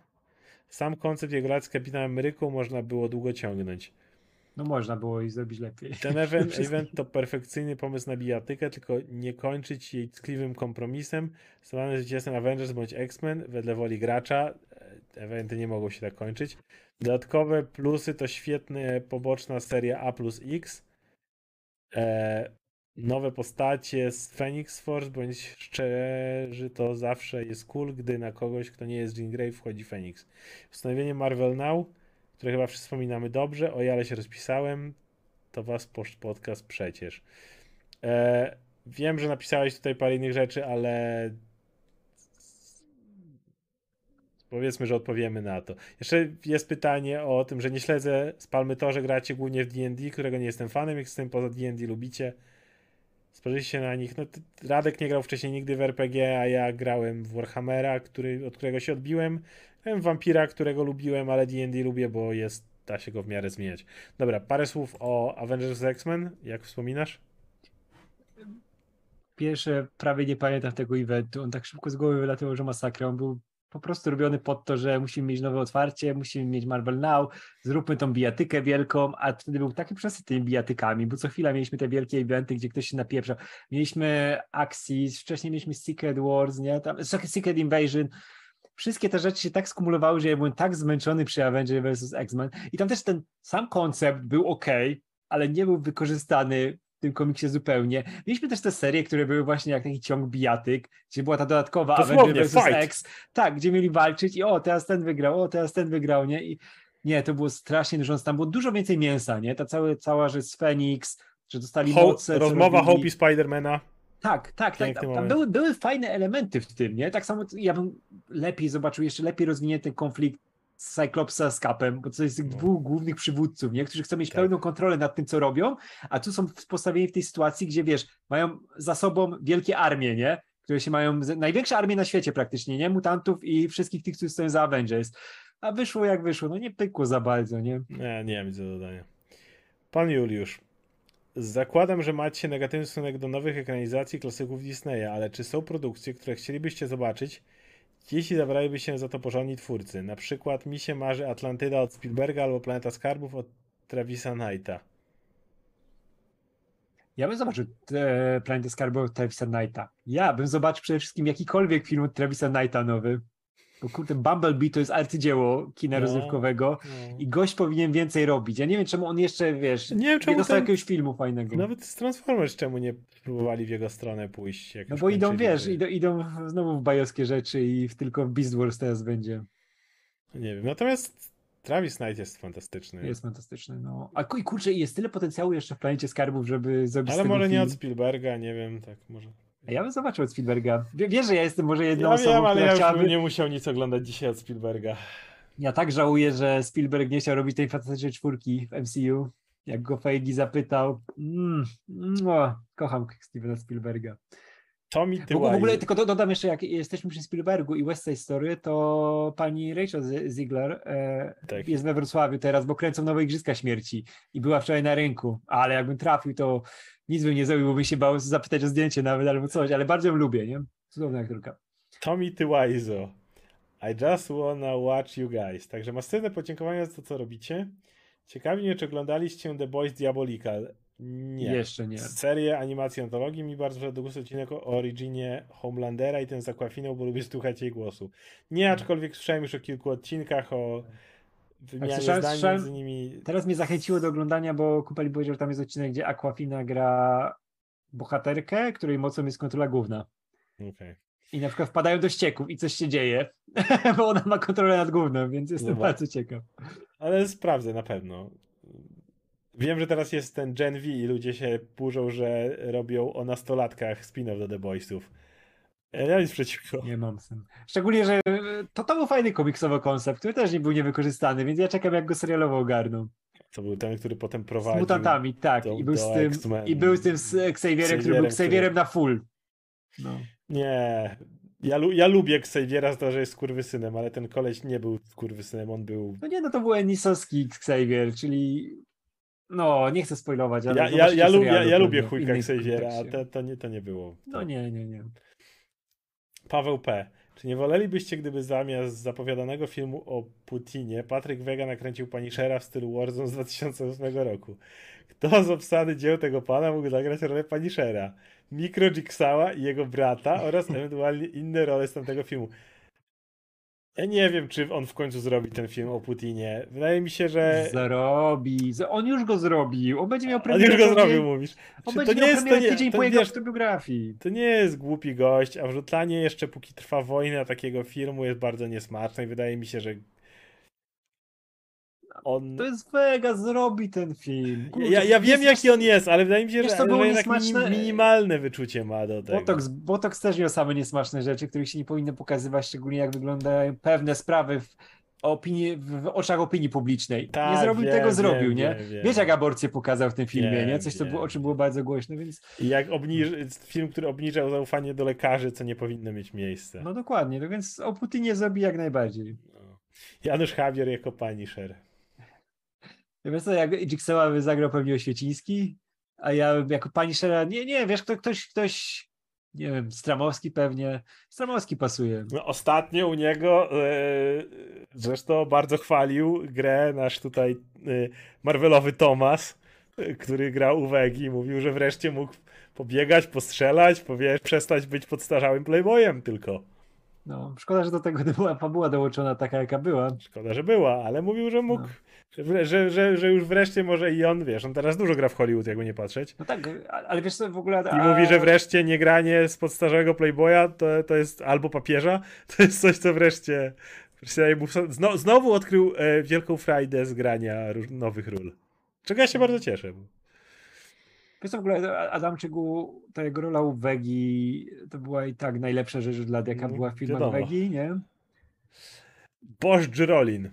S2: Sam koncept jego lat z Kapitanem Ameryką można było długo ciągnąć.
S1: No można było i zrobić lepiej.
S2: Ten event, event to perfekcyjny pomysł na bijatykę, tylko nie kończyć jej tkliwym kompromisem. Stawany zwycięzcą Avengers bądź X-Men wedle woli gracza. E, eventy nie mogą się tak kończyć. Dodatkowe plusy to świetna poboczna seria A plus X. E, nowe postacie z Phoenix Force, bądź szczerzy, to zawsze jest cool, gdy na kogoś, kto nie jest Jean Grey, wchodzi Phoenix. Ustanowienie Marvel Now, które chyba wszyscy wspominamy dobrze, o ale się rozpisałem, to was podcast przecież. E, wiem, że napisałeś tutaj parę innych rzeczy, ale Powiedzmy, że odpowiemy na to. Jeszcze jest pytanie o tym, że nie śledzę Spalmy to, że gracie głównie w D&D, którego nie jestem fanem, jak jestem poza D&D lubicie. Spojrzyjcie na nich. No, Radek nie grał wcześniej nigdy w RPG, a ja grałem w Warhammera, który, od którego się odbiłem. Grałem Vampira, którego lubiłem, ale D&D lubię, bo jest, da się go w miarę zmieniać. Dobra, parę słów o Avengers X-Men, jak wspominasz?
S1: Pierwsze, prawie nie pamiętam tego eventu. On tak szybko z głowy wylatywał, że masakra. On był po prostu robiony pod to, że musimy mieć nowe otwarcie, musimy mieć Marvel Now, zróbmy tą bijatykę wielką, a wtedy był taki przesyt tymi bijatykami, bo co chwila mieliśmy te wielkie eventy, gdzie ktoś się napieprza. Mieliśmy Axis, wcześniej mieliśmy Secret Wars, nie? Tam, Secret Invasion, wszystkie te rzeczy się tak skumulowały, że ja byłem tak zmęczony przy Avengers vs. X-Men i tam też ten sam koncept był ok, ale nie był wykorzystany w tym komiksie zupełnie. Mieliśmy też te serie, które były właśnie jak taki ciąg bijatyk, gdzie była ta dodatkowa Avengers vs. X, tak, gdzie mieli walczyć i o, teraz ten wygrał, o, teraz ten wygrał, nie? I nie, to było strasznie dużo, tam było dużo więcej mięsa, nie? Ta całe, cała rzecz z Phoenix, że dostali
S2: Ho-
S1: moce.
S2: rozmowa
S1: robili.
S2: Hope i Spidermana.
S1: Tak, tak, tak. Tam, tam były, były fajne elementy w tym, nie? Tak samo ja bym lepiej zobaczył, jeszcze lepiej rozwinięty konflikt z Cyclopsa z Capem, bo to jest tych
S2: No.
S1: dwóch głównych przywódców, nie? Którzy chcą mieć
S2: Tak.
S1: pełną kontrolę nad tym, co robią, a tu są postawieni w tej sytuacji, gdzie wiesz, mają za sobą wielkie armie, nie? Które się mają, największe armie na świecie praktycznie, nie? Mutantów i wszystkich tych, którzy stoją za Avengers. A wyszło jak wyszło, no nie pykło za bardzo, nie?
S2: Nie, nie mam nic do dodania. Pan Juliusz. Zakładam, że macie negatywny stosunek do nowych ekranizacji klasyków Disneya, ale czy są produkcje, które chcielibyście zobaczyć, jeśli zabraliby się za to porządni twórcy? Na przykład mi się marzy Atlantyda od Spielberga albo Planeta Skarbów od Travisa Knighta.
S1: Ja bym zobaczył e, Planetę Skarbu od Travisa Knighta. Ja bym zobaczył przede wszystkim jakikolwiek film od Travisa Knighta nowy. Bo kurde, Bumblebee to jest arcydzieło kina
S2: No.
S1: rozrywkowego i gość powinien więcej robić. Ja nie wiem, czemu on jeszcze, wiesz,
S2: Nie wiem, czemu
S1: nie dostał
S2: ten-
S1: jakiegoś filmu fajnego.
S2: Nawet z Transformers czemu nie próbowali w jego stronę pójść? Jak
S1: no bo idą, wiesz, idą, idą znowu w bajowskie rzeczy i w, tylko w Beast Wars teraz będzie.
S2: Nie wiem, natomiast Travis Knight jest fantastyczny.
S1: Jest fantastyczny, no. A kurczę, jest tyle potencjału jeszcze w Planecie Skarbów, żeby zrobić
S2: Ale może nie
S1: film.
S2: od Spielberga, nie wiem, tak może.
S1: Ja bym zobaczył od Spielberga. Wie- Wiesz, że ja jestem może jedną
S2: Ja
S1: osobą,
S2: wiem, ale ja
S1: chciałaby...
S2: bym nie musiał nic oglądać dzisiaj od Spielberga.
S1: Ja tak żałuję, że Spielberg nie chciał robić tej fantastycznej czwórki w MCU. Jak go Feige zapytał. Mm, mm, o, kocham Stevena Spielberga.
S2: Tommy
S1: W, w ogóle tylko do, dodam jeszcze, jak jesteśmy przy Spielbergu i West Side Story, to pani Rachel Ziegler e,
S2: Tak.
S1: jest we Wrocławiu teraz, bo kręcą nowe Igrzyska Śmierci i była wczoraj na rynku, ale jakbym trafił, to nic bym nie zrobił, bo bym się bał zapytać o zdjęcie nawet albo coś, ale bardzo ją lubię, nie? Cudowna aktorka.
S2: Tommy Tyłajzo. I just wanna watch you guys. Także masywne podziękowania za to, co robicie. Ciekawi mnie, czy oglądaliście The Boys Diabolika. Nie.
S1: Jeszcze nie.
S2: Serię animacji antologii mi bardzo gustu odcinek o originie Homelandera i ten z Aquafiną, bo lubię słuchać jej głosu. Nie, aczkolwiek słyszałem już o kilku odcinkach, o wymianie
S1: słyszałem-
S2: zdań
S1: słyszałem-
S2: między nimi.
S1: Teraz mnie zachęciło do oglądania, bo Kupeli powiedział, że tam jest odcinek, gdzie Aquafina gra bohaterkę, której mocą jest kontrola główna.
S2: Okej.
S1: I na przykład wpadają do ścieków i coś się dzieje, bo ona ma kontrolę nad główną, więc jestem
S2: Dobra.
S1: bardzo ciekaw.
S2: Ale sprawdzę na pewno. Wiem, że teraz jest ten Gen V i ludzie się burzą, że robią o nastolatkach spin-off do The Boysów. Ja nic przeciwko.
S1: Nie mam sen. Szczególnie, że to, to był fajny komiksowy koncept, który też nie był niewykorzystany, więc ja czekam, jak go serialowo ogarną.
S2: To był ten, który potem
S1: Z
S2: prowadził.
S1: mutantami, tak.
S2: do-
S1: I był z tym, i był z tym z Xavierem, który był Xavierem na full. No.
S2: Nie. Ja, ja lubię Xaviera to, że jest skurwysynem, ale ten koleś nie był skurwysynem, on był...
S1: no nie, no to był Enisowski Xavier, czyli no, nie chcę spoilować, ale
S2: Ja, ja, ja,
S1: w
S2: lubię, ja, ja lubię chujka Xaviera, a to, to, nie, to nie było.
S1: No nie, nie, nie.
S2: Paweł P. Czy nie wolelibyście, gdyby zamiast zapowiadanego filmu o Putinie Patryk Wega nakręcił Punishera w stylu Warzone z 2008 roku? Kto z obsady dzieł tego pana mógł zagrać rolę Punishera? Mikro Jigsała i jego brata oraz ewentualnie inne role z tamtego filmu. Ja nie wiem, czy on w końcu zrobi ten film o Putinie. Wydaje mi się, że
S1: Zrobi. On już go zrobił. On będzie miał
S2: on
S1: premierę.
S2: już go zrobił, mówisz.
S1: On będzie
S2: to
S1: miał
S2: nie jest, to nie,
S1: tydzień
S2: to
S1: po jego autobiografii.
S2: To nie jest głupi gość, a wrzucanie jeszcze póki trwa wojna takiego filmu jest bardzo niesmaczne i wydaje mi się, że on...
S1: To jest Vega, zrobi ten film. Kurczę,
S2: Ja, ja wiem, jaki on jest, ale wydaje mi się,
S1: Wiesz,
S2: że,
S1: co było
S2: że
S1: niesmaczne?
S2: minimalne wyczucie ma do tego.
S1: Botox, Botox też miał same niesmaczne rzeczy, których się nie powinno pokazywać, szczególnie jak wyglądają pewne sprawy w, opinii, w oczach opinii publicznej. nie
S2: Tak,
S1: zrobił
S2: wiem,
S1: tego,
S2: wiem,
S1: zrobił, nie?
S2: wiem, wiem.
S1: Wiesz, jak aborcję pokazał w tym filmie,
S2: Wiem,
S1: nie? Coś, co było, o
S2: wiem,
S1: czym było bardzo głośno, więc
S2: I jak obniż... film, który obniżał zaufanie do lekarzy, co nie powinno mieć miejsca.
S1: no dokładnie, no więc o Putinie zrobi jak najbardziej.
S2: No. Janusz Javier jako Punisher.
S1: Wiesz co, jak Jigsawa by zagrał pewnie Oświeciński, a ja jako pani Szera, nie, nie, wiesz, kto, ktoś, ktoś, nie wiem, Stramowski pewnie, Stramowski pasuje.
S2: No, ostatnio u niego e, zresztą bardzo chwalił grę nasz tutaj e, Marvelowy Thomas, e, który grał u Wegi. Mówił, że wreszcie mógł pobiegać, postrzelać, powie, przestać być podstarzałym playboyem tylko.
S1: No, szkoda, że do tego była fabuła dołączona taka, jaka była.
S2: Szkoda, że była, ale mówił, że mógł,
S1: No.
S2: Że, że, że, już wreszcie może i on, wiesz, on teraz dużo gra w Hollywood, jakby nie patrzeć.
S1: No tak, ale wiesz co, w ogóle...
S2: I mówi, że wreszcie nie granie z podstarzałego playboya to, to jest albo papieża, to jest coś, co wreszcie, znowu odkrył e, wielką frajdę z grania nowych ról. Czego ja się bardzo cieszę.
S1: Wiesz co, w ogóle Adamczyku, ta jego rola u Wegi, to była i tak najlepsza rzecz dla jaka
S2: No,
S1: była w filmach. Wegi, nie?
S2: Boż Girolin.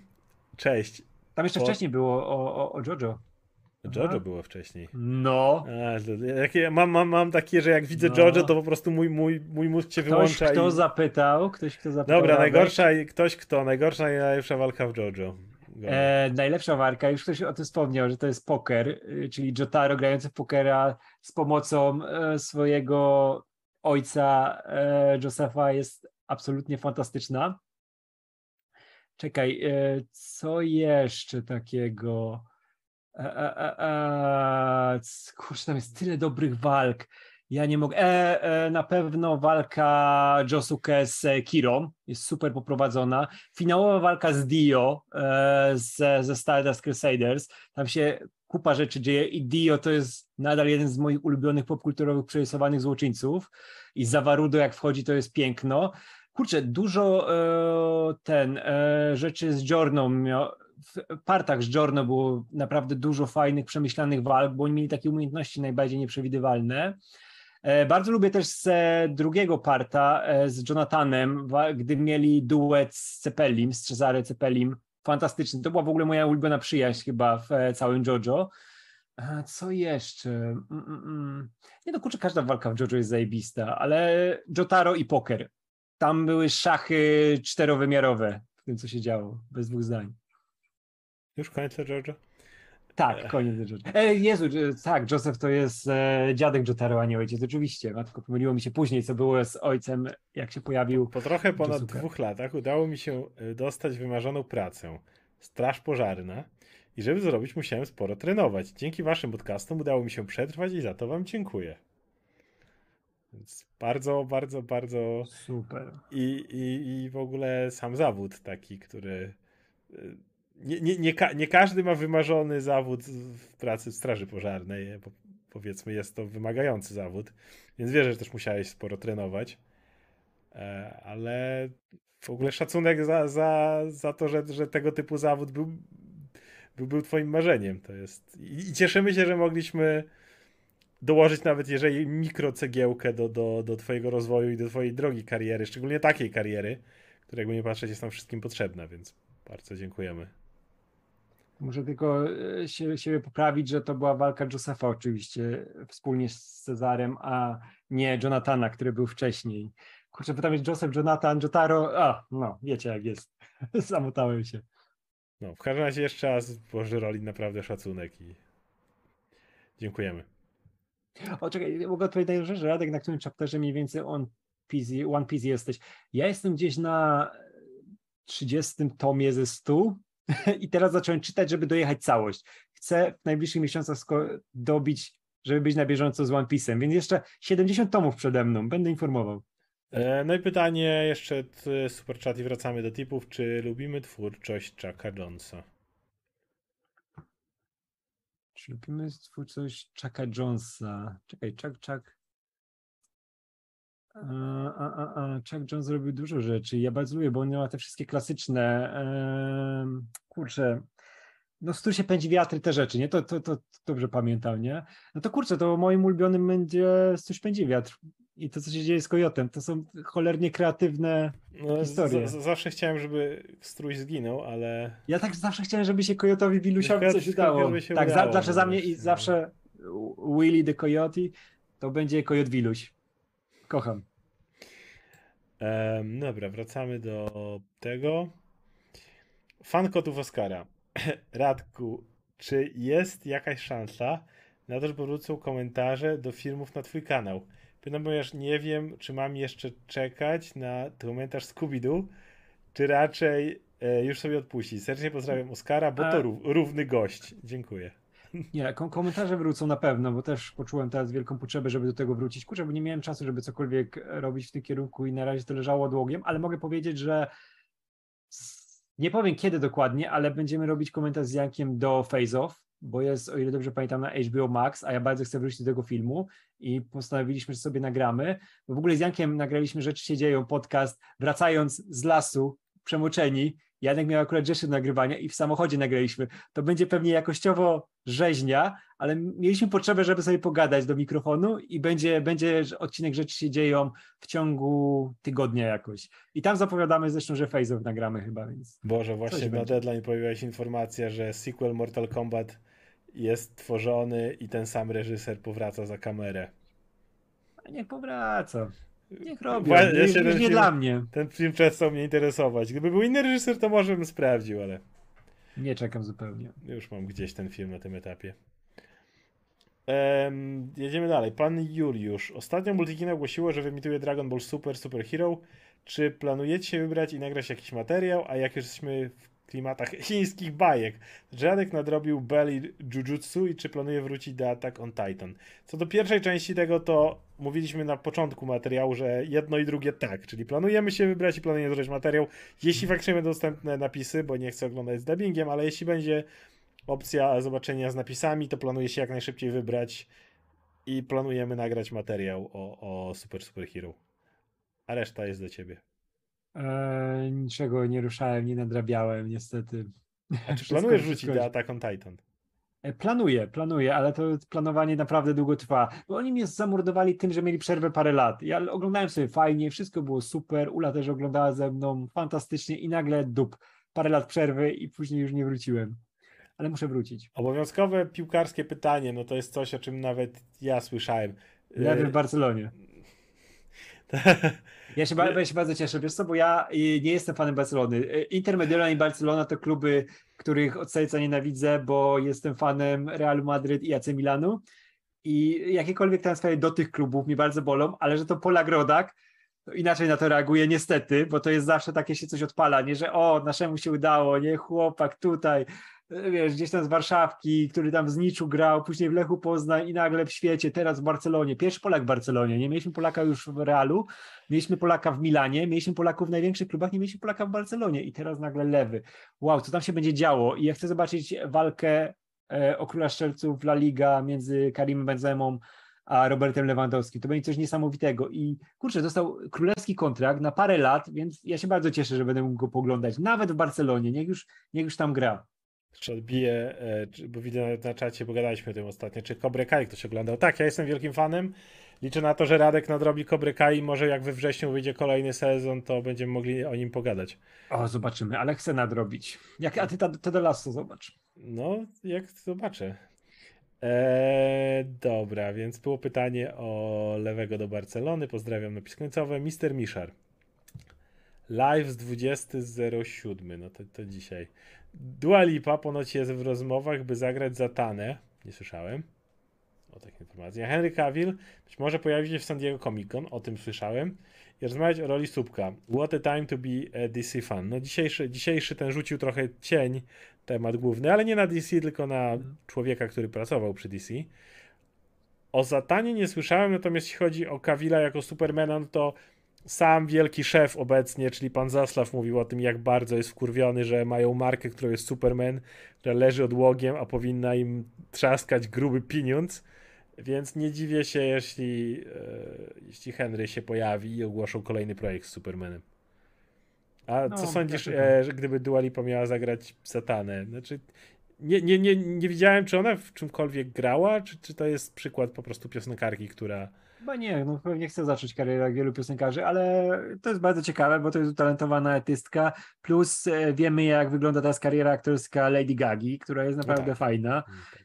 S2: Cześć.
S1: Tam jeszcze
S2: O.
S1: wcześniej było o, o, o Jojo.
S2: Jojo
S1: Aha.
S2: było wcześniej.
S1: No.
S2: A, to- jakie, mam, mam, mam takie, że jak widzę
S1: No.
S2: Jojo, to po prostu mój, mój, mój mózg się
S1: Ktoś,
S2: wyłącza
S1: kto
S2: i...
S1: zapytał, ktoś, kto zapytał.
S2: Dobra, najgorsza, ktoś kto, najgorsza i najlepsza walka w Jojo.
S1: E, najlepsza walka, już ktoś o tym wspomniał, że to jest poker, y, czyli Jotaro grający w pokera z pomocą e, swojego ojca e, Josefa jest absolutnie fantastyczna. Czekaj, e, co jeszcze takiego? E, e, e, e, kurczę, tam jest tyle dobrych walk. Ja nie mogę. E, e, na pewno walka Josuke z Kirą jest super poprowadzona. Finałowa walka z Dio ze, ze Stardust Crusaders. Tam się kupa rzeczy dzieje i Dio to jest nadal jeden z moich ulubionych popkulturowych przerysowanych złoczyńców. I Zawarudo jak wchodzi to jest piękno. Kurczę, dużo e, ten e, rzeczy z Giorno w partach z Giorno było naprawdę dużo fajnych, przemyślanych walk, bo oni mieli takie umiejętności najbardziej nieprzewidywalne. E, Bardzo lubię też z drugiego parta e, z Jonathanem, gdy mieli duet z Cepellim, z Cesare Cepellim. Fantastyczny. To była w ogóle moja ulubiona przyjaźń chyba w e, całym JoJo. Co jeszcze? Mm, mm, mm. Nie no kurczę, każda walka w JoJo jest zajebista, ale Jotaro i poker. Tam były szachy czterowymiarowe w tym, co się działo, bez dwóch zdań.
S2: Już koniec Jojo?
S1: Tak, koniec JoJo. E, Jezu, e, tak, Joseph to jest e, dziadek Jotaro, a nie ojciec, oczywiście. Matko, pomyliło mi się później, co było z ojcem, jak się pojawił.
S2: Po trochę ponad dwóch latach udało mi się y, dostać wymarzoną pracę. Straż pożarna. I żeby zrobić, musiałem sporo trenować. Dzięki waszym podcastom udało mi się przetrwać i za to wam dziękuję. Więc bardzo, bardzo, bardzo.
S1: Super.
S2: I, i, i w ogóle sam zawód taki, który. y, Nie, nie, nie, ka- nie każdy ma wymarzony zawód w pracy w Straży Pożarnej. Bo powiedzmy, jest to wymagający zawód. Więc wierzę, że też musiałeś sporo trenować. E, ale w ogóle szacunek za, za, za to, że, że tego typu zawód był, był, był twoim marzeniem. To jest... I, I cieszymy się, że mogliśmy dołożyć nawet jeżeli mikrocegiełkę do, do, do twojego rozwoju i do twojej drogi kariery, szczególnie takiej kariery, która jakby nie patrzeć jest nam wszystkim potrzebna, więc bardzo dziękujemy.
S1: Muszę tylko e, się, siebie poprawić, że to była walka Josepha oczywiście wspólnie z Cezarem, a nie Jonathana, który był wcześniej. Kurczę, tam jest Joseph, Jonathan, Jotaro. A, no, wiecie jak jest. Zamotałem się.
S2: No, w każdym razie jeszcze raz Boży Roli naprawdę szacunek i dziękujemy.
S1: O, czekaj, mogę odpowiedzieć na rzecz, Radek, na którym chapterze mniej więcej on Piece, One Piece jesteś. Ja jestem gdzieś na 30 tomie ze 100 i teraz zacząłem czytać, żeby dojechać całość. Chcę w najbliższych miesiącach dobić, żeby być na bieżąco z One Piece'em, więc jeszcze 70 tomów przede mną, będę informował.
S2: E, No i pytanie jeszcze super chat i wracamy do tipów. Czy lubimy twórczość Chucka Jonesa?
S1: Czy lubimy twórczość Chucka Jonesa? Czekaj, Chuck, Chuck. A, a, a, Chuck Jones robił dużo rzeczy. Ja bardzo lubię, bo on ma te wszystkie klasyczne. em, kurczę. no, z których się pędzi wiatr i te rzeczy, nie? To, to, to dobrze pamiętam, nie? No to kurczę, to moim ulubionym będzie coś pędzi wiatr. I to, co się dzieje z Kojotem, to są cholernie kreatywne
S2: No,
S1: historie.
S2: z, z, zawsze chciałem, żeby strój zginął, ale
S1: Ja tak zawsze chciałem, żeby się Kojotowi Wilusiowi coś udało.
S2: się
S1: Tak, za,
S2: udało,
S1: zawsze za
S2: no
S1: mnie i
S2: no.
S1: zawsze Willy the Coyote to będzie Kojot Wiluś. Kocham.
S2: Em, dobra, wracamy do tego. Fan kotów Oscara. Radku, czy jest jakaś szansa na to, że powrócą komentarze do filmów na twój kanał? Ponieważ nie wiem, czy mam jeszcze czekać na komentarz Scooby-Doo, czy raczej e, już sobie odpuścić. Serdecznie pozdrawiam Oskara, bo to rów, równy gość. Dziękuję.
S1: Nie, kom- komentarze wrócą na pewno, bo też poczułem teraz wielką potrzebę, żeby do tego wrócić. Kurczę, bo nie miałem czasu, żeby cokolwiek robić w tym kierunku i na razie to leżało odłogiem, ale mogę powiedzieć, że nie powiem kiedy dokładnie, ale będziemy robić komentarz z Jankiem do Face Off, bo jest, o ile dobrze pamiętam, na HBO Max, a ja bardzo chcę wrócić do tego filmu i postanowiliśmy, że sobie nagramy. Bo w ogóle z Jankiem nagraliśmy Rzeczy się dzieją, podcast, wracając z lasu, przemoczeni. Janek miał akurat rzeczy do nagrywania i w samochodzie nagraliśmy. To będzie pewnie jakościowo rzeźnia, ale mieliśmy potrzebę, żeby sobie pogadać do mikrofonu i będzie, będzie odcinek Rzeczy się dzieją w ciągu tygodnia jakoś. I tam zapowiadamy zresztą, że Face Off nagramy chyba, więc
S2: Boże, właśnie na
S1: będzie.
S2: deadline pojawiła się informacja, że sequel Mortal Kombat jest tworzony i ten sam reżyser powraca za kamerę.
S1: niech powraca. Niech robi.
S2: Ja
S1: nie
S2: film-
S1: dla mnie.
S2: Ten film przestał mnie interesować. Gdyby był inny reżyser, to może bym sprawdził, ale
S1: Nie czekam zupełnie.
S2: już mam gdzieś ten film na tym etapie. Em, jedziemy dalej. Pan Juliusz. Ostatnio Multikino ogłosiło, że wyemituje Dragon Ball Super Super Hero. Czy planujecie się wybrać i nagrać jakiś materiał? A jak już jesteśmy w klimatach chińskich bajek, Żadek nadrobił Belly Jujutsu i czy planuje wrócić do Attack on Titan? Co do pierwszej części tego, to mówiliśmy na początku materiału, że jedno i drugie tak, czyli planujemy się wybrać i planujemy zrobić materiał, jeśli faktycznie będą dostępne napisy, bo nie chcę oglądać z dubbingiem, ale jeśli będzie opcja zobaczenia z napisami, to planuję się jak najszybciej wybrać i planujemy nagrać materiał o, o Super Super Hero. A reszta jest do ciebie.
S1: Eee, niczego nie ruszałem, nie nadrabiałem, niestety.
S2: A czy planujesz
S1: wszystko
S2: do Attack on Titan?
S1: E, Planuję, planuję, ale to planowanie naprawdę długo trwa. Bo oni mnie zamordowali tym, że mieli przerwę parę lat. Ja oglądałem sobie fajnie, wszystko było super. Ula też oglądała ze mną fantastycznie i nagle dup. Parę lat przerwy i później już nie wróciłem. Ale muszę wrócić.
S2: Obowiązkowe piłkarskie pytanie, no to jest coś, o czym nawet ja słyszałem.
S1: Lewy w
S2: Y,
S1: Barcelonie. Ja się, ja się bardzo cieszę, wiesz co, bo ja y, nie jestem fanem Barcelony. Y, Inter Mediolan i Barcelona to kluby, których od serca nienawidzę, bo jestem fanem Realu Madryt i AC Milanu i jakiekolwiek transfery do tych klubów mi bardzo bolą, ale że to Polak Rodak, inaczej na to reaguję niestety, bo to jest zawsze takie się coś odpala, nie, że o, naszemu się udało, nie, chłopak tutaj, wiesz, gdzieś tam z Warszawki, który tam z Niczu grał, później w Lechu Poznań i nagle w świecie, teraz w Barcelonie, pierwszy Polak w Barcelonie, nie, mieliśmy Polaka już w Realu, Mieliśmy Polaka w Milanie, mieliśmy Polaków w największych klubach, nie mieliśmy Polaka w Barcelonie i teraz nagle lewy. Wow, co tam się będzie działo? I ja chcę zobaczyć walkę e, o króla strzelców La Liga między Karimem Benzemą a Robertem Lewandowskim. To będzie coś niesamowitego. I kurczę, dostał królewski kontrakt na parę lat, więc ja się bardzo cieszę, że będę mógł go poglądać. Nawet w Barcelonie, niech już, niech już tam gra.
S2: Jeszcze odbiję, e, czy- bo widzę na czacie, pogadaliśmy o tym ostatnio, czy Cobra Kai ktoś oglądał. Tak, ja jestem wielkim fanem. Liczę na to, że Radek nadrobi Cobra Kai i może jak we wrześniu wyjdzie kolejny sezon, to będziemy mogli o nim pogadać.
S1: O, zobaczymy, ale chcę nadrobić. Jak, a ty Ted Lasso zobacz.
S2: No, jak zobaczę. Eee, dobra, więc było pytanie o lewego do Barcelony. Pozdrawiam napis końcowy. Mister Miszar. Live z 20.07. No to, to dzisiaj. Dua Lipa ponoć jest w rozmowach, by zagrać za Tanę. Nie słyszałem. O takiej informacji. A Henry Cavill być może pojawi się w San Diego Comic Con. O tym słyszałem. I rozmawiać o roli Słupka. What a time to be DC fan. No dzisiejszy, dzisiejszy ten rzucił trochę cień temat główny, ale nie na DC, tylko na człowieka, który pracował przy DC. O Zatanie nie słyszałem, natomiast jeśli chodzi o Kawila jako Supermana, no to sam wielki szef obecnie, czyli pan Zaslaw mówił o tym, jak bardzo jest wkurwiony, że mają markę, którą jest Superman, która leży odłogiem, a powinna im trzaskać gruby pieniądz. Więc nie dziwię się, jeśli, e, jeśli Henry się pojawi i ogłoszą kolejny projekt z Supermanem. A
S1: No,
S2: co sądzisz, e, że gdyby Dua Lipa miała zagrać Satanę? Znaczy, nie, nie, nie, nie widziałem, czy ona w czymkolwiek grała, czy, czy to jest przykład po prostu piosenkarki, która.
S1: Chyba nie, no pewnie chcę zacząć karierę jak wielu piosenkarzy, ale to jest bardzo ciekawe, bo to jest utalentowana artystka, plus e, wiemy jak wygląda teraz kariera aktorska Lady Gagi, która jest naprawdę
S2: tak.
S1: fajna,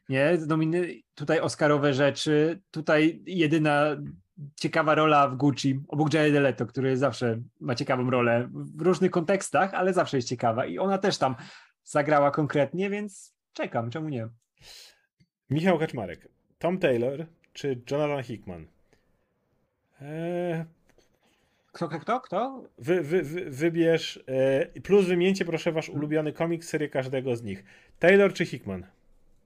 S1: nie? Nominy, tutaj Oscarowe rzeczy, tutaj jedyna ciekawa rola w Gucci, obok Jared Leto, który zawsze ma ciekawą rolę w różnych kontekstach, ale zawsze jest ciekawa i ona też tam zagrała konkretnie, więc czekam, czemu nie?
S2: Michał Kaczmarek, Tom Taylor czy Jonathan Hickman?
S1: Eee... Kto, kto, kto?
S2: Wy, wy, wy, wybierz, e, plus wymieńcie proszę wasz ulubiony komiks, serię każdego z nich. Taylor czy Hickman?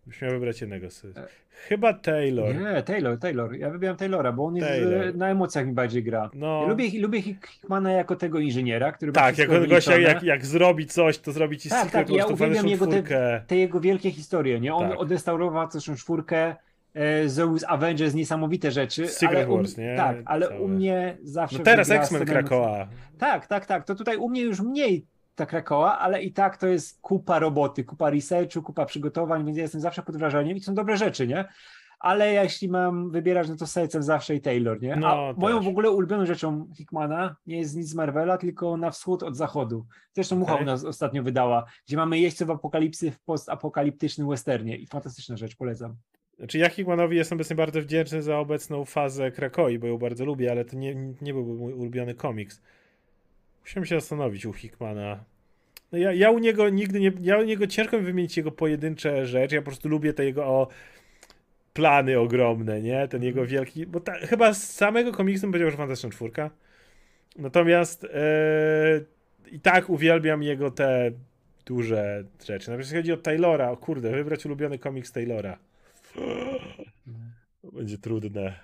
S2: Byś miał wybrać jednego. Z... E, Chyba Taylor.
S1: Nie, Taylor, Taylor. Ja wybieram Taylora, bo on jest Taylor. na emocjach mi bardziej gra. No. Ja lubię, lubię Hickmana jako tego inżyniera, który
S2: Tak, jako gościa, jak, jak zrobi coś, to zrobi ci
S1: tak, tak, ja uwielbiam jego te, te, jego wielkie historie, nie? On tak. odrestaurował zresztą czwórkę, e, zrobił z Avengers niesamowite rzeczy.
S2: Secret ale Wars, nie?
S1: Tak, ale Całe. u mnie zawsze...
S2: No teraz X-Men Krakoa.
S1: Tak, tak, tak. To tutaj u mnie już mniej ta Krakoa, ale i tak to jest kupa roboty, kupa researchu, kupa przygotowań, więc ja jestem zawsze pod wrażeniem i to są dobre rzeczy, nie? Ale jeśli mam wybierać, no to sercem zawsze i Taylor, nie?
S2: No,
S1: A moją w ogóle ulubioną rzeczą Hickmana nie jest nic z Marvela, tylko na wschód od zachodu. Zresztą Mucha okay. nas ostatnio wydała, gdzie mamy jeźdźców apokalipsy w postapokaliptycznym westernie i fantastyczna rzecz, polecam.
S2: Znaczy ja Hickmanowi jestem obecnie bardzo wdzięczny za obecną fazę Krakoi, bo ją bardzo lubię, ale to nie, nie byłby mój ulubiony komiks. Musiałem się zastanowić u Hickmana. No ja, ja u niego nigdy nie. Ja u niego ciężko mi wymienić jego pojedyncze rzeczy. Ja po prostu lubię te jego o, plany ogromne, nie? Ten jego wielki. Bo ta, chyba z samego komiksu bym powiedział, że fantastyczna czwórka. Natomiast e, i tak uwielbiam jego te duże rzeczy. Nawet jeśli chodzi o Taylora, o kurde, wybrać ulubiony komiks Taylora. To będzie trudne.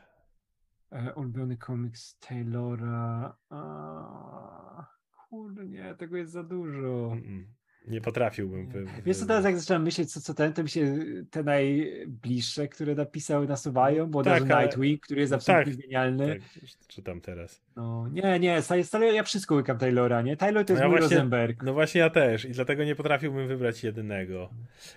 S1: E, ulubiony komiks Taylora. A... Kurde, nie, tego jest za dużo. Mm -mm.
S2: Nie potrafiłbym.
S1: Wiesz co, teraz jak zacząłem myśleć, co, co ten, to mi się te najbliższe, które napisały, nasuwają, bo tak, ale... Nightwing, który jest absolutnie tak, genialny. Tak,
S2: czytam teraz.
S1: No, nie, nie, stale, ja wszystko łykam Taylora, nie? Taylor to jest no ja mój właśnie, Rosenberg.
S2: No właśnie ja też i dlatego nie potrafiłbym wybrać jedynego.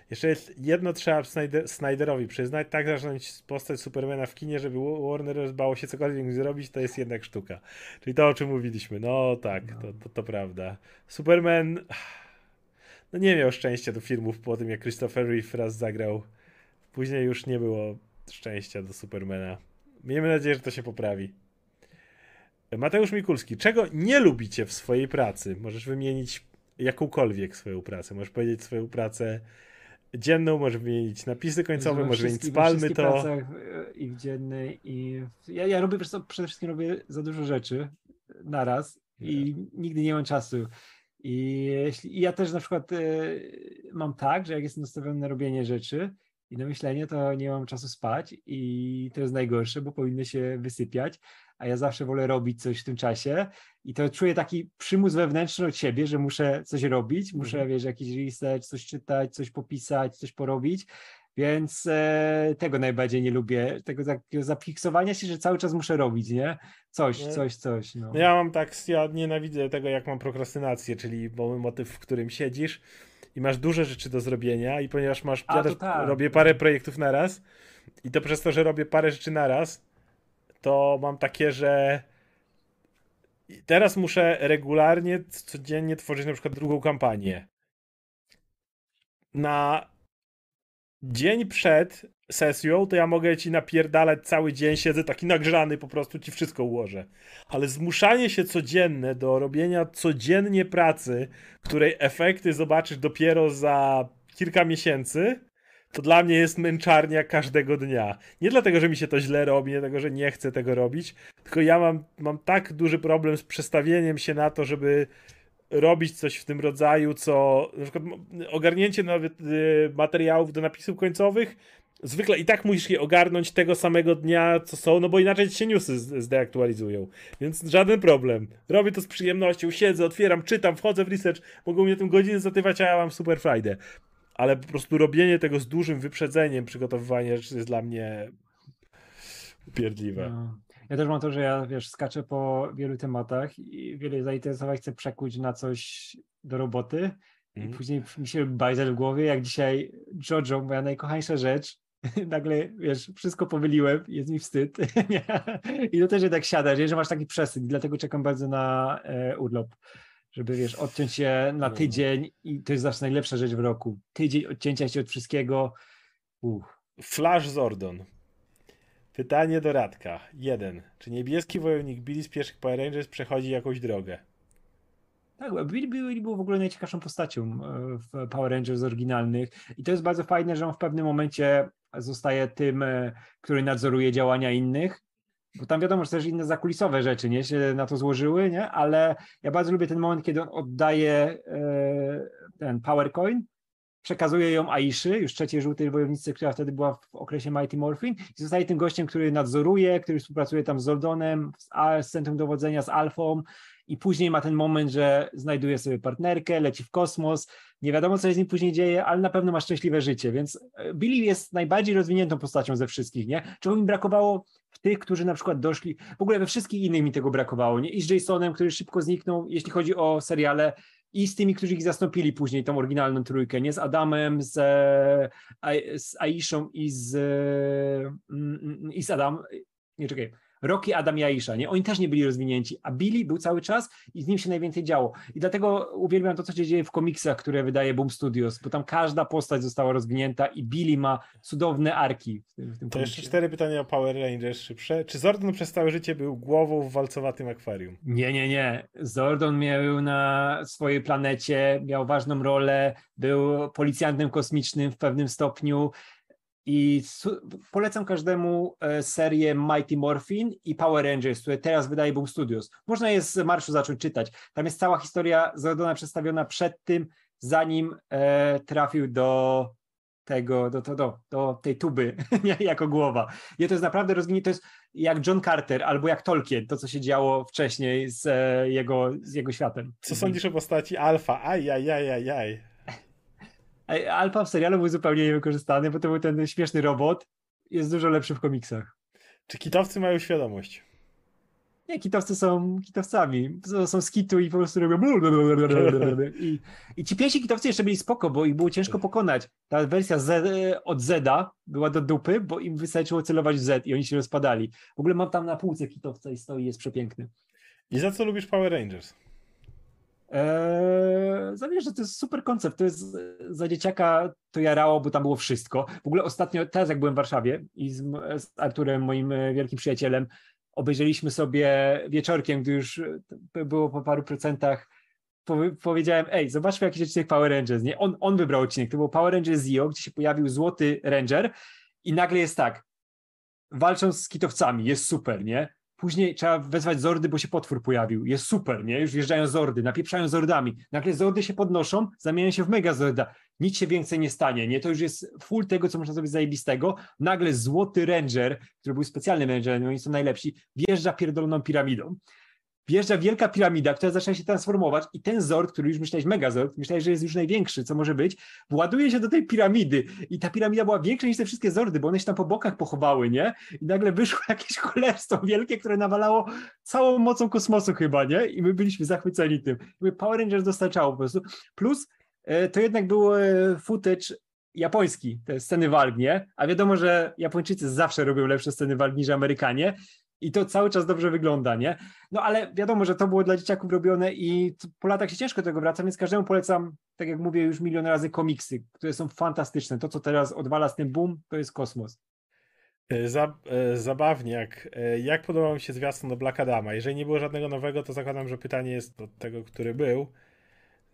S2: Jeszcze jest, jedno trzeba Snyder, Snyderowi przyznać, tak zacząć postać Supermana w kinie, żeby Warner bało się cokolwiek zrobić, to jest jednak sztuka. Czyli to, o czym mówiliśmy. No tak, no. To, to, to prawda. Superman no nie miał szczęścia do filmów po tym, jak Christopher Reeve raz zagrał. Później już nie było szczęścia do Supermana. Miejmy nadzieję, że to się poprawi. Mateusz Mikulski, czego nie lubicie w swojej pracy? Możesz wymienić jakąkolwiek swoją pracę. Możesz powiedzieć swoją pracę dzienną, możesz wymienić napisy końcowe, możesz wymienić spalmy to. Pracach
S1: e, I w dziennej, i w... Ja, ja robię, przede wszystkim robię za dużo rzeczy naraz i nigdy nie mam czasu. I, jeśli, I ja też na przykład y, mam tak, że jak jestem nastawiony na robienie rzeczy i na myślenie, to nie mam czasu spać i to jest najgorsze, bo powinny się wysypiać, a ja zawsze wolę robić coś w tym czasie i to czuję taki przymus wewnętrzny od siebie, że muszę coś robić, muszę, mm. wiesz, jakiś research, coś czytać, coś popisać, coś porobić, więc e, tego najbardziej nie lubię, tego takiego zafiksowania się, że cały czas muszę robić, nie? Coś, nie? coś, coś. No.
S2: no. ja mam tak, ja nienawidzę tego, jak mam prokrastynację, czyli motyw, w którym siedzisz i masz duże rzeczy do zrobienia i ponieważ masz, A, ja też tak. robię parę projektów na raz i to przez to, że robię parę rzeczy na raz, to mam takie, że teraz muszę regularnie, codziennie tworzyć na przykład drugą kampanię. Na dzień przed sesją, to ja mogę ci napierdalać cały dzień, siedzę taki nagrzany, po prostu ci wszystko ułożę. Ale zmuszanie się codzienne do robienia codziennie pracy, której efekty zobaczysz dopiero za kilka miesięcy, to dla mnie jest męczarnia każdego dnia. Nie dlatego, że mi się to źle robi, nie dlatego, że nie chcę tego robić, tylko ja mam, mam tak duży problem z przestawieniem się na to, żeby robić coś w tym rodzaju, co na przykład ogarnięcie nawet y, materiałów do napisów końcowych, zwykle i tak musisz je ogarnąć tego samego dnia, co są, no bo inaczej się newsy zdeaktualizują. Więc żaden problem. Robię to z przyjemnością, siedzę, otwieram, czytam, wchodzę w research, mogą mnie tym godziny zatywać, a ja mam super Friday. Ale po prostu robienie tego z dużym wyprzedzeniem, przygotowywanie rzeczy jest dla mnie upierdliwe. No.
S1: Ja też mam to, że ja, wiesz, skaczę po wielu tematach i wiele zainteresowań chcę przekuć na coś do roboty I
S2: Mhm.
S1: później mi się bajzel w głowie, jak dzisiaj Jojo, moja najkochańsza rzecz, nagle, wiesz, wszystko pomyliłem, jest mi wstyd. I to też jednak siada, że masz taki przesyt, dlatego czekam bardzo na e, urlop, żeby, wiesz, odciąć się na
S2: No.
S1: tydzień i to jest zawsze najlepsza rzecz w roku. Tydzień odcięcia się od wszystkiego. Uff.
S2: Flash Zordon. Pytanie do Radka. Jeden. Czy niebieski wojownik Billy z pierwszych Power Rangers przechodzi jakąś drogę?
S1: Tak, Billy, Billy był w ogóle najciekawszą postacią e, w Power Rangers oryginalnych i to jest bardzo fajne, że on w pewnym momencie zostaje tym, e, który nadzoruje działania innych, bo tam wiadomo, że też inne zakulisowe rzeczy nie, się na to złożyły, nie? ale ja bardzo lubię ten moment, kiedy on oddaje e, ten Power Coin, przekazuje ją Aiszy, już trzeciej żółtej wojownicy, która wtedy była w okresie Mighty Morphin. I zostaje tym gościem, który nadzoruje, który współpracuje tam z Zoldonem, z, z Centrum Dowodzenia, z Alfą. I później ma ten moment, że znajduje sobie partnerkę, leci w kosmos, nie wiadomo co się z nim później dzieje, ale na pewno ma szczęśliwe życie, więc e, Billy jest najbardziej rozwiniętą postacią ze wszystkich, nie? Czego mi brakowało w tych, którzy na przykład doszli, w ogóle we wszystkich innych mi tego brakowało, nie? I z Jasonem, który szybko zniknął, jeśli chodzi o seriale, i z tymi, którzy ich zastąpili później, tą oryginalną trójkę, nie? Z Adamem, z, e, z Aishą i z, mm, mm, i z Adam, nie czekaj, Rocky, Adam i Aisha, nie? Oni też nie byli rozwinięci, a Billy był cały czas i z nim się najwięcej działo. I dlatego uwielbiam to, co się dzieje w komiksach, które wydaje Boom Studios, bo tam każda postać została rozwinięta i Billy ma cudowne arki w tym, w tym
S2: To jeszcze
S1: komiksie.
S2: cztery pytania o Power Rangers szybsze. Czy Zordon przez całe życie był głową w walcowatym akwarium?
S1: Nie, nie, nie. Zordon miał na swojej planecie, miał ważną rolę, był policjantem kosmicznym w pewnym stopniu i polecam każdemu e, serię Mighty Morphin i Power Rangers, które teraz wydaje Boom Studios. Można je z marszu zacząć czytać. Tam jest cała historia Zordona przedstawiona przed tym, zanim e, trafił do tego, do, do, do, do tej tuby jako głowa. I to jest naprawdę rozwinięte, to jest jak John Carter albo jak Tolkien, to co się działo wcześniej z e, jego, z jego światem.
S2: Co sądzisz o postaci Alfa? Aj, aj, aj, aj, aj.
S1: E, Alpha w serialu był zupełnie niewykorzystany, bo to był ten śmieszny robot. Jest dużo lepszy w komiksach.
S2: Czy kitowcy mają świadomość?
S1: Nie, kitowcy są kitowcami. Są, z kitu i po prostu robią. I, I ci pierwsi kitowcy jeszcze byli spoko, bo ich było ciężko pokonać. Ta wersja Z, od Zeda była do dupy, bo im wystarczyło celować w Z i oni się rozpadali. W ogóle mam tam na półce kitowca i stoi, jest przepiękny.
S2: I za co lubisz Power Rangers?
S1: Eee, że to jest super koncept. To jest za dzieciaka to jarało, bo tam było wszystko. W ogóle ostatnio, teraz jak byłem w Warszawie i z, z Arturem, moim e, wielkim przyjacielem, obejrzeliśmy sobie wieczorkiem, gdy już e, było po paru procentach, powie- powiedziałem, ej, zobaczmy jakiś odcinek Power Rangers, nie? On, on wybrał odcinek, to był Power Rangers Zio, gdzie się pojawił złoty Ranger i nagle jest tak, walczą z kitowcami, jest super, nie? Później trzeba wezwać Zordy, bo się potwór pojawił. Jest super, nie? Już wjeżdżają Zordy, napieprzają Zordami. Nagle Zordy się podnoszą, zamieniają się w Megazorda. Nic się więcej nie stanie, nie? To już jest full tego, co można zrobić zajebistego. Nagle Złoty Ranger, który był specjalnym Rangerem, oni są najlepsi, wjeżdża pierdoloną piramidą. Wjeżdża wielka piramida, która zaczyna się transformować i ten Zord, który już myślałeś Megazord, myślałeś, że jest już największy, co może być, właduje się do tej piramidy i ta piramida była większa niż te wszystkie Zordy, bo one się tam po bokach pochowały, nie? I nagle wyszło jakieś cholerstwo wielkie, które nawalało całą mocą kosmosu chyba, nie? I my byliśmy zachwyceni tym. I Power Rangers dostarczało po prostu. Plus e, to jednak był e, footage japoński, te sceny walk, nie? A wiadomo, że Japończycy zawsze robią lepsze sceny walk niż Amerykanie i to cały czas dobrze wygląda, nie? No ale wiadomo, że to było dla dzieciaków robione i po latach się ciężko tego wraca, więc każdemu polecam, tak jak mówię już milion razy, komiksy, które są fantastyczne. To, co teraz odwala z tym boom, to jest kosmos.
S2: E, e, zabawniak. E, Jak podobał mi się zwiastun do Black Adama? Jeżeli nie było żadnego nowego, to zakładam, że pytanie jest od tego, który był.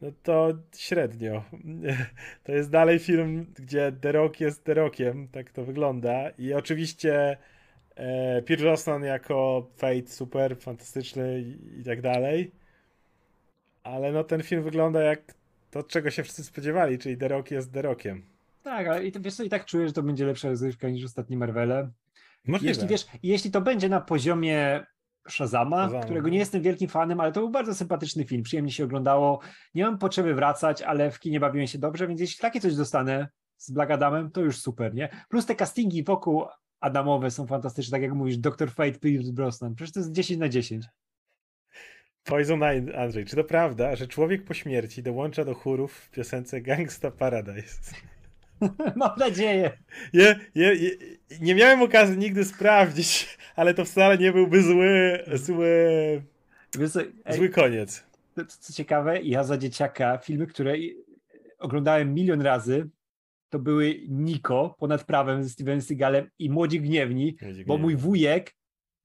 S2: No to średnio. To jest dalej film, gdzie The Rock jest The Rockiem, tak to wygląda. I oczywiście e, Pierce Brosnan jako Fate super, fantastyczny i, i tak dalej. Ale no ten film wygląda jak to, czego się wszyscy spodziewali, czyli The Rock jest The Rockiem.
S1: Tak, ale i to, wiesz co, i tak czuję, że to będzie lepsza rozgrywka niż ostatni Marvele.
S2: Możliwe.
S1: Jeśli wiesz, jeśli to będzie na poziomie Shazama,
S2: Shazama.
S1: którego nie jestem wielkim fanem, ale to był bardzo sympatyczny film, przyjemnie się oglądało. Nie mam potrzeby wracać, ale w kinie bawiłem się dobrze, więc jeśli takie coś dostanę z Black Adamem, to już super, nie? Plus te castingi wokół Adamowe są fantastyczne, tak jak mówisz, Dr. Fate, Pierce Brosnan. Przecież to jest 10 na 10.
S2: Poison Andrzej, czy to prawda, że człowiek po śmierci dołącza do chórów w piosence Gangsta Paradise?
S1: Mam nadzieję.
S2: Je, je, je, nie miałem okazji nigdy sprawdzić, ale to wcale nie byłby zły, zły,
S1: co, ej,
S2: zły koniec.
S1: to, co ciekawe, ja za dzieciaka filmy, które oglądałem milion razy, to były Niko ponad prawem ze Steven Seagalem i Młodzi Gniewni, bo mój wujek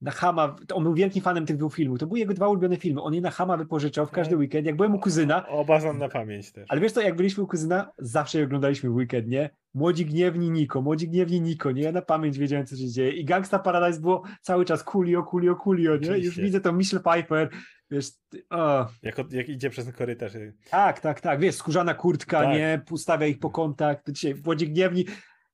S1: na Hama, on był wielkim fanem tych dwóch filmów, to były jego dwa ulubione filmy, on je na Hama wypożyczał w każdy weekend, jak byłem u kuzyna,
S2: Oba znam na pamięć też.
S1: ale wiesz co, jak byliśmy u kuzyna, zawsze je oglądaliśmy w weekend, nie? Młodzi Gniewni Niko, Młodzi Gniewni Niko, nie? Ja na pamięć wiedziałem, co się dzieje i Gangsta Paradise było cały czas Coolio, Coolio, Coolio, nie? Już widzę to Michelle Piper, wiesz, o,
S2: Jak, jak idzie przez ten korytarz.
S1: tak, tak, tak, wiesz, skórzana kurtka,
S2: Tak.
S1: nie? Ustawia ich po kątach, to dzisiaj Młodzi Gniewni,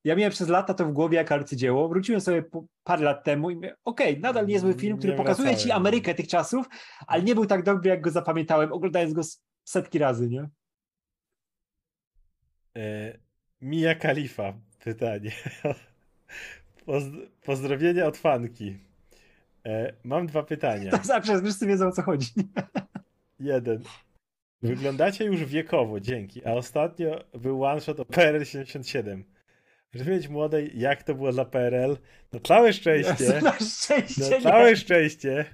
S1: ja miałem przez lata to w głowie jak arcydzieło, wróciłem sobie parę lat temu i mówię, okej, nadal niezły film, który
S2: Nie
S1: pokazuje ci
S2: wracałem.
S1: Amerykę tych czasów, ale nie był tak dobry, jak go zapamiętałem, oglądając go setki razy, nie?
S2: E, Mia Khalifa, pytanie. Poz- pozdrowienia od fanki. E, mam dwa pytania.
S1: To zawsze wszyscy wiedzą o co chodzi.
S2: Jeden. Wyglądacie już wiekowo, dzięki. A ostatnio był one shot o PRL 77. Żeby wiedzieć młodej, jak to było dla PRL. Na całe szczęście.
S1: Na szczęście
S2: Na
S1: nie.
S2: całe szczęście.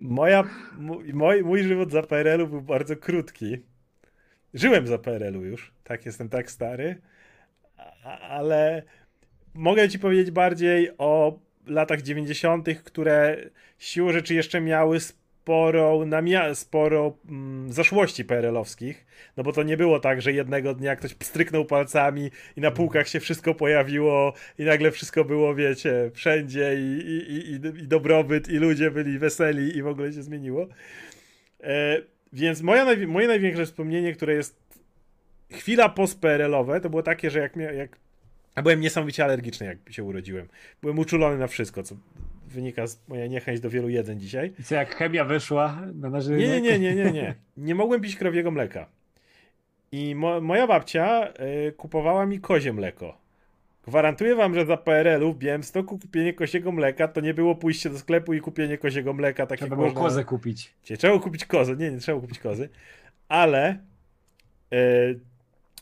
S2: Moja, mój, mój, żywot za PRL-u był bardzo krótki. Żyłem za PRL-u już. Tak, jestem tak stary. Ale mogę ci powiedzieć bardziej o latach 90., które siłą rzeczy jeszcze miały sporo, namia- sporo mm, zaszłości PRL-owskich. No bo to nie było tak, że jednego dnia ktoś pstryknął palcami i na półkach się wszystko pojawiło i nagle wszystko było, wiecie, wszędzie i, i, i, i- dobrobyt i ludzie byli weseli i w ogóle się zmieniło. E, więc moja, moje największe wspomnienie, które jest chwila post-PRL-owe, to było takie, że jak, jak ja byłem niesamowicie alergiczny, jak się urodziłem. Byłem uczulony na wszystko, co wynika z mojej niechęć do wielu jeden dzisiaj.
S1: I co, jak chemia wyszła na nasz
S2: Nie,
S1: rynek?
S2: nie, nie, nie, nie, nie. Nie mogłem pić krowiego mleka. I mo moja babcia y, kupowała mi kozie mleko. Gwarantuję wam, że za PRL-u w Białymstoku kupienie koziego mleka to nie było pójście do sklepu i kupienie koziego mleka. Tak
S1: Trzeba było
S2: można...
S1: kozę kupić.
S2: Cie- Trzeba było kupić kozę. Nie, nie trzeba było kupić kozy. Ale e,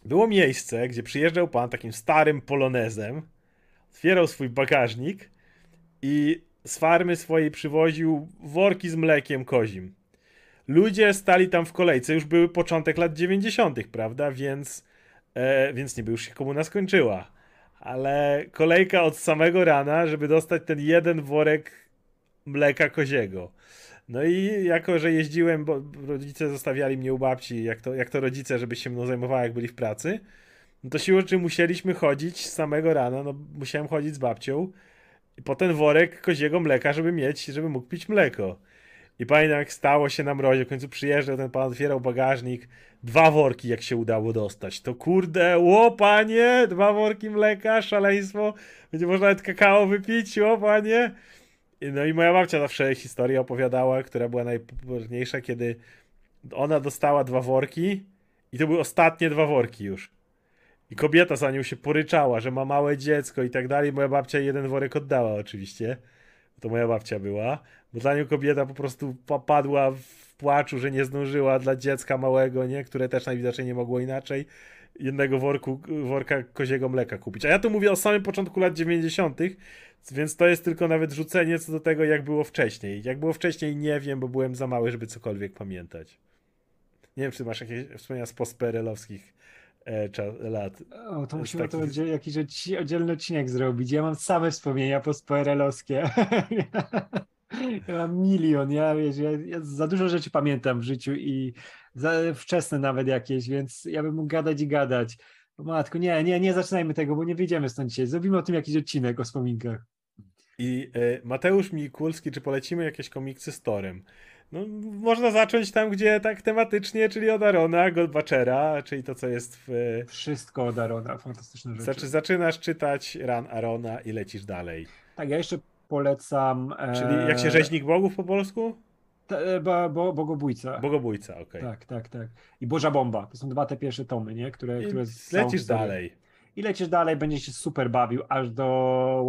S2: było miejsce, gdzie przyjeżdżał pan takim starym polonezem, otwierał swój bagażnik i z farmy swojej przywoził worki z mlekiem kozim. Ludzie stali tam w kolejce, już były początek lat 90., prawda? Więc, e, więc niby już się komuna skończyła. Ale kolejka od samego rana, żeby dostać ten jeden worek mleka koziego. No i jako, że jeździłem, bo rodzice zostawiali mnie u babci, jak to, jak to rodzice, żeby się mną zajmowała, jak byli w pracy, no to siłą rzeczy musieliśmy chodzić z samego rana, no musiałem chodzić z babcią po ten worek koziego mleka, żeby mieć, żeby mógł pić mleko. I pamiętam, jak stało się na mrozie, w końcu przyjeżdżał ten pan, otwierał bagażnik, dwa worki jak się udało dostać. To kurde, ło panie, dwa worki mleka, szaleństwo, będzie można nawet kakao wypić, ło panie. No i moja babcia zawsze historię opowiadała, która była najpopularniejsza, kiedy ona dostała dwa worki i to były ostatnie dwa worki już. I kobieta za nią się poryczała, że ma małe dziecko i tak dalej. Moja babcia jeden worek oddała oczywiście. To moja babcia była. Bo dla nią kobieta po prostu pa- padła w płaczu, że nie zdążyła dla dziecka małego, nie? Które też najwidoczniej nie mogło inaczej jednego worku, worka koziego mleka kupić. A ja tu mówię o samym początku lat 90., więc to jest tylko nawet rzucenie co do tego, jak było wcześniej. Jak było wcześniej, nie wiem, bo byłem za mały, żeby cokolwiek pamiętać. Nie wiem, czy masz jakieś wspomnienia z postperelowskich lat.
S1: O, to
S2: Z
S1: musimy to
S2: takich-
S1: oddziel, jakiś odci- oddzielny odcinek zrobić. Ja mam same wspomnienia post-PRL-owskie. Ja mam milion, ja, wiesz, ja, ja za dużo rzeczy pamiętam w życiu i za wczesne nawet jakieś, więc ja bym mógł gadać i gadać. O matko, nie, nie, nie zaczynajmy tego, bo nie wyjdziemy stąd dzisiaj. Zrobimy o tym jakiś odcinek o wspominkach.
S2: I e, Mateusz Mikulski, czy polecimy jakieś komiksy z Torem? No, można zacząć tam, gdzie tak tematycznie, czyli od Arona, Goldbachera, czyli to, co jest w... e,
S1: Wszystko od Arona, fantastyczne rzeczy.
S2: Znaczy, zaczynasz czytać Ran Arona i lecisz dalej.
S1: Tak, ja jeszcze polecam...
S2: Czyli jak się
S1: e,
S2: rzeźnik bogów po polsku?
S1: te- bo, bo, Bogobójca.
S2: Bogobójca, okej.
S1: Tak, tak, tak. I Boża Bomba. To są dwa te pierwsze tomy, nie? Które,
S2: I
S1: które
S2: lecisz dalej.
S1: I lecisz dalej, będziesz się super bawił, aż do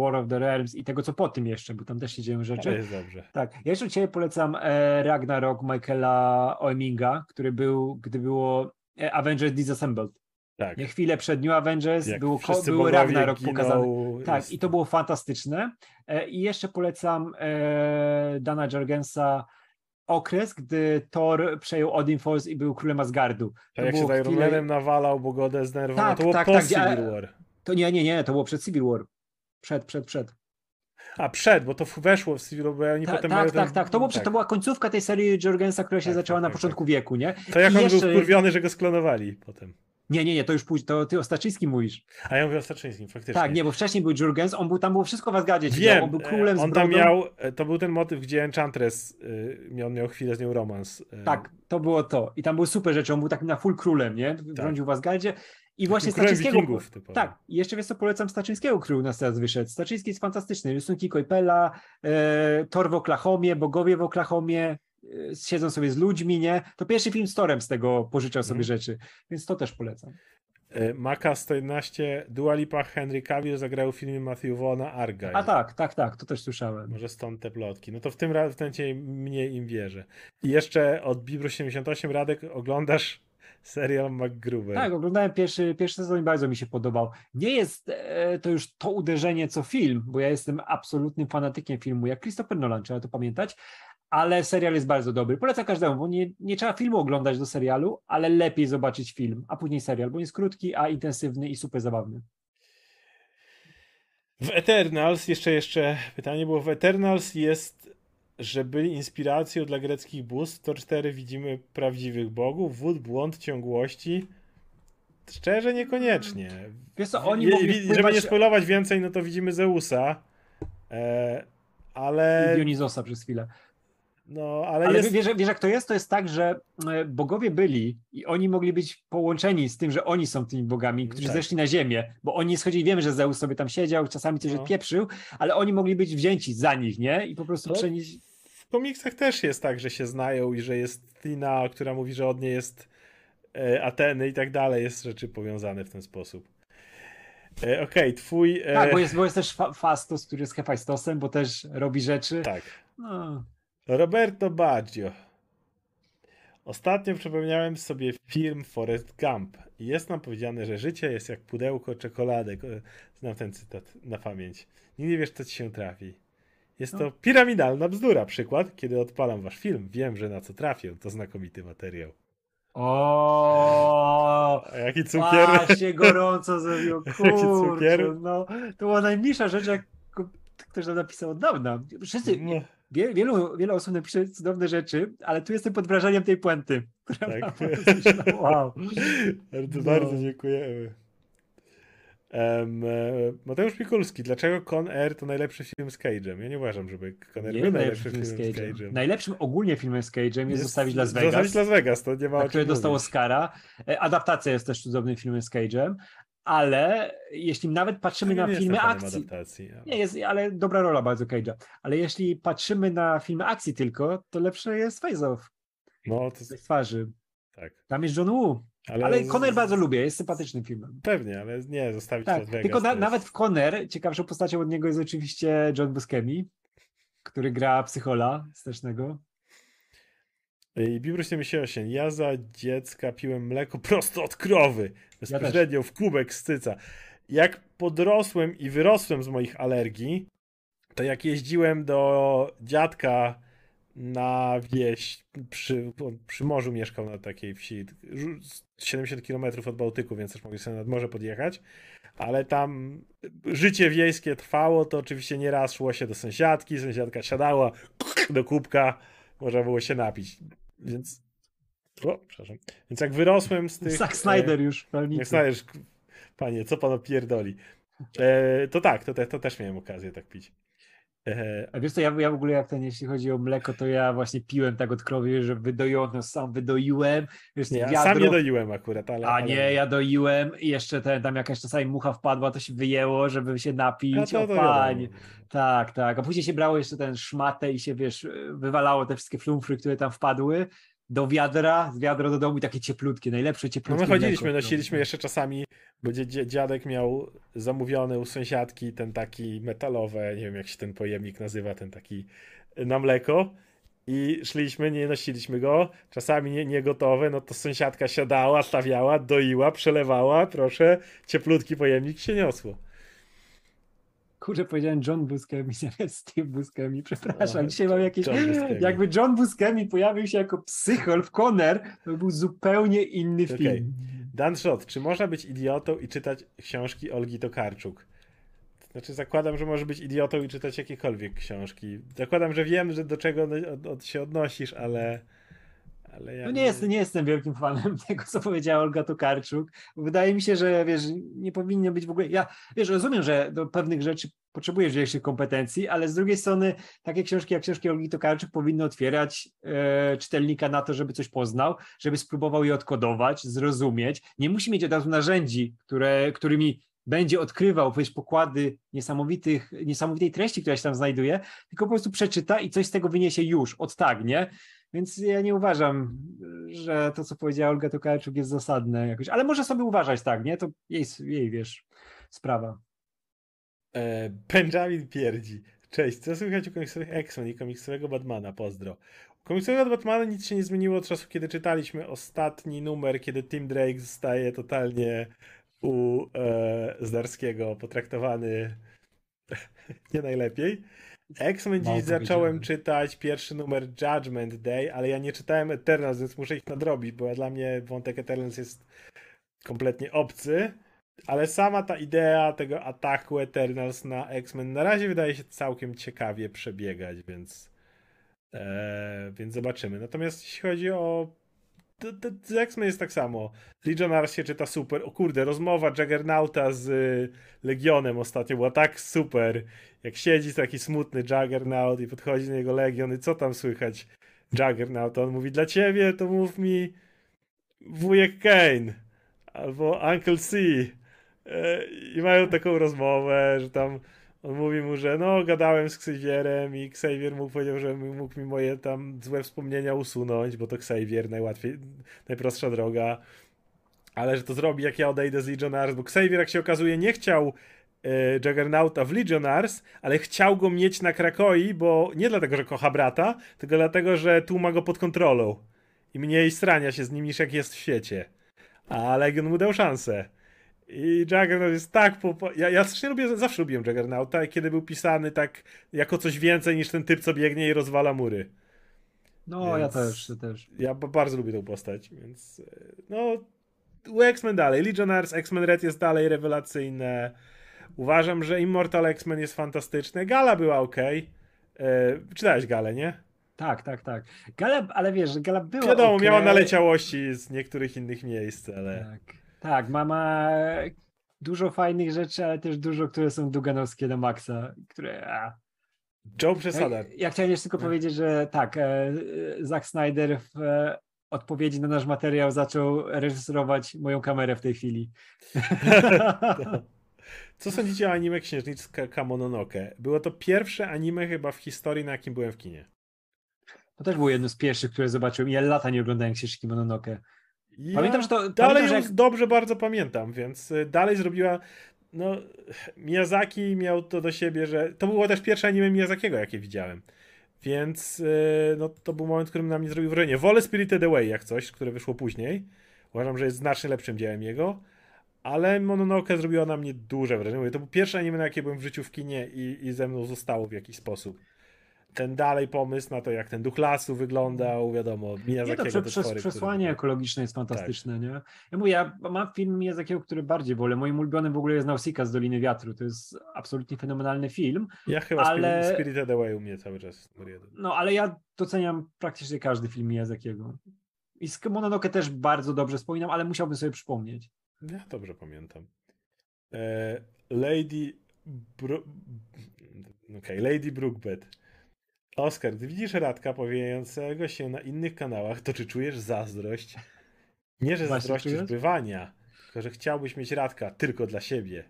S1: War of the Realms i tego, co po tym jeszcze, bo tam też się dzieją
S2: To
S1: rzeczy.
S2: jest dobrze.
S1: Tak, ja jeszcze Ciebie polecam e, Ragnarok Michaela Oeminga, który był, gdy było e, Avengers Disassembled.
S2: Tak.
S1: Nie chwilę przed New Avengers
S2: Jak
S1: było
S2: bogowie
S1: Ragnarok
S2: giną,
S1: pokazany. Tak,
S2: jest-
S1: i to było fantastyczne. E, I jeszcze polecam Dana Jargensa okres, gdy Thor przejął Odin Force i był królem Asgardu.
S2: Tak
S1: To
S2: jak się Iron
S1: chwilę-
S2: nawalał, bo go zdenerwował.
S1: Tak,
S2: to było
S1: tak,
S2: po
S1: tak,
S2: Civil War.
S1: To nie, nie, nie, to było przed Civil War. Przed, przed, przed.
S2: A, przed, bo to weszło w Civil War, bo oni
S1: Ta,
S2: potem
S1: tak,
S2: mają
S1: tak,
S2: ten-
S1: tak. To, było, przed- to była końcówka tej serii Jorgensa, która się
S2: Tak,
S1: zaczęła
S2: tak,
S1: na
S2: tak,
S1: początku wieku, nie?
S2: To jak
S1: I
S2: on
S1: jeszcze-
S2: był wkurwiony, że go sklonowali potem.
S1: Nie, nie, nie, to już później, to ty o Staczyńskim mówisz.
S2: A ja mówię o Staczyńskim, faktycznie.
S1: Tak, nie, bo wcześniej był Jurgens, on był tam, było wszystko w Asgardzie. się
S2: Wiem,
S1: on był królem
S2: e,
S1: z
S2: on tam miał, e, to był ten motyw, gdzie Enchantress, y, miał- on miał chwilę z nią romans. e,
S1: Tak, to było to. I tam były super rzeczy, on był takim na full królem, nie? Rządził w Asgardzie. I właśnie
S2: królem
S1: Staczyńskiego...
S2: wikingów typowo.
S1: Tak, i jeszcze wiesz co, polecam Staczyńskiego, który u nas teraz wyszedł. Staczyński jest fantastyczny. Rysunki Koipela, e, Thor w Oklahomie, bogowie w Oklahomie, e, siedzą sobie z ludźmi, nie? To pierwszy film z Torem z tego pożyczał sobie
S2: Mhm.
S1: rzeczy, więc to też polecam.
S2: E, Maka 111, Dua Lipa, Henry Cavill zagrał w filmie Matthew Vaughna Argyle.
S1: A tak, tak, tak, to też słyszałem.
S2: Może stąd te plotki. No to w tym ra- w tym momencie mniej im wierzę. I jeszcze od Bibru 78 Radek oglądasz serial MacGruber.
S1: Tak, oglądałem pierwszy, pierwszy sezon i bardzo mi się podobał. Nie jest e, to już to uderzenie co film, bo ja jestem absolutnym fanatykiem filmu, jak Christopher Nolan, trzeba to pamiętać, ale serial jest bardzo dobry. Polecam każdemu, bo nie, nie trzeba filmu oglądać do serialu, ale lepiej zobaczyć film, a później serial, bo jest krótki, a intensywny i super zabawny.
S2: W Eternals, jeszcze jeszcze pytanie było, w Eternals jest, że byli inspiracją dla greckich bóstw, to 4 widzimy prawdziwych bogów, wód, błąd, ciągłości. Szczerze niekoniecznie.
S1: Wiesz co, oni
S2: Je-
S1: mogli
S2: wi- Żeby
S1: wpływać...
S2: nie spoilować więcej, no to widzimy Zeusa, e, ale,
S1: i Dionizosa przez chwilę.
S2: No, ale,
S1: Ale
S2: jest...
S1: wiesz, wiesz, jak to jest? To jest tak, że e, bogowie byli i oni mogli być połączeni z tym, że oni są tymi bogami, którzy
S2: Tak.
S1: zeszli na ziemię, bo oni schodzili, wiemy, że Zeus sobie tam siedział, czasami coś
S2: No.
S1: odpieprzył, ale oni mogli być wzięci za nich, nie? I po prostu
S2: No.
S1: przenieść...
S2: W komiksach też jest tak, że się znają i że jest Tina, która mówi, że od niej jest e, Ateny i tak dalej. Jest rzeczy powiązane w ten sposób. E, Okej, twój... E,
S1: Tak, bo jest, bo jest też Fa- Fastos, który jest Hefajstosem, bo też robi rzeczy.
S2: tak.
S1: No.
S2: Roberto Baggio. Ostatnio przypomniałem sobie film Forrest Gump jest nam powiedziane, że życie jest jak pudełko czekoladek. Znam ten cytat na pamięć. Nigdy nie wiesz, co ci się trafi. Jest
S1: No.
S2: to piramidalna bzdura. Przykład, kiedy odpalam wasz film, wiem, że na co trafię. To znakomity materiał.
S1: O,
S2: jaki cukier?
S1: A się gorąco zrobiło,
S2: Jaki cukier?
S1: no. To była najmniejsza rzecz, jak ktoś nam napisał od dawna. Wszyscy,
S2: No,
S1: Wie, wielu, wiele osób napisze cudowne rzeczy, ale tu jestem pod wrażeniem tej puenty.
S2: Tak.
S1: myślę, wow.
S2: bardzo,
S1: No.
S2: bardzo dziękujemy. Em, e, Mateusz Mikulski, dlaczego Con Air to najlepszy film z Cage'em? Ja nie uważam, żeby Con Air
S1: Nie
S2: był
S1: najlepszy
S2: najlepszym
S1: film z
S2: filmem z
S1: Cage'em. Najlepszym ogólnie filmem z Cage'em jest Zostawić Las Vegas,
S2: Zostawić Las Vegas, to nie ma
S1: które dostał. Oscara. E, Adaptacja jest też cudownym filmem z Cage'em, ale jeśli nawet patrzymy
S2: Ja
S1: na filmy akcji,
S2: adaptacji. ale-
S1: nie jest, ale dobra rola bardzo Cage'a, ale jeśli patrzymy na filmy akcji tylko, to lepsze jest Face Off,
S2: No, to
S1: bez twarzy.
S2: tak.
S1: Tam jest John Woo,
S2: Ale,
S1: ale
S2: z-
S1: Conner bardzo lubię, jest sympatycznym filmem.
S2: Pewnie, ale nie, zostawić
S1: Tak,
S2: Vegas.
S1: tylko na, nawet w Conner ciekawszą postacią od niego jest oczywiście John Buscemi, który gra psychola wstecznego.
S2: I Bibru 78. Ja za dziecka piłem mleko prosto od krowy. Bezpośrednio w kubek z cyca. Jak podrosłem i wyrosłem z moich alergii, to jak jeździłem do dziadka na wieś, przy, przy morzu mieszkał na takiej wsi, żu- 70 km od Bałtyku, więc też mogli sobie nad morze podjechać, ale tam życie wiejskie trwało, to oczywiście nieraz szło się do sąsiadki, sąsiadka siadała do kubka, można było się napić. Więc. O, przepraszam. Więc jak wyrosłem z tych.
S1: Zack Snyder już
S2: E,
S1: pełnicy.
S2: jak Snyder, panie, co pan opierdoli? E, to tak, to, te, to też miałem okazję tak pić.
S1: A wiesz co, ja, ja w ogóle jak ten, jeśli chodzi o mleko, to ja właśnie piłem tak od krowy, że wydojono, sam wydoiłem. Wiesz,
S2: nie, ja
S1: wiadro,
S2: sam nie doiłem akurat, ale.
S1: A
S2: ale...
S1: nie, ja doiłem i jeszcze ten, tam jakaś czasami mucha wpadła, to się wyjęło, żeby się napić. o
S2: wiadomo.
S1: Tak, tak. A później się brało jeszcze ten szmatę i się, wiesz, wywalało te wszystkie flumfry, które tam wpadły. Do wiadra, z wiadra do domu i takie cieplutkie, najlepsze
S2: No
S1: cieplutkie
S2: my chodziliśmy,
S1: mleko.
S2: nosiliśmy jeszcze czasami, bo dziadek miał zamówiony u sąsiadki ten taki metalowe, nie wiem jak się ten pojemnik nazywa, ten taki na mleko i szliśmy, nie nosiliśmy go, czasami nie, nie gotowe, no to sąsiadka siadała, stawiała, doiła, przelewała, proszę, cieplutki pojemnik się niosło.
S1: Kurczę, powiedziałem John Buscemi zamiast Steve Buscemi, przepraszam, dzisiaj mam jakieś...
S2: John.
S1: Jakby John Buscemi pojawił się jako psychol w Conner, to by był zupełnie inny
S2: Okej.
S1: film.
S2: Dan Shot, czy można być idiotą i czytać książki Olgi Tokarczuk? Znaczy, zakładam, że może być idiotą i czytać jakiekolwiek książki. Zakładam, że wiem, że do czego się odnosisz, ale. Ale ja
S1: No nie, jest, nie jestem wielkim fanem tego, co powiedziała Olga Tokarczuk. Wydaje mi się, że wiesz, nie powinno być w ogóle. Ja wiesz, rozumiem, że do pewnych rzeczy potrzebujesz większych kompetencji, ale z drugiej strony takie książki jak książki Olgi Tokarczuk powinny otwierać e, czytelnika na to, żeby coś poznał, żeby spróbował je odkodować, zrozumieć. Nie musi mieć od razu narzędzi, które, którymi będzie odkrywał wiesz, pokłady niesamowitych, niesamowitej treści, która się tam znajduje, tylko po prostu przeczyta i coś z tego wyniesie już, od tak, nie? Więc ja nie uważam, że to, co powiedziała Olga Tokarczuk jest zasadne jakoś, ale może sobie uważać tak, nie? To jej, jej wiesz, sprawa.
S2: E, Benjamin pierdzi. Cześć, co słychać u komiksowych X-Men i komiksowego Batmana? Pozdro. U komiksowego Batmana nic się nie zmieniło od czasu, kiedy czytaliśmy ostatni numer, kiedy Tim Drake zostaje totalnie u e, Zdarskiego potraktowany nie najlepiej. X-Men
S1: Mało
S2: dziś zacząłem czytać pierwszy numer Judgment Day, ale ja nie czytałem Eternals, więc muszę ich nadrobić, bo dla mnie wątek Eternals jest kompletnie obcy. Ale sama ta idea tego ataku Eternals na X-Men na razie wydaje się całkiem ciekawie przebiegać, więc, e, więc zobaczymy. Natomiast jeśli chodzi o. To, to, z X-Men jest tak samo. Legionnaires się czyta super. O kurde, rozmowa Juggernauta z Legionem ostatnio była tak super. Jak siedzi taki smutny Juggernaut i podchodzi na jego Legion i co tam słychać Juggernaut? On mówi, dla ciebie to mów mi wujek Kane albo Uncle C. E, I mają taką rozmowę, że tam on mówi mu, że no, gadałem z Xavierem i Xavier mu powiedział, że mógł mi moje tam złe wspomnienia usunąć, bo to Xavier najłatwiej, najprostsza droga. Ale że to zrobi, jak ja odejdę z Legionnaires, bo Xavier, jak się okazuje, nie chciał Juggernauta w Legionnaires, ale chciał go mieć na Krakoi, bo nie dlatego, że kocha brata, tylko dlatego, że tu ma go pod kontrolą i mniej strania się z nim niż jak jest w świecie. A Legion mu dał szansę. I Juggernaut jest tak popo... Ja, ja strasznie lubię, zawsze lubiłem Juggernauta, kiedy był pisany tak jako coś więcej niż ten typ, co biegnie i rozwala mury.
S1: No, ja
S2: Więc-
S1: też, ja też.
S2: Ja ba- bardzo lubię tą postać, więc e, no u X-Men dalej. Legionnaires, X-Men Red jest dalej rewelacyjne. Uważam, że Immortal X-Men jest fantastyczne. Gala była ok. E, czytałeś Galę, nie?
S1: Tak, tak, tak. Gala, ale wiesz, Gala była
S2: Wiadomo,
S1: okej.
S2: miała naleciałości z niektórych innych miejsc, ale...
S1: Tak, tak ma, ma dużo fajnych rzeczy, ale też dużo, które są duganowskie na maksa, które... A.
S2: Joe Przesada.
S1: Ja, ja chciałem jeszcze tylko
S2: No.
S1: powiedzieć, że tak, e, Zack Snyder w e, odpowiedzi na nasz materiał zaczął reżyserować moją kamerę w tej chwili.
S2: Co sądzicie o anime Księżniczka Kamononoke? Było to pierwsze anime chyba w historii, na jakim byłem w kinie.
S1: To też było jedno z pierwszych, które zobaczyłem. Ja lata nie oglądałem książki Mononoke.
S2: Ja
S1: Pamiętam, że to...
S2: dalej
S1: pamiętam, jak,
S2: dobrze bardzo pamiętam, więc y, dalej zrobiła. No, Miyazaki miał to do siebie, że. To było też pierwsze anime Miyazakiego, jakie widziałem. Więc y, no, to był moment, w którym na mnie zrobił wrażenie. Wolę Spirited Away jak coś, które wyszło później. Uważam, że jest znacznie lepszym dziełem jego. Ale Mononoke zrobiła na mnie duże wrażenie. Mówię, To był pierwszy anime, na jakie byłem w życiu w kinie i, i ze mną zostało w jakiś sposób. Ten dalej pomysł na to, jak ten duch lasu wyglądał, wiadomo,
S1: nie,
S2: Miyazakiego
S1: to prze, przesłanie
S2: były.
S1: ekologiczne jest fantastyczne, nie? Ja mówię, ja mam film Miyazakiego, który bardziej wolę. Moim ulubionym w ogóle jest Nausicaa z Doliny Wiatru. To jest absolutnie fenomenalny film.
S2: Ja chyba
S1: Ale-.
S2: Spirited Away u mnie cały czas.
S1: No, ale ja doceniam praktycznie każdy film Miyazakiego. I z Mononoke też bardzo dobrze wspominam, ale musiałbym sobie przypomnieć.
S2: Ja dobrze pamiętam. E, Lady Bro... Okej, Lady Brookbet. Oskar, gdy widzisz Radka pojawiającego się na innych kanałach, to czy czujesz zazdrość? Nie, że
S1: Właśnie
S2: zazdrościsz bywania, tylko że chciałbyś mieć Radka tylko dla siebie.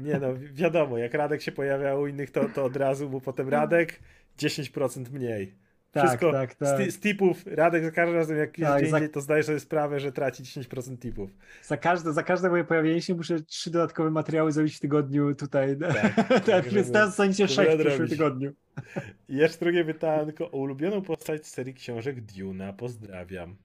S2: Nie no, wi- wiadomo, jak Radek się pojawia u innych, to, to od razu mu potem Radek 10% mniej.
S1: Tak,
S2: Wszystko
S1: tak,
S2: z,
S1: tak.
S2: ti- z tipów, Radek za każdym razem jak jest
S1: Tak,
S2: gdzie
S1: za-
S2: to zdajesz sobie sprawę, że traci 10% tipów.
S1: Za każde, za każde moje pojawienie się muszę trzy dodatkowe materiały zrobić w tygodniu tutaj.
S2: Tak,
S1: Tak, tak więc teraz zostaniecie sześć w przyszłym tygodniu.
S2: Jeszcze drugie pytanko o ulubioną postać z serii książek Duna. Pozdrawiam.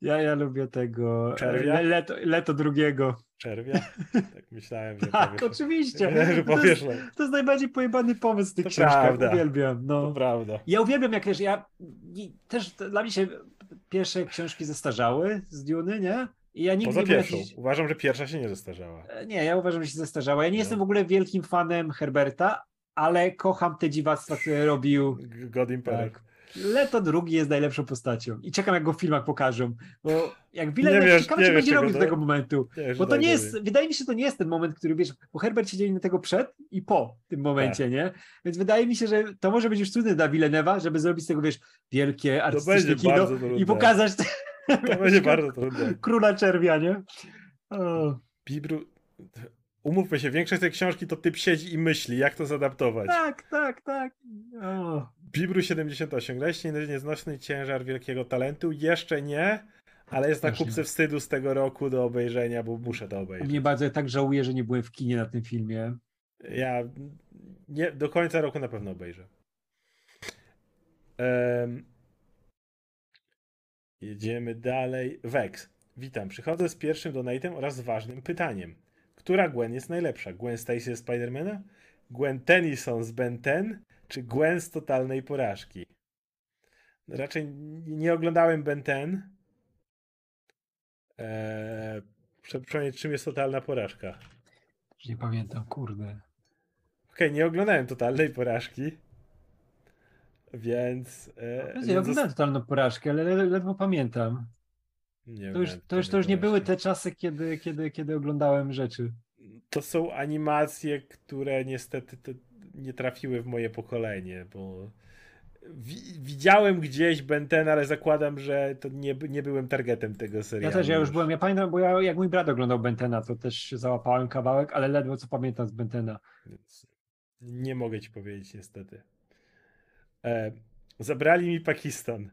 S1: Ja, ja lubię tego.
S2: Czerwia?
S1: Le, leto, leto drugiego.
S2: Czerwia? Tak myślałem, że
S1: Tak,
S2: powiesz.
S1: oczywiście.
S2: że
S1: To jest, to jest najbardziej pojebany pomysł tych
S2: To
S1: książkach. Uwielbiam.
S2: To
S1: No.
S2: prawda.
S1: Ja uwielbiam, jak wiesz, ja też to, dla mnie się pierwsze książki zestarzały z Duny, nie? I ja nigdy
S2: Poza pierwszą.
S1: jakiś-
S2: Uważam, że pierwsza się nie zestarzała.
S1: E, Nie, ja uważam, że się zestarzała. Ja nie
S2: No.
S1: jestem w ogóle wielkim fanem Herberta, ale kocham te dziwactwa, które robił.
S2: God Imperek.
S1: Tak. Leto drugi jest najlepszą postacią. I czekam, jak go w filmach pokażą. Bo jak Villeneuve,
S2: wiesz-
S1: ciekawe, co
S2: wiesz
S1: będzie robił do tego momentu.
S2: Że
S1: Bo to nie jest, wydaje mi się, że to nie jest ten moment, który wiesz, bo Herbert siedzieli na tego przed i po tym momencie,
S2: Tak.
S1: nie? Więc wydaje mi się, że to może być już trudne dla Villeneuve'a, żeby zrobić z tego, wiesz, wielkie artystyczne kino i pokazać
S2: To będzie bardzo trudne.
S1: króla czerwia, nie? O,
S2: Bibru... Umówmy się, większość tej książki to typ siedzi i myśli, jak to zadaptować.
S1: tak, tak, tak. O.
S2: Bibru 78. Grałeś nie- nieznośny ciężar wielkiego talentu? Jeszcze nie, ale jest na
S1: nie.
S2: kupce wstydu z tego roku do obejrzenia, bo muszę to obejrzeć.
S1: mnie bardzo ja tak żałuję, że nie byłem w kinie na tym filmie.
S2: Ja nie, do końca roku na pewno obejrzę. Em, jedziemy dalej. Vex. Witam. Przychodzę z pierwszym donatem oraz ważnym pytaniem. Która Gwen jest najlepsza? Gwen Stacy z Spidermana? Gwen Tennyson z Ben 10? Czy Gwen z totalnej porażki? Raczej nie oglądałem Ben 10. Eee, przypomnieć, czym jest totalna porażka.
S1: Nie pamiętam, kurde.
S2: Okej, nie oglądałem totalnej porażki. Więc. E, więc
S1: oglądałem totalną porażkę, ale le- ledwo pamiętam.
S2: nie
S1: To już, to już, to już nie były te czasy, kiedy, kiedy, kiedy oglądałem rzeczy.
S2: To są animacje, które niestety te nie trafiły w moje pokolenie, bo. Wi- widziałem gdzieś Ben 10, ale zakładam, że to nie, nie byłem targetem tego
S1: Ja
S2: serialu.
S1: też, ja już byłem, ja pamiętam, bo ja, jak mój brat oglądał Bentena, to też załapałem kawałek, ale ledwo co pamiętam z Bentena.
S2: Więc nie mogę ci powiedzieć niestety. E, zabrali mi Pakistan.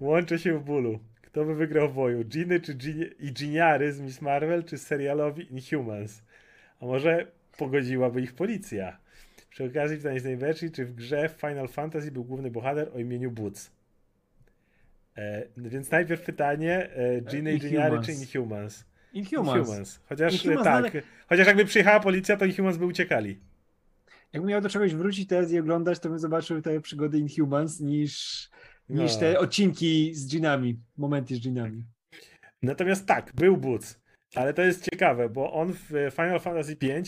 S2: Łączę się w bólu. Kto by wygrał w boju? Ginny czy Gin- i Giniary z Miss Marvel, czy serialowi Inhumans? A może pogodziłaby ich policja? Przy okazji pytanie z najbardziej, czy w grze Final Fantasy był główny bohater o imieniu Boots? E, więc najpierw pytanie, e, Ginny i Giniary
S1: Inhumans.
S2: czy Inhumans?
S1: Inhumans.
S2: Chociaż
S1: Inhumans
S2: tak,
S1: dalej-
S2: chociaż jakby przyjechała policja, to Inhumans by uciekali.
S1: Jakbym miał do czegoś wrócić teraz i oglądać, to bym zobaczył te przygody Inhumans niż, niż
S2: No.
S1: te odcinki z dżinami, momenty z dżinami.
S2: Natomiast tak, był Boots. Ale to jest ciekawe, bo on w Final Fantasy V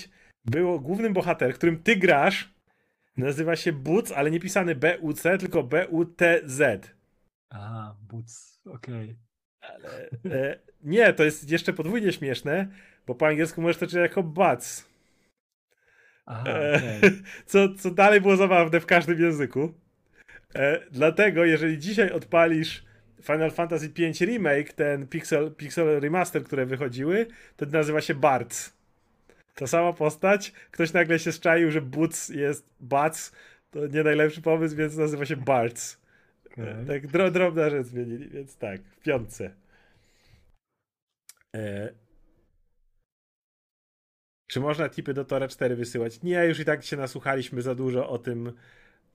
S2: był głównym bohaterem, którym ty grasz. Nazywa się Boots, ale nie pisany B-U-C, tylko B-U-T-Z.
S1: A, Boots, okej.
S2: E, nie, to jest jeszcze podwójnie śmieszne, bo po angielsku możesz to czytać jako Bats.
S1: Aha,
S2: E,
S1: okej.
S2: co, co dalej było zabawne w każdym języku. E, dlatego, jeżeli dzisiaj odpalisz Final Fantasy V Remake, ten Pixel, Pixel Remaster, które wychodziły, to nazywa się Barts. Ta sama postać, ktoś nagle się szczaił, że Boots jest Bats, to nie najlepszy pomysł, więc nazywa się Barts. E,
S1: Okej.
S2: Tak, dro, drobna rzecz zmienili, więc tak, w piątce. E... Czy można tipy do Tora 4 wysyłać? Nie, już i tak się nasłuchaliśmy za dużo o tym,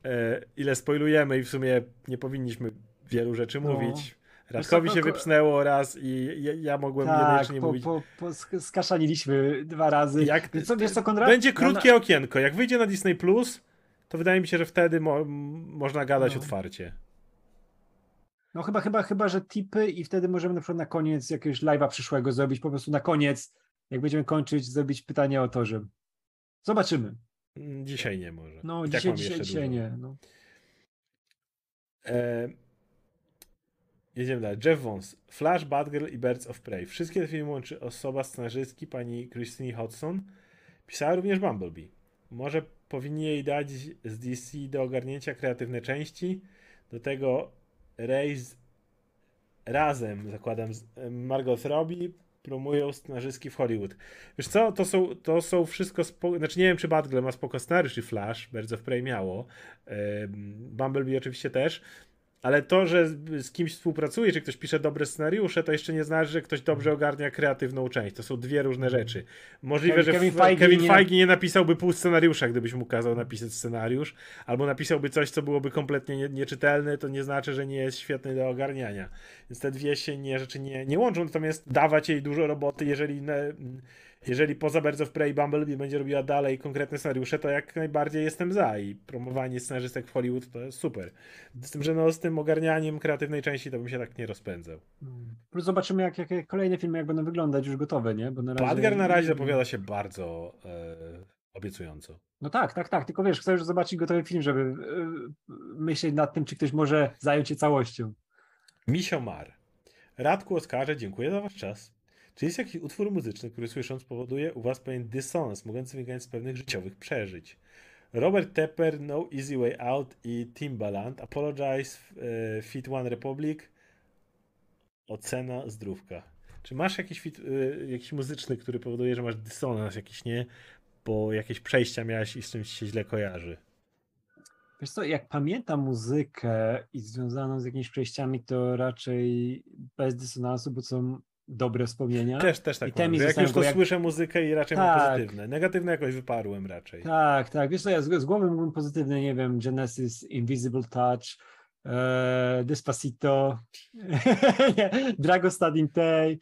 S2: e, ile spoilujemy i w sumie nie powinniśmy wielu rzeczy
S1: No.
S2: mówić. Radkowi się wypsnęło raz i ja, ja mogłem
S1: Tak,
S2: jedynie
S1: po,
S2: mówić.
S1: po, po, sk- skaszaniliśmy dwa razy.
S2: Jak,
S1: Wiesz co, wiesz co, Konrad?
S2: będzie krótkie okienko. Jak wyjdzie na Disney Plus, to wydaje mi się, że wtedy mo- można gadać
S1: No.
S2: otwarcie.
S1: No chyba, chyba, chyba, że tipy i wtedy możemy na przykład na koniec jakiegoś live'a przyszłego zrobić, po prostu na koniec, jak będziemy kończyć, zrobić pytanie o torze. Zobaczymy.
S2: Mm, Dzisiaj nie może.
S1: No
S2: I tak
S1: dzisiaj,
S2: mam
S1: dzisiaj, dzisiaj nie. No.
S2: E, jedziemy dalej. Jeff Vons. Flash, Batgirl i Birds of Prey. Wszystkie te filmy łączy osoba scenarzystki pani Christine Hodson. Pisała również Bumblebee. Może powinni jej dać z DC do ogarnięcia kreatywne części. Do tego Raze razem, zakładam, z Margot Robbie promują scenarzystki w Hollywood. Wiesz co, to są, to są wszystko, spo... znaczy nie wiem czy Batgirl ma spoko scenariusz i Flash, bardzo w Prey miało, Bumblebee oczywiście też, ale to, że z kimś współpracuje, czy ktoś pisze dobre scenariusze, to jeszcze nie znaczy, że ktoś dobrze ogarnia kreatywną część. To są dwie różne rzeczy. Możliwe, że Kevin Feige, Kevin Feige nie... nie napisałby pół scenariusza, gdybyś mu kazał napisać scenariusz, albo napisałby coś, co byłoby kompletnie nie, nieczytelne, to nie znaczy, że nie jest świetny do ogarniania. Więc te dwie się nie, rzeczy nie, nie łączą, natomiast dawać jej dużo roboty, jeżeli jeżeli poza Birds of Prey Bumblebee będzie robiła dalej konkretne scenariusze, to jak najbardziej jestem za i promowanie scenarzystek w Hollywood to jest super. Z tym, że no z tym ogarnianiem kreatywnej części to bym się tak nie rozpędzał.
S1: Plus zobaczymy jak, jakie kolejne filmy jak będą wyglądać już gotowe, nie?
S2: Bo na razie... Badger na razie zapowiada się bardzo e, obiecująco.
S1: No tak, tak, tak, tylko wiesz, chcę już zobaczyć gotowy film, żeby e, myśleć nad tym, czy ktoś może zająć się całością.
S2: Misio Mar. Radku Oskarze, dziękuję za wasz czas. Czy jest jakiś utwór muzyczny, który słysząc powoduje u was pewien dysonans, mogący wynikać z pewnych życiowych przeżyć? Robert Tepper, No Easy Way Out i Timbaland, Apologize, e, Fit One Republic, ocena zdrówka. Czy masz jakiś, fit, e, jakiś muzyczny, który powoduje, że masz dysonans jakiś, nie? Bo jakieś przejścia miałeś i z czymś się źle kojarzy?
S1: Wiesz co, jak pamiętam muzykę i związaną z jakimiś przejściami, to raczej bez dysonansu, bo są dobre wspomnienia.
S2: Też, też tak. I jak już to jak... słyszę muzykę i raczej tak. mam pozytywne. Negatywne jakoś wyparłem raczej.
S1: Tak, tak. Wiesz co, ja z, z głowy mógłbym pozytywne, nie wiem, Genesis, Invisible Touch, e, Despacito, Drago Stadin Tay,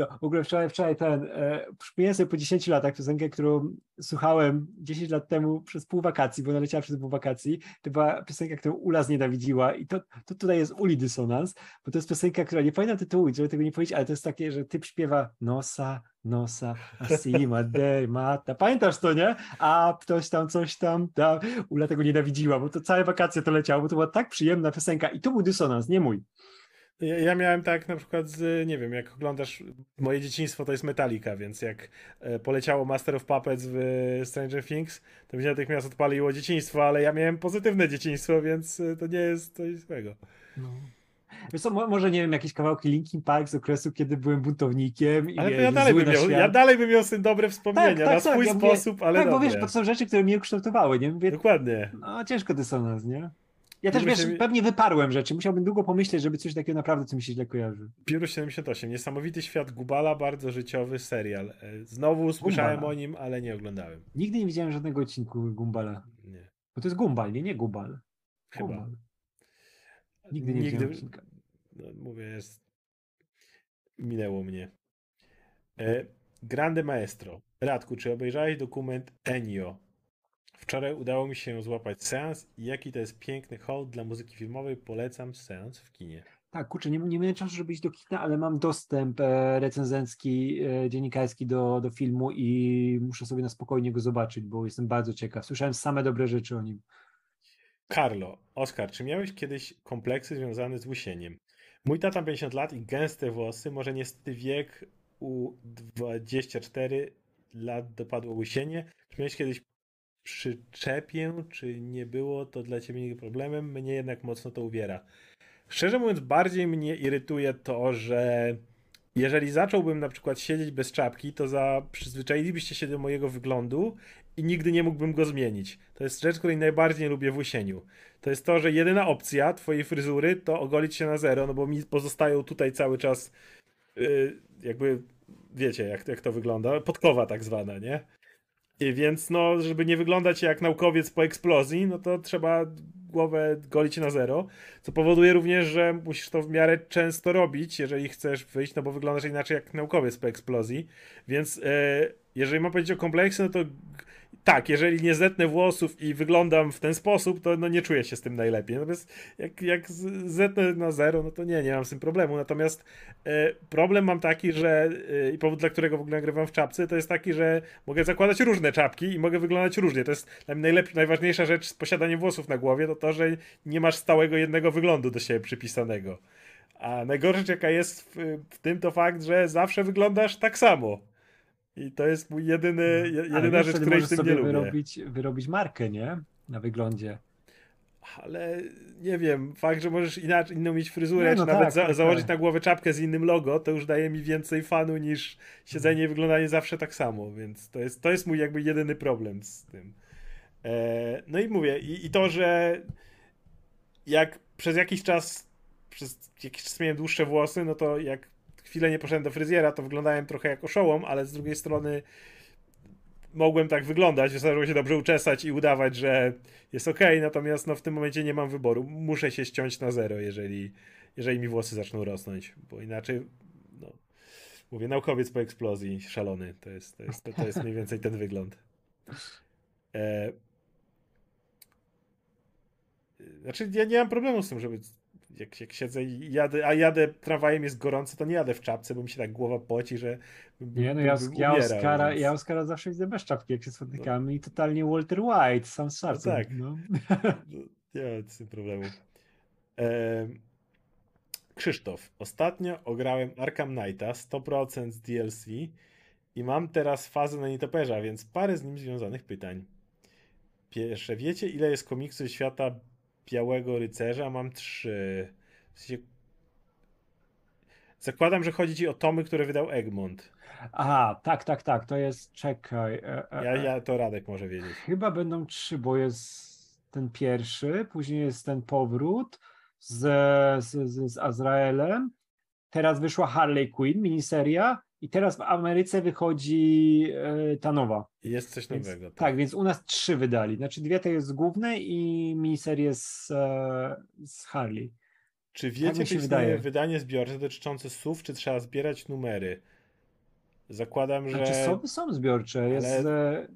S1: no, w ogóle wczoraj, wczoraj ten, e, przypomniałem sobie po 10 latach piosenkę, którą słuchałem 10 lat temu przez pół wakacji, bo naleciała przez pół wakacji. To była piosenka, którą Ula znienawidziła i to, to tutaj jest Uli dysonans, bo to jest piosenka, która, nie pamiętam tytułu, żeby tego nie powiedzieć, ale to jest takie, że typ śpiewa nosa, nosa, asima, dej, mata. Pamiętasz to, nie? A ktoś tam, coś tam. Ula tego nienawidziła, bo to całe wakacje to leciało, bo to była tak przyjemna piosenka i to był dysonans, nie mój.
S2: Ja, ja, miałem tak na przykład z, nie wiem, jak oglądasz, moje dzieciństwo to jest Metallica, więc jak e, poleciało Master of Puppets w Stranger Things, to mi się natychmiast odpaliło dzieciństwo, ale ja miałem pozytywne dzieciństwo, więc e, to nie jest coś złego. No.
S1: Wiesz co, może nie wiem, jakieś kawałki Linkin Park z okresu, kiedy byłem buntownikiem.
S2: Ale i, ja, dalej bym miał, ja dalej bym miał z tym dobre wspomnienia, tak, tak, na swój tak, sposób,
S1: ja
S2: ale
S1: Tak,
S2: dobre.
S1: bo wiesz, to są rzeczy, które mnie ukształtowały, nie? Mówię,
S2: Dokładnie.
S1: No, ciężko dysonans, nie? Ja też, wiesz, pewnie wyparłem rzeczy. Musiałbym długo pomyśleć, żeby coś takiego naprawdę, co mi się źle kojarzy.
S2: Pióro 78. Niesamowity świat Gubala, bardzo życiowy serial. E, znowu słyszałem o nim, ale nie oglądałem.
S1: Nigdy nie widziałem żadnego odcinku Gumbala. Nie. Bo to jest Gumbal, nie, nie Gubal.
S2: Chyba. Gumbal.
S1: Nigdy nie Nigdy... widziałem odcinka.
S2: No, mówię, jest... minęło mnie. E, Grande Maestro. Radku, czy obejrzałeś dokument Enio Wczoraj udało mi się złapać seans i jaki to jest piękny hołd dla muzyki filmowej. Polecam seans w kinie.
S1: Tak, kurczę, nie, nie miałem czasu, żeby iść do kina, ale mam dostęp e, recenzencki, e, dziennikarski do, do filmu i muszę sobie na spokojnie go zobaczyć, bo jestem bardzo ciekaw. Słyszałem same dobre rzeczy o nim.
S2: Carlo, Oskar, czy miałeś kiedyś kompleksy związane z łysieniem? Mój tata 50 lat i gęste włosy, może niestety wiek u 24 lat dopadło łysienie. Czy miałeś kiedyś przyczepię, czy nie było to dla ciebie problemem, mnie jednak mocno to uwiera. Szczerze mówiąc, bardziej mnie irytuje to, że jeżeli zacząłbym na przykład siedzieć bez czapki, to za przyzwyczailibyście się do mojego wyglądu i nigdy nie mógłbym go zmienić. To jest rzecz, której najbardziej lubię w łysieniu. To jest to, że jedyna opcja twojej fryzury to ogolić się na zero, no bo mi pozostają tutaj cały czas yy, jakby, wiecie jak, jak to wygląda, podkowa tak zwana, nie? Więc no, żeby nie wyglądać jak naukowiec po eksplozji, no to trzeba głowę golić na zero, co powoduje również, że musisz to w miarę często robić, jeżeli chcesz wyjść, no bo wyglądasz inaczej jak naukowiec po eksplozji, więc e, jeżeli mam powiedzieć o kompleksie, no to tak, jeżeli nie zetnę włosów i wyglądam w ten sposób, to no nie czuję się z tym najlepiej. Natomiast jak, jak zetnę na zero, no to nie, nie mam z tym problemu. Natomiast e, problem mam taki, że e, i powód, dla którego w ogóle nagrywam w czapce, to jest taki, że mogę zakładać różne czapki i mogę wyglądać różnie. To jest najlepiej, najważniejsza rzecz z posiadaniem włosów na głowie, to to, że nie masz stałego jednego wyglądu do siebie przypisanego. A najgorsza rzecz, jaka jest w, w tym, to fakt, że zawsze wyglądasz tak samo. I to jest mój jedyny, jedyna rzecz, której z tym nie lubię.
S1: Wyrobić, wyrobić markę, nie? Na wyglądzie.
S2: ale nie wiem, fakt, że możesz inaczej, inną mieć fryzurę,
S1: Nie, no
S2: czy nawet
S1: tak,
S2: za,
S1: tak,
S2: założyć
S1: tak.
S2: na głowę czapkę z innym logo, to już daje mi więcej fanu niż siedzenie i wyglądanie zawsze tak samo, więc to jest, to jest mój jakby jedyny problem z tym. E, no i mówię, i, i to, że jak przez jakiś czas, przez jakiś czas miałem dłuższe włosy, no to jak chwilę nie poszedłem do fryzjera, to wyglądałem trochę jak oszołom, ale z drugiej strony mogłem tak wyglądać, wystarczyło się dobrze uczesać i udawać, że jest ok, natomiast no, w tym momencie nie mam wyboru. Muszę się ściąć na zero, jeżeli, jeżeli mi włosy zaczną rosnąć, bo inaczej, no, mówię, naukowiec po eksplozji, szalony, to jest, to jest, to, to jest mniej więcej ten wygląd. E... Znaczy, ja nie mam problemu z tym, żeby jak, jak siedzę i jadę, a jadę tramwajem, jest gorąco, to nie jadę w czapce, bo mi się tak głowa poci, że
S1: Nie, no ja, ja, Oscara,
S2: więc-
S1: ja Oscara zawsze widzę bez czapki, jak się spotykamy i totalnie Walter White, sam z szacun,
S2: tak.
S1: no.
S2: No, Nie ma z tym problemu. Em, Krzysztof, ostatnio ograłem Arkham Knighta 100% z DLC i mam teraz fazę na nietoperza, więc parę z nim związanych pytań. Pierwsze, wiecie ile jest komiksów świata Białego Rycerza? Mam trzy. W sensie... Zakładam, że chodzi ci o tomy, które wydał Egmont.
S1: Aha, tak, tak, tak, to jest, czekaj, e, e,
S2: Ja,
S1: e,
S2: ja to Radek może wiedzieć.
S1: chyba będą trzy, bo jest ten pierwszy, później jest ten powrót z, z, z, z Azraelem, teraz wyszła Harley Quinn, miniseria i teraz w Ameryce wychodzi e, ta nowa.
S2: Jest coś
S1: Więc,
S2: nowego.
S1: tak, więc u nas trzy wydali. Znaczy dwie to jest główne i miniserię z, e, z Harley.
S2: Czy
S1: Tak
S2: wiecie, czy
S1: wydaje.
S2: wydanie zbiorcze dotyczące SUV, czy trzeba zbierać numery? Zakładam, że.
S1: Znaczy są, są zbiorcze. Jest,
S2: ale-
S1: e,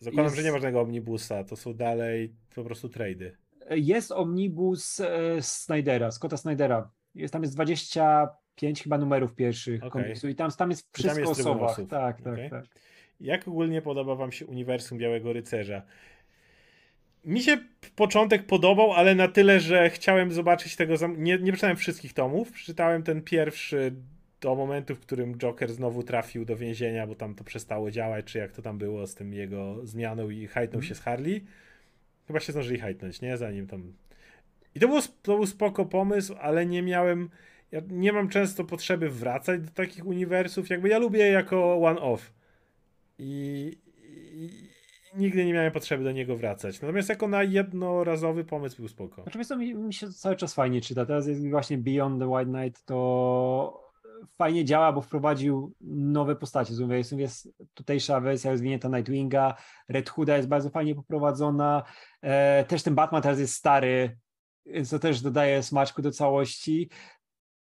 S2: Zakładam,
S1: jest-
S2: że nie ma żadnego omnibusa. To są dalej po prostu trady.
S1: jest omnibus e, Snydera, Scotta Snydera. Jest, tam jest 25 chyba numerów pierwszych
S2: Okej.
S1: komiksu i tam, tam jest
S2: I tam
S1: wszystko
S2: jest
S1: o
S2: osób.
S1: Tak, tak,
S2: Okej.
S1: tak.
S2: Jak ogólnie podoba Wam się uniwersum Białego Rycerza? Mi się początek podobał, ale na tyle, że chciałem zobaczyć tego. Nie, nie przeczytałem wszystkich tomów. Przeczytałem ten pierwszy do momentu, w którym Joker znowu trafił do więzienia, bo tam to przestało działać, czy jak to tam było z tym jego zmianą i hajtnął się z Harley. Chyba się zdążyli hajtnąć, nie? Zanim tam. I to, było, to był spoko pomysł, ale nie miałem. Ja nie mam często potrzeby wracać do takich uniwersów. Jakby ja lubię jako one-off. I, i, nigdy nie miałem potrzeby do niego wracać. Natomiast jako na jednorazowy pomysł był spoko.
S1: Znaczy, co, mi, mi się cały czas fajnie czyta. Teraz jest właśnie Beyond the White Knight, to fajnie działa, bo wprowadził nowe postacie. Jest, jest tutejsza wersja rozwinięta Nightwinga, Red Hooda jest bardzo fajnie poprowadzona. E, też ten Batman teraz jest stary, więc to też dodaje smaczku do całości.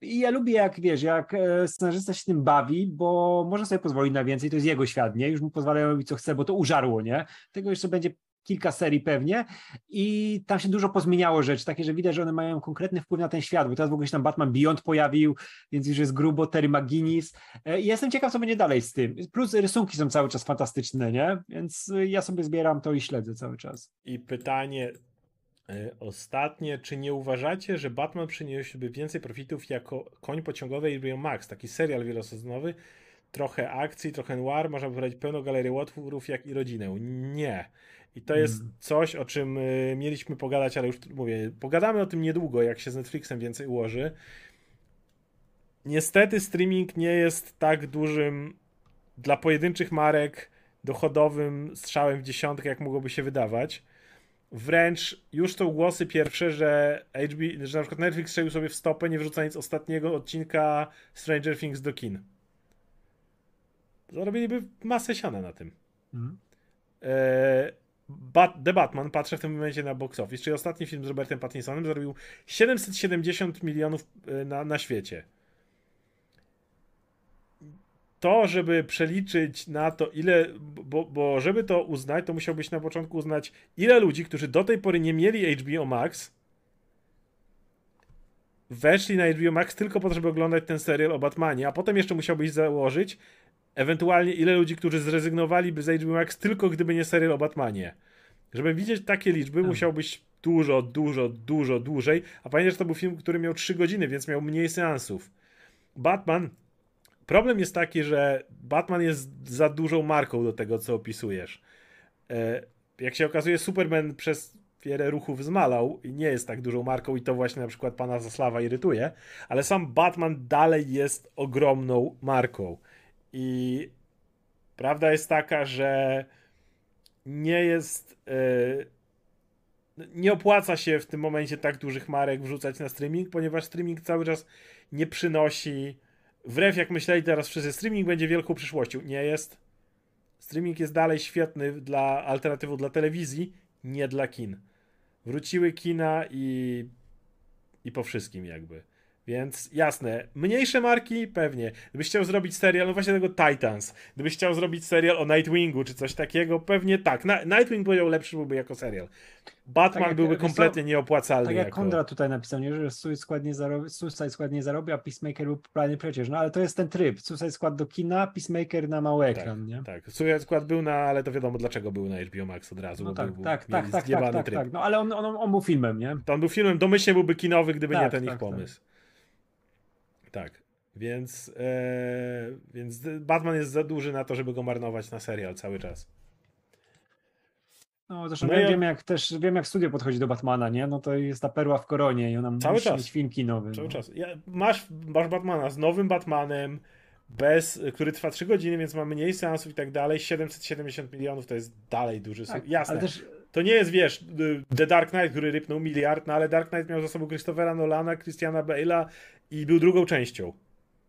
S1: I ja lubię, jak wiesz, jak e, scenarzysta się tym bawi, bo może sobie pozwolić na więcej, to jest jego świat, nie? Już mu pozwalają robić co chce, bo to użarło, nie? Tego jeszcze będzie kilka serii pewnie i tam się dużo pozmieniało rzeczy, takie, że widać, że one mają konkretny wpływ na ten świat, bo teraz w ogóle się tam Batman Beyond pojawił, więc już jest grubo, Terry McGuinness E, i jestem ciekaw, co będzie dalej z tym. Plus rysunki są cały czas fantastyczne, nie? Więc y, ja sobie zbieram to i śledzę cały czas.
S2: I pytanie ostatnie. Czy nie uważacie, że Batman przyniósłby więcej profitów jako koń pociągowy HBO Max? Taki serial wielosezonowy, trochę akcji, trochę noir, można powiedzieć pełną galerię łotwórów, jak i rodzinę. Nie. I to jest
S1: Mm.
S2: coś, o czym y, mieliśmy pogadać, ale już mówię, pogadamy o tym niedługo, jak się z Netflixem więcej ułoży. Niestety streaming nie jest tak dużym dla pojedynczych marek dochodowym strzałem w dziesiątkę, jak mogłoby się wydawać. Wręcz już są głosy pierwsze, że HB, że na przykład Netflix strzelił sobie w stopę, nie wrzucając ostatniego odcinka Stranger Things do kin. Zarobiliby masę siana na tym.
S1: Mhm.
S2: E, Bat, The Batman, patrzę w tym momencie na box office, czyli ostatni film z Robertem Pattinsonem zarobił 770 milionów e, na, na świecie. To, żeby przeliczyć na to, ile, bo, bo żeby to uznać, to musiałbyś na początku uznać, ile ludzi, którzy do tej pory nie mieli HBO Max, weszli na HBO Max tylko po to, żeby oglądać ten serial o Batmanie, a potem jeszcze musiałbyś założyć, ewentualnie ile ludzi, którzy zrezygnowaliby z HBO Max tylko gdyby nie serial o Batmanie. Żeby widzieć takie liczby,
S1: Hmm.
S2: musiałbyś dużo, dużo, dużo dłużej. A pamiętaj, że to był film, który miał 3 godziny, więc miał mniej seansów. Batman. Problem jest taki, że Batman jest za dużą marką do tego, co opisujesz. E, Jak się okazuje, Superman przez wiele ruchów zmalał i nie jest tak dużą marką i to właśnie na przykład pana Zaslawa irytuje, ale sam Batman dalej jest ogromną marką. I prawda jest taka, że nie jest. Yy, nie opłaca się w tym momencie tak dużych marek wrzucać na streaming, ponieważ streaming cały czas nie przynosi. Wbrew jak myśleli teraz wszyscy, streaming będzie wielką przyszłością. Nie jest. Streaming jest dalej świetny dla alternatywą dla telewizji, nie dla kin. Wróciły kina i, i po wszystkim jakby. Więc jasne, mniejsze marki pewnie. Gdybyś chciał zrobić serial, no właśnie tego Titans, gdybyś chciał zrobić serial o Nightwingu czy coś takiego, pewnie tak. Na, Nightwing powiedział lepszy byłby jako serial. Batman tak byłby kompletnie nieopłacalny.
S1: Tak jak
S2: jako...
S1: Kondra tutaj napisał, nie, że Suicide Squad nie zarobi, Suicide Squad nie zarobi, a Peacemaker był popularny przecież. No ale to jest ten tryb. Suicide Squad do kina, Peacemaker na mały ekran,
S2: tak,
S1: nie?
S2: Tak, Suicide Squad był na, ale to wiadomo dlaczego był na HBO Max od razu.
S1: No tak,
S2: był,
S1: tak, tak, tak, tak, tak, tak, No ale on, on, on był filmem, nie?
S2: To on był filmem, domyślnie byłby kinowy, gdyby
S1: tak,
S2: nie ten
S1: tak,
S2: ich
S1: tak.
S2: pomysł. Tak. Więc, e, więc Batman jest za duży na to, żeby go marnować na serial cały czas.
S1: No, zresztą
S2: No ja-
S1: wiem, jak też wiem, jak studio podchodzi do Batmana, nie? No to jest ta perła w koronie i ona
S2: Cały
S1: musi
S2: czas.
S1: mieć film kinowy.
S2: Cały
S1: no.
S2: czas. Ja, masz, masz Batmana z nowym Batmanem, bez, który trwa 3 godziny, więc ma mniej seansów i tak dalej. 770 milionów to jest dalej duży
S1: Tak,
S2: sum. Jasne.
S1: Ale też
S2: To nie jest, wiesz, The Dark Knight, który rypnął miliard, no ale Dark Knight miał za sobą Christophera Nolana, Christiana Bale'a i był drugą częścią.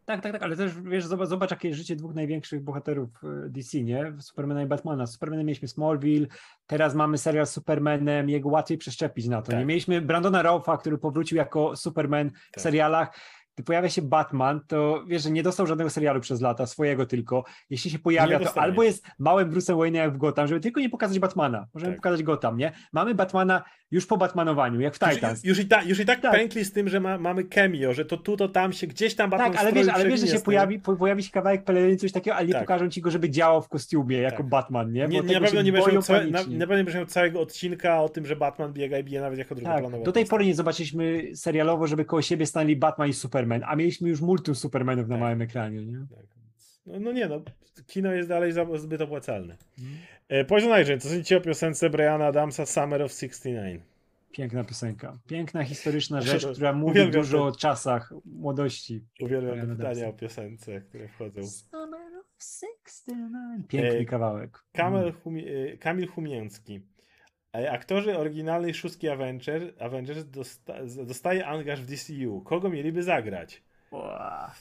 S1: Tak, tak, tak, ale też wiesz, zobacz, zobacz jakie jest życie dwóch największych bohaterów e, DC, nie? Supermana i Batmana. Z Supermanem mieliśmy Smallville, teraz mamy serial z Supermanem, jego łatwiej przeszczepić na to.
S2: Tak.
S1: Nie mieliśmy Brandona Raufa, który powrócił jako Superman w
S2: Tak.
S1: serialach. Gdy pojawia się Batman, to wiesz, że nie dostał żadnego serialu przez lata, swojego tylko. Jeśli się pojawia, to albo jest małym Bruce'em Wayne'em jak w Gotham, żeby tylko nie pokazać Batmana. Możemy
S2: Tak.
S1: pokazać Gotham, nie? Mamy Batmana już po Batmanowaniu, jak w Titans.
S2: Już, już, i, ta, już i tak,
S1: Tak.
S2: pękli z tym, że ma, mamy cameo, że to tu, to tam się, gdzieś tam Batman
S1: Tak, ale wiesz, ale wiesz, że się pojawi, po, pojawi się kawałek peleryny, coś takiego, ale nie
S2: Tak.
S1: pokażą ci go, żeby działał w kostiumie jako
S2: Tak.
S1: Batman, nie?
S2: Nie,
S1: Bo
S2: nie, na pewno nie będziesz miał, całe, na, na pewno całego odcinka o tym, że Batman biega i bije nawet jako
S1: Tak,
S2: drugoplanowa
S1: do tej pory nie zobaczyliśmy serialowo, żeby koło siebie stanęli Batman i Superman, a mieliśmy już multum Supermanów na
S2: Tak.
S1: małym ekranie, nie?
S2: No, no nie, no, kino jest dalej za, zbyt opłacalne.
S1: Mhm.
S2: E, Poison Agent, co sądzicie o piosence Briana Adamsa Summer of 69?
S1: Piękna piosenka. Piękna, historyczna rzecz, która mówi
S2: uwielbiam
S1: dużo o czasach młodości.
S2: Uwielbiam
S1: Briana
S2: pytania
S1: Adamsa.
S2: o piosence, które wchodzą.
S1: Summer of 69. Piękny
S2: E,
S1: kawałek.
S2: Kamil,
S1: Mm.
S2: Humi, e, Kamil Humięcki. E, Aktorzy oryginalnej szóstki Avenger, Avengers dosta, dostaje angaż w DCU. Kogo mieliby zagrać?
S1: Ła.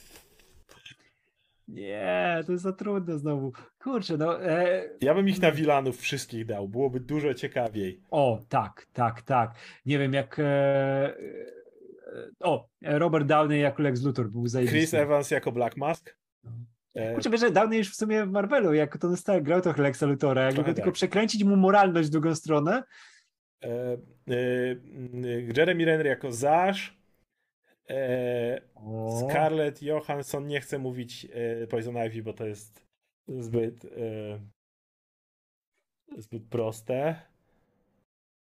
S1: Nie, to jest za trudne znowu. Kurczę, no. E...
S2: Ja bym ich na wilanów wszystkich dał. Byłoby dużo ciekawiej.
S1: O, tak, tak, tak. Nie wiem, jak. E... e, O, Robert Downey jako Lex Luthor był
S2: Chris
S1: zajebisty.
S2: Evans jako Black Mask.
S1: No.
S2: E,
S1: Kurczę, wiesz, że Downey już w sumie w Marvelu, jako Tony Stark grał trochę Lexa Luthora, jakby go tylko
S2: tak.
S1: przekręcić mu moralność w drugą stronę.
S2: e, e, Jeremy Renner jako Zash. E, Scarlett Johansson nie chcę mówić e, Poison Ivy, bo to jest zbyt e, zbyt proste.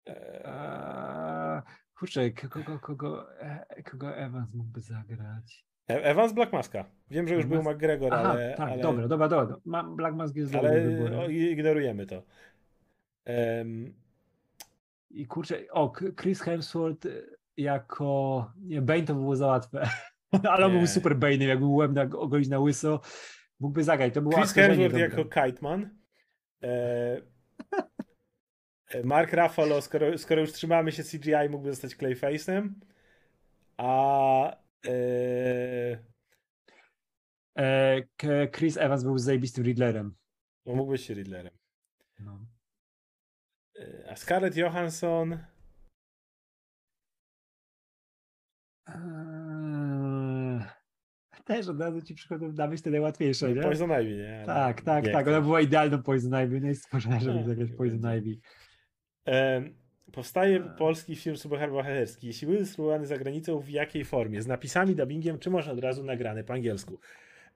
S1: Eee, Kurczę, kogo, kogo, kogo Evans mógłby zagrać?
S2: Evans Black Maska. Wiem, że już był
S1: Evans-
S2: McGregor,
S1: Aha,
S2: ale,
S1: tak,
S2: ale,
S1: dobra, dobra, dobra. Black Mask jest
S2: ale o, ignorujemy to. Em,
S1: I kurczę, o, Chris Hemsworth jako. Nie, Bane to było za łatwe. Ale on był super Bane'em, jakby łeb na, ogolić na łyso. Mógłby zagrać. To było
S2: Chris Hemsworth jako Kiteman. E, e, Mark Ruffalo, skoro, skoro już trzymamy się CGI, mógłby zostać Clayface'em. A e,
S1: E, Chris Evans był zajebistym Riddlerem.
S2: no mógł być Riddlerem.
S1: No.
S2: E, A Scarlett Johansson.
S1: Też od razu ci przychodzą na myśl te najłatwiejsze, nie?
S2: Poison Ivy, nie? Ale
S1: Tak, tak,
S2: nie
S1: tak.
S2: chcę.
S1: Ona była idealną Poison Ivy. No i stworzona, żeby
S2: Tak,
S1: zagrać Poison. Ivy.
S2: Em, Powstaje
S1: Tak.
S2: polski film superbohaterski. Jeśli był dystrybuowany za granicą, w jakiej formie? Z napisami, dubbingiem, czy może od razu nagrany po angielsku?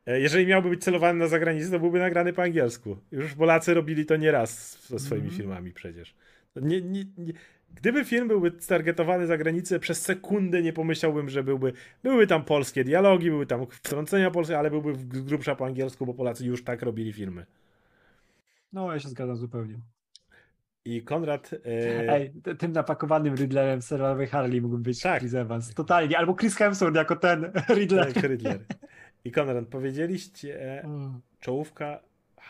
S2: E, Jeżeli miałby być celowany na zagranicę, to byłby nagrany po angielsku. Już Polacy robili to nieraz ze swoimi
S1: Mhm.
S2: filmami przecież. Nie, nie, nie. Gdyby film byłby targetowany za granicę, przez sekundę nie pomyślałbym, że byłby. Były tam polskie dialogi, były tam wtrącenia polskie, ale byłby z grubsza po angielsku, bo Polacy już tak robili filmy.
S1: No, ja się zgadzam zupełnie.
S2: I Konrad. E...
S1: Ej, tym napakowanym Riddlerem serialowej Harley mógłby być
S2: Tak.
S1: Chris Evans. Totalnie. Albo Chris Hemsworth jako ten Riddler.
S2: Tak, Riddler. I Konrad, powiedzieliście,
S1: Mm.
S2: czołówka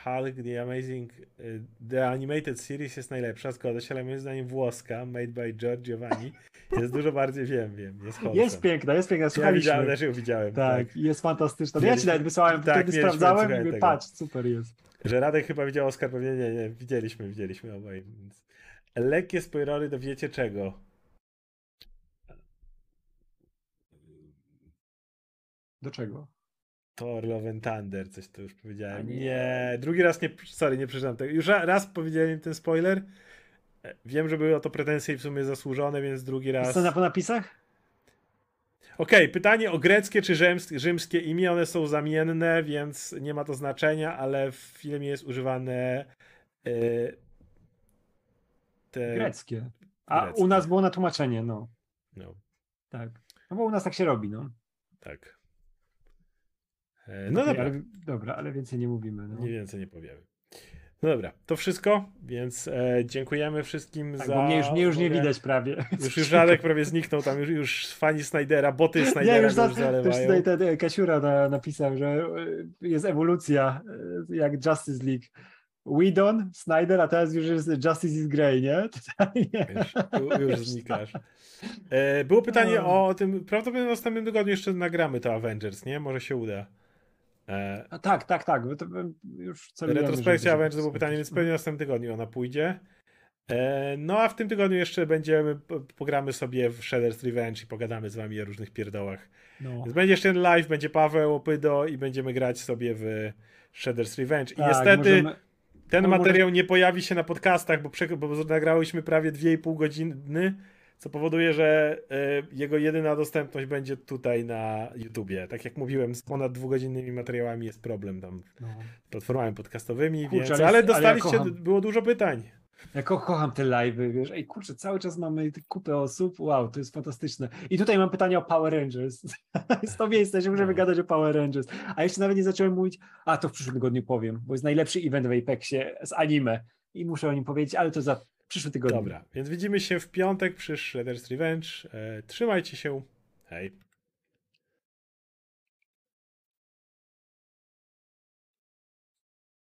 S2: Hulk The Amazing, y, The Animated Series jest najlepsza, zgoda się, ale moim zdaniem włoska, made by George Giovanni, jest dużo bardziej, wiem, wiem, jest wholesome.
S1: Jest piękna, jest piękna.
S2: Ja
S1: Słuchaliśmy.
S2: widziałem, też ją widziałem. Tak.
S1: tak, jest fantastyczna. No ja ci nawet wysłałem,
S2: tak,
S1: wtedy sprawdzałem, mówię, patrz, super jest.
S2: Że Radek chyba widział Oscar, pewnie nie, nie, widzieliśmy, widzieliśmy obaj. Więc... Lekkie spoilery do wiecie czego.
S1: Do czego?
S2: Thor Love and Thunder, coś tu już powiedziałem. Nie.
S1: nie.
S2: drugi raz nie, sorry, nie przeczytałem tego. Już ra- raz powiedziałem ten spoiler. E, Wiem, że były o to pretensje i w sumie zasłużone, więc drugi raz.
S1: Scena po napisach?
S2: Okej, pytanie o greckie czy rzymskie, rzymskie imię, one są zamienne, więc nie ma to znaczenia, ale w filmie jest używane e, te...
S1: Greckie. A
S2: greckie.
S1: u nas było na tłumaczenie, no.
S2: No,
S1: Tak. No bo u nas tak się robi, no.
S2: tak. E, no dobra,
S1: Ale, dobra, ale więcej nie mówimy. No.
S2: nie więcej nie powiemy. No dobra, to wszystko, więc e, dziękujemy wszystkim
S1: Tak,
S2: za...
S1: bo mnie już, mnie już nie widać prawie.
S2: Już, już Radek prawie zniknął, tam już, już fani Snydera, boty Snydera
S1: Nie,
S2: już,
S1: już, za,
S2: już zalewają.
S1: tutaj ten e, Kasiura na, napisał, że e, jest ewolucja, jak Justice League. Whedon, Snyder, a teraz już jest Justice is Grey, nie? Totalnie.
S2: Już, już znikasz. Było pytanie o tym, prawdopodobnie w następnym tygodniu jeszcze nagramy to Avengers, nie? Może się uda. E,
S1: A tak, tak, tak. To już
S2: retrospekcja
S1: żeby-
S2: Avengers było pytanie, więc pewnie w następnym tygodniu ona pójdzie. E, no a w tym tygodniu jeszcze będziemy, pogramy sobie w Shredder's Revenge i pogadamy z wami o różnych pierdołach.
S1: No.
S2: Więc będzie jeszcze jeden live, będzie Paweł Opydo i będziemy grać sobie w Shredder's Revenge. I
S1: Tak,
S2: niestety
S1: możemy-
S2: ten
S1: no, może-
S2: materiał nie pojawi się na podcastach, bo, prze- bo nagrałyśmy prawie 2,5 godziny, co powoduje, że y, jego jedyna dostępność będzie tutaj na YouTubie. Tak jak mówiłem, z ponad dwugodzinnymi materiałami jest problem tam
S1: No.
S2: z platformami podcastowymi,
S1: Kurczę,
S2: więc,
S1: ale-
S2: ale,
S1: ale ja
S2: dostaliście, było dużo pytań.
S1: Ja ko- kocham te live'y, wiesz, ej kurczę, cały czas mamy kupę osób, wow, to jest fantastyczne. I tutaj mam pytanie o Power Rangers. jest to miejsce, że możemy
S2: No.
S1: gadać o Power Rangers. A jeszcze nawet nie zacząłem mówić, a to w przyszłym tygodniu powiem, bo jest najlepszy event w Apexie z anime i muszę o nim powiedzieć, ale to za przyszły tygodniu.
S2: Dobra, więc widzimy się w piątek przy Shredder's Revenge. E, trzymajcie się. Hej.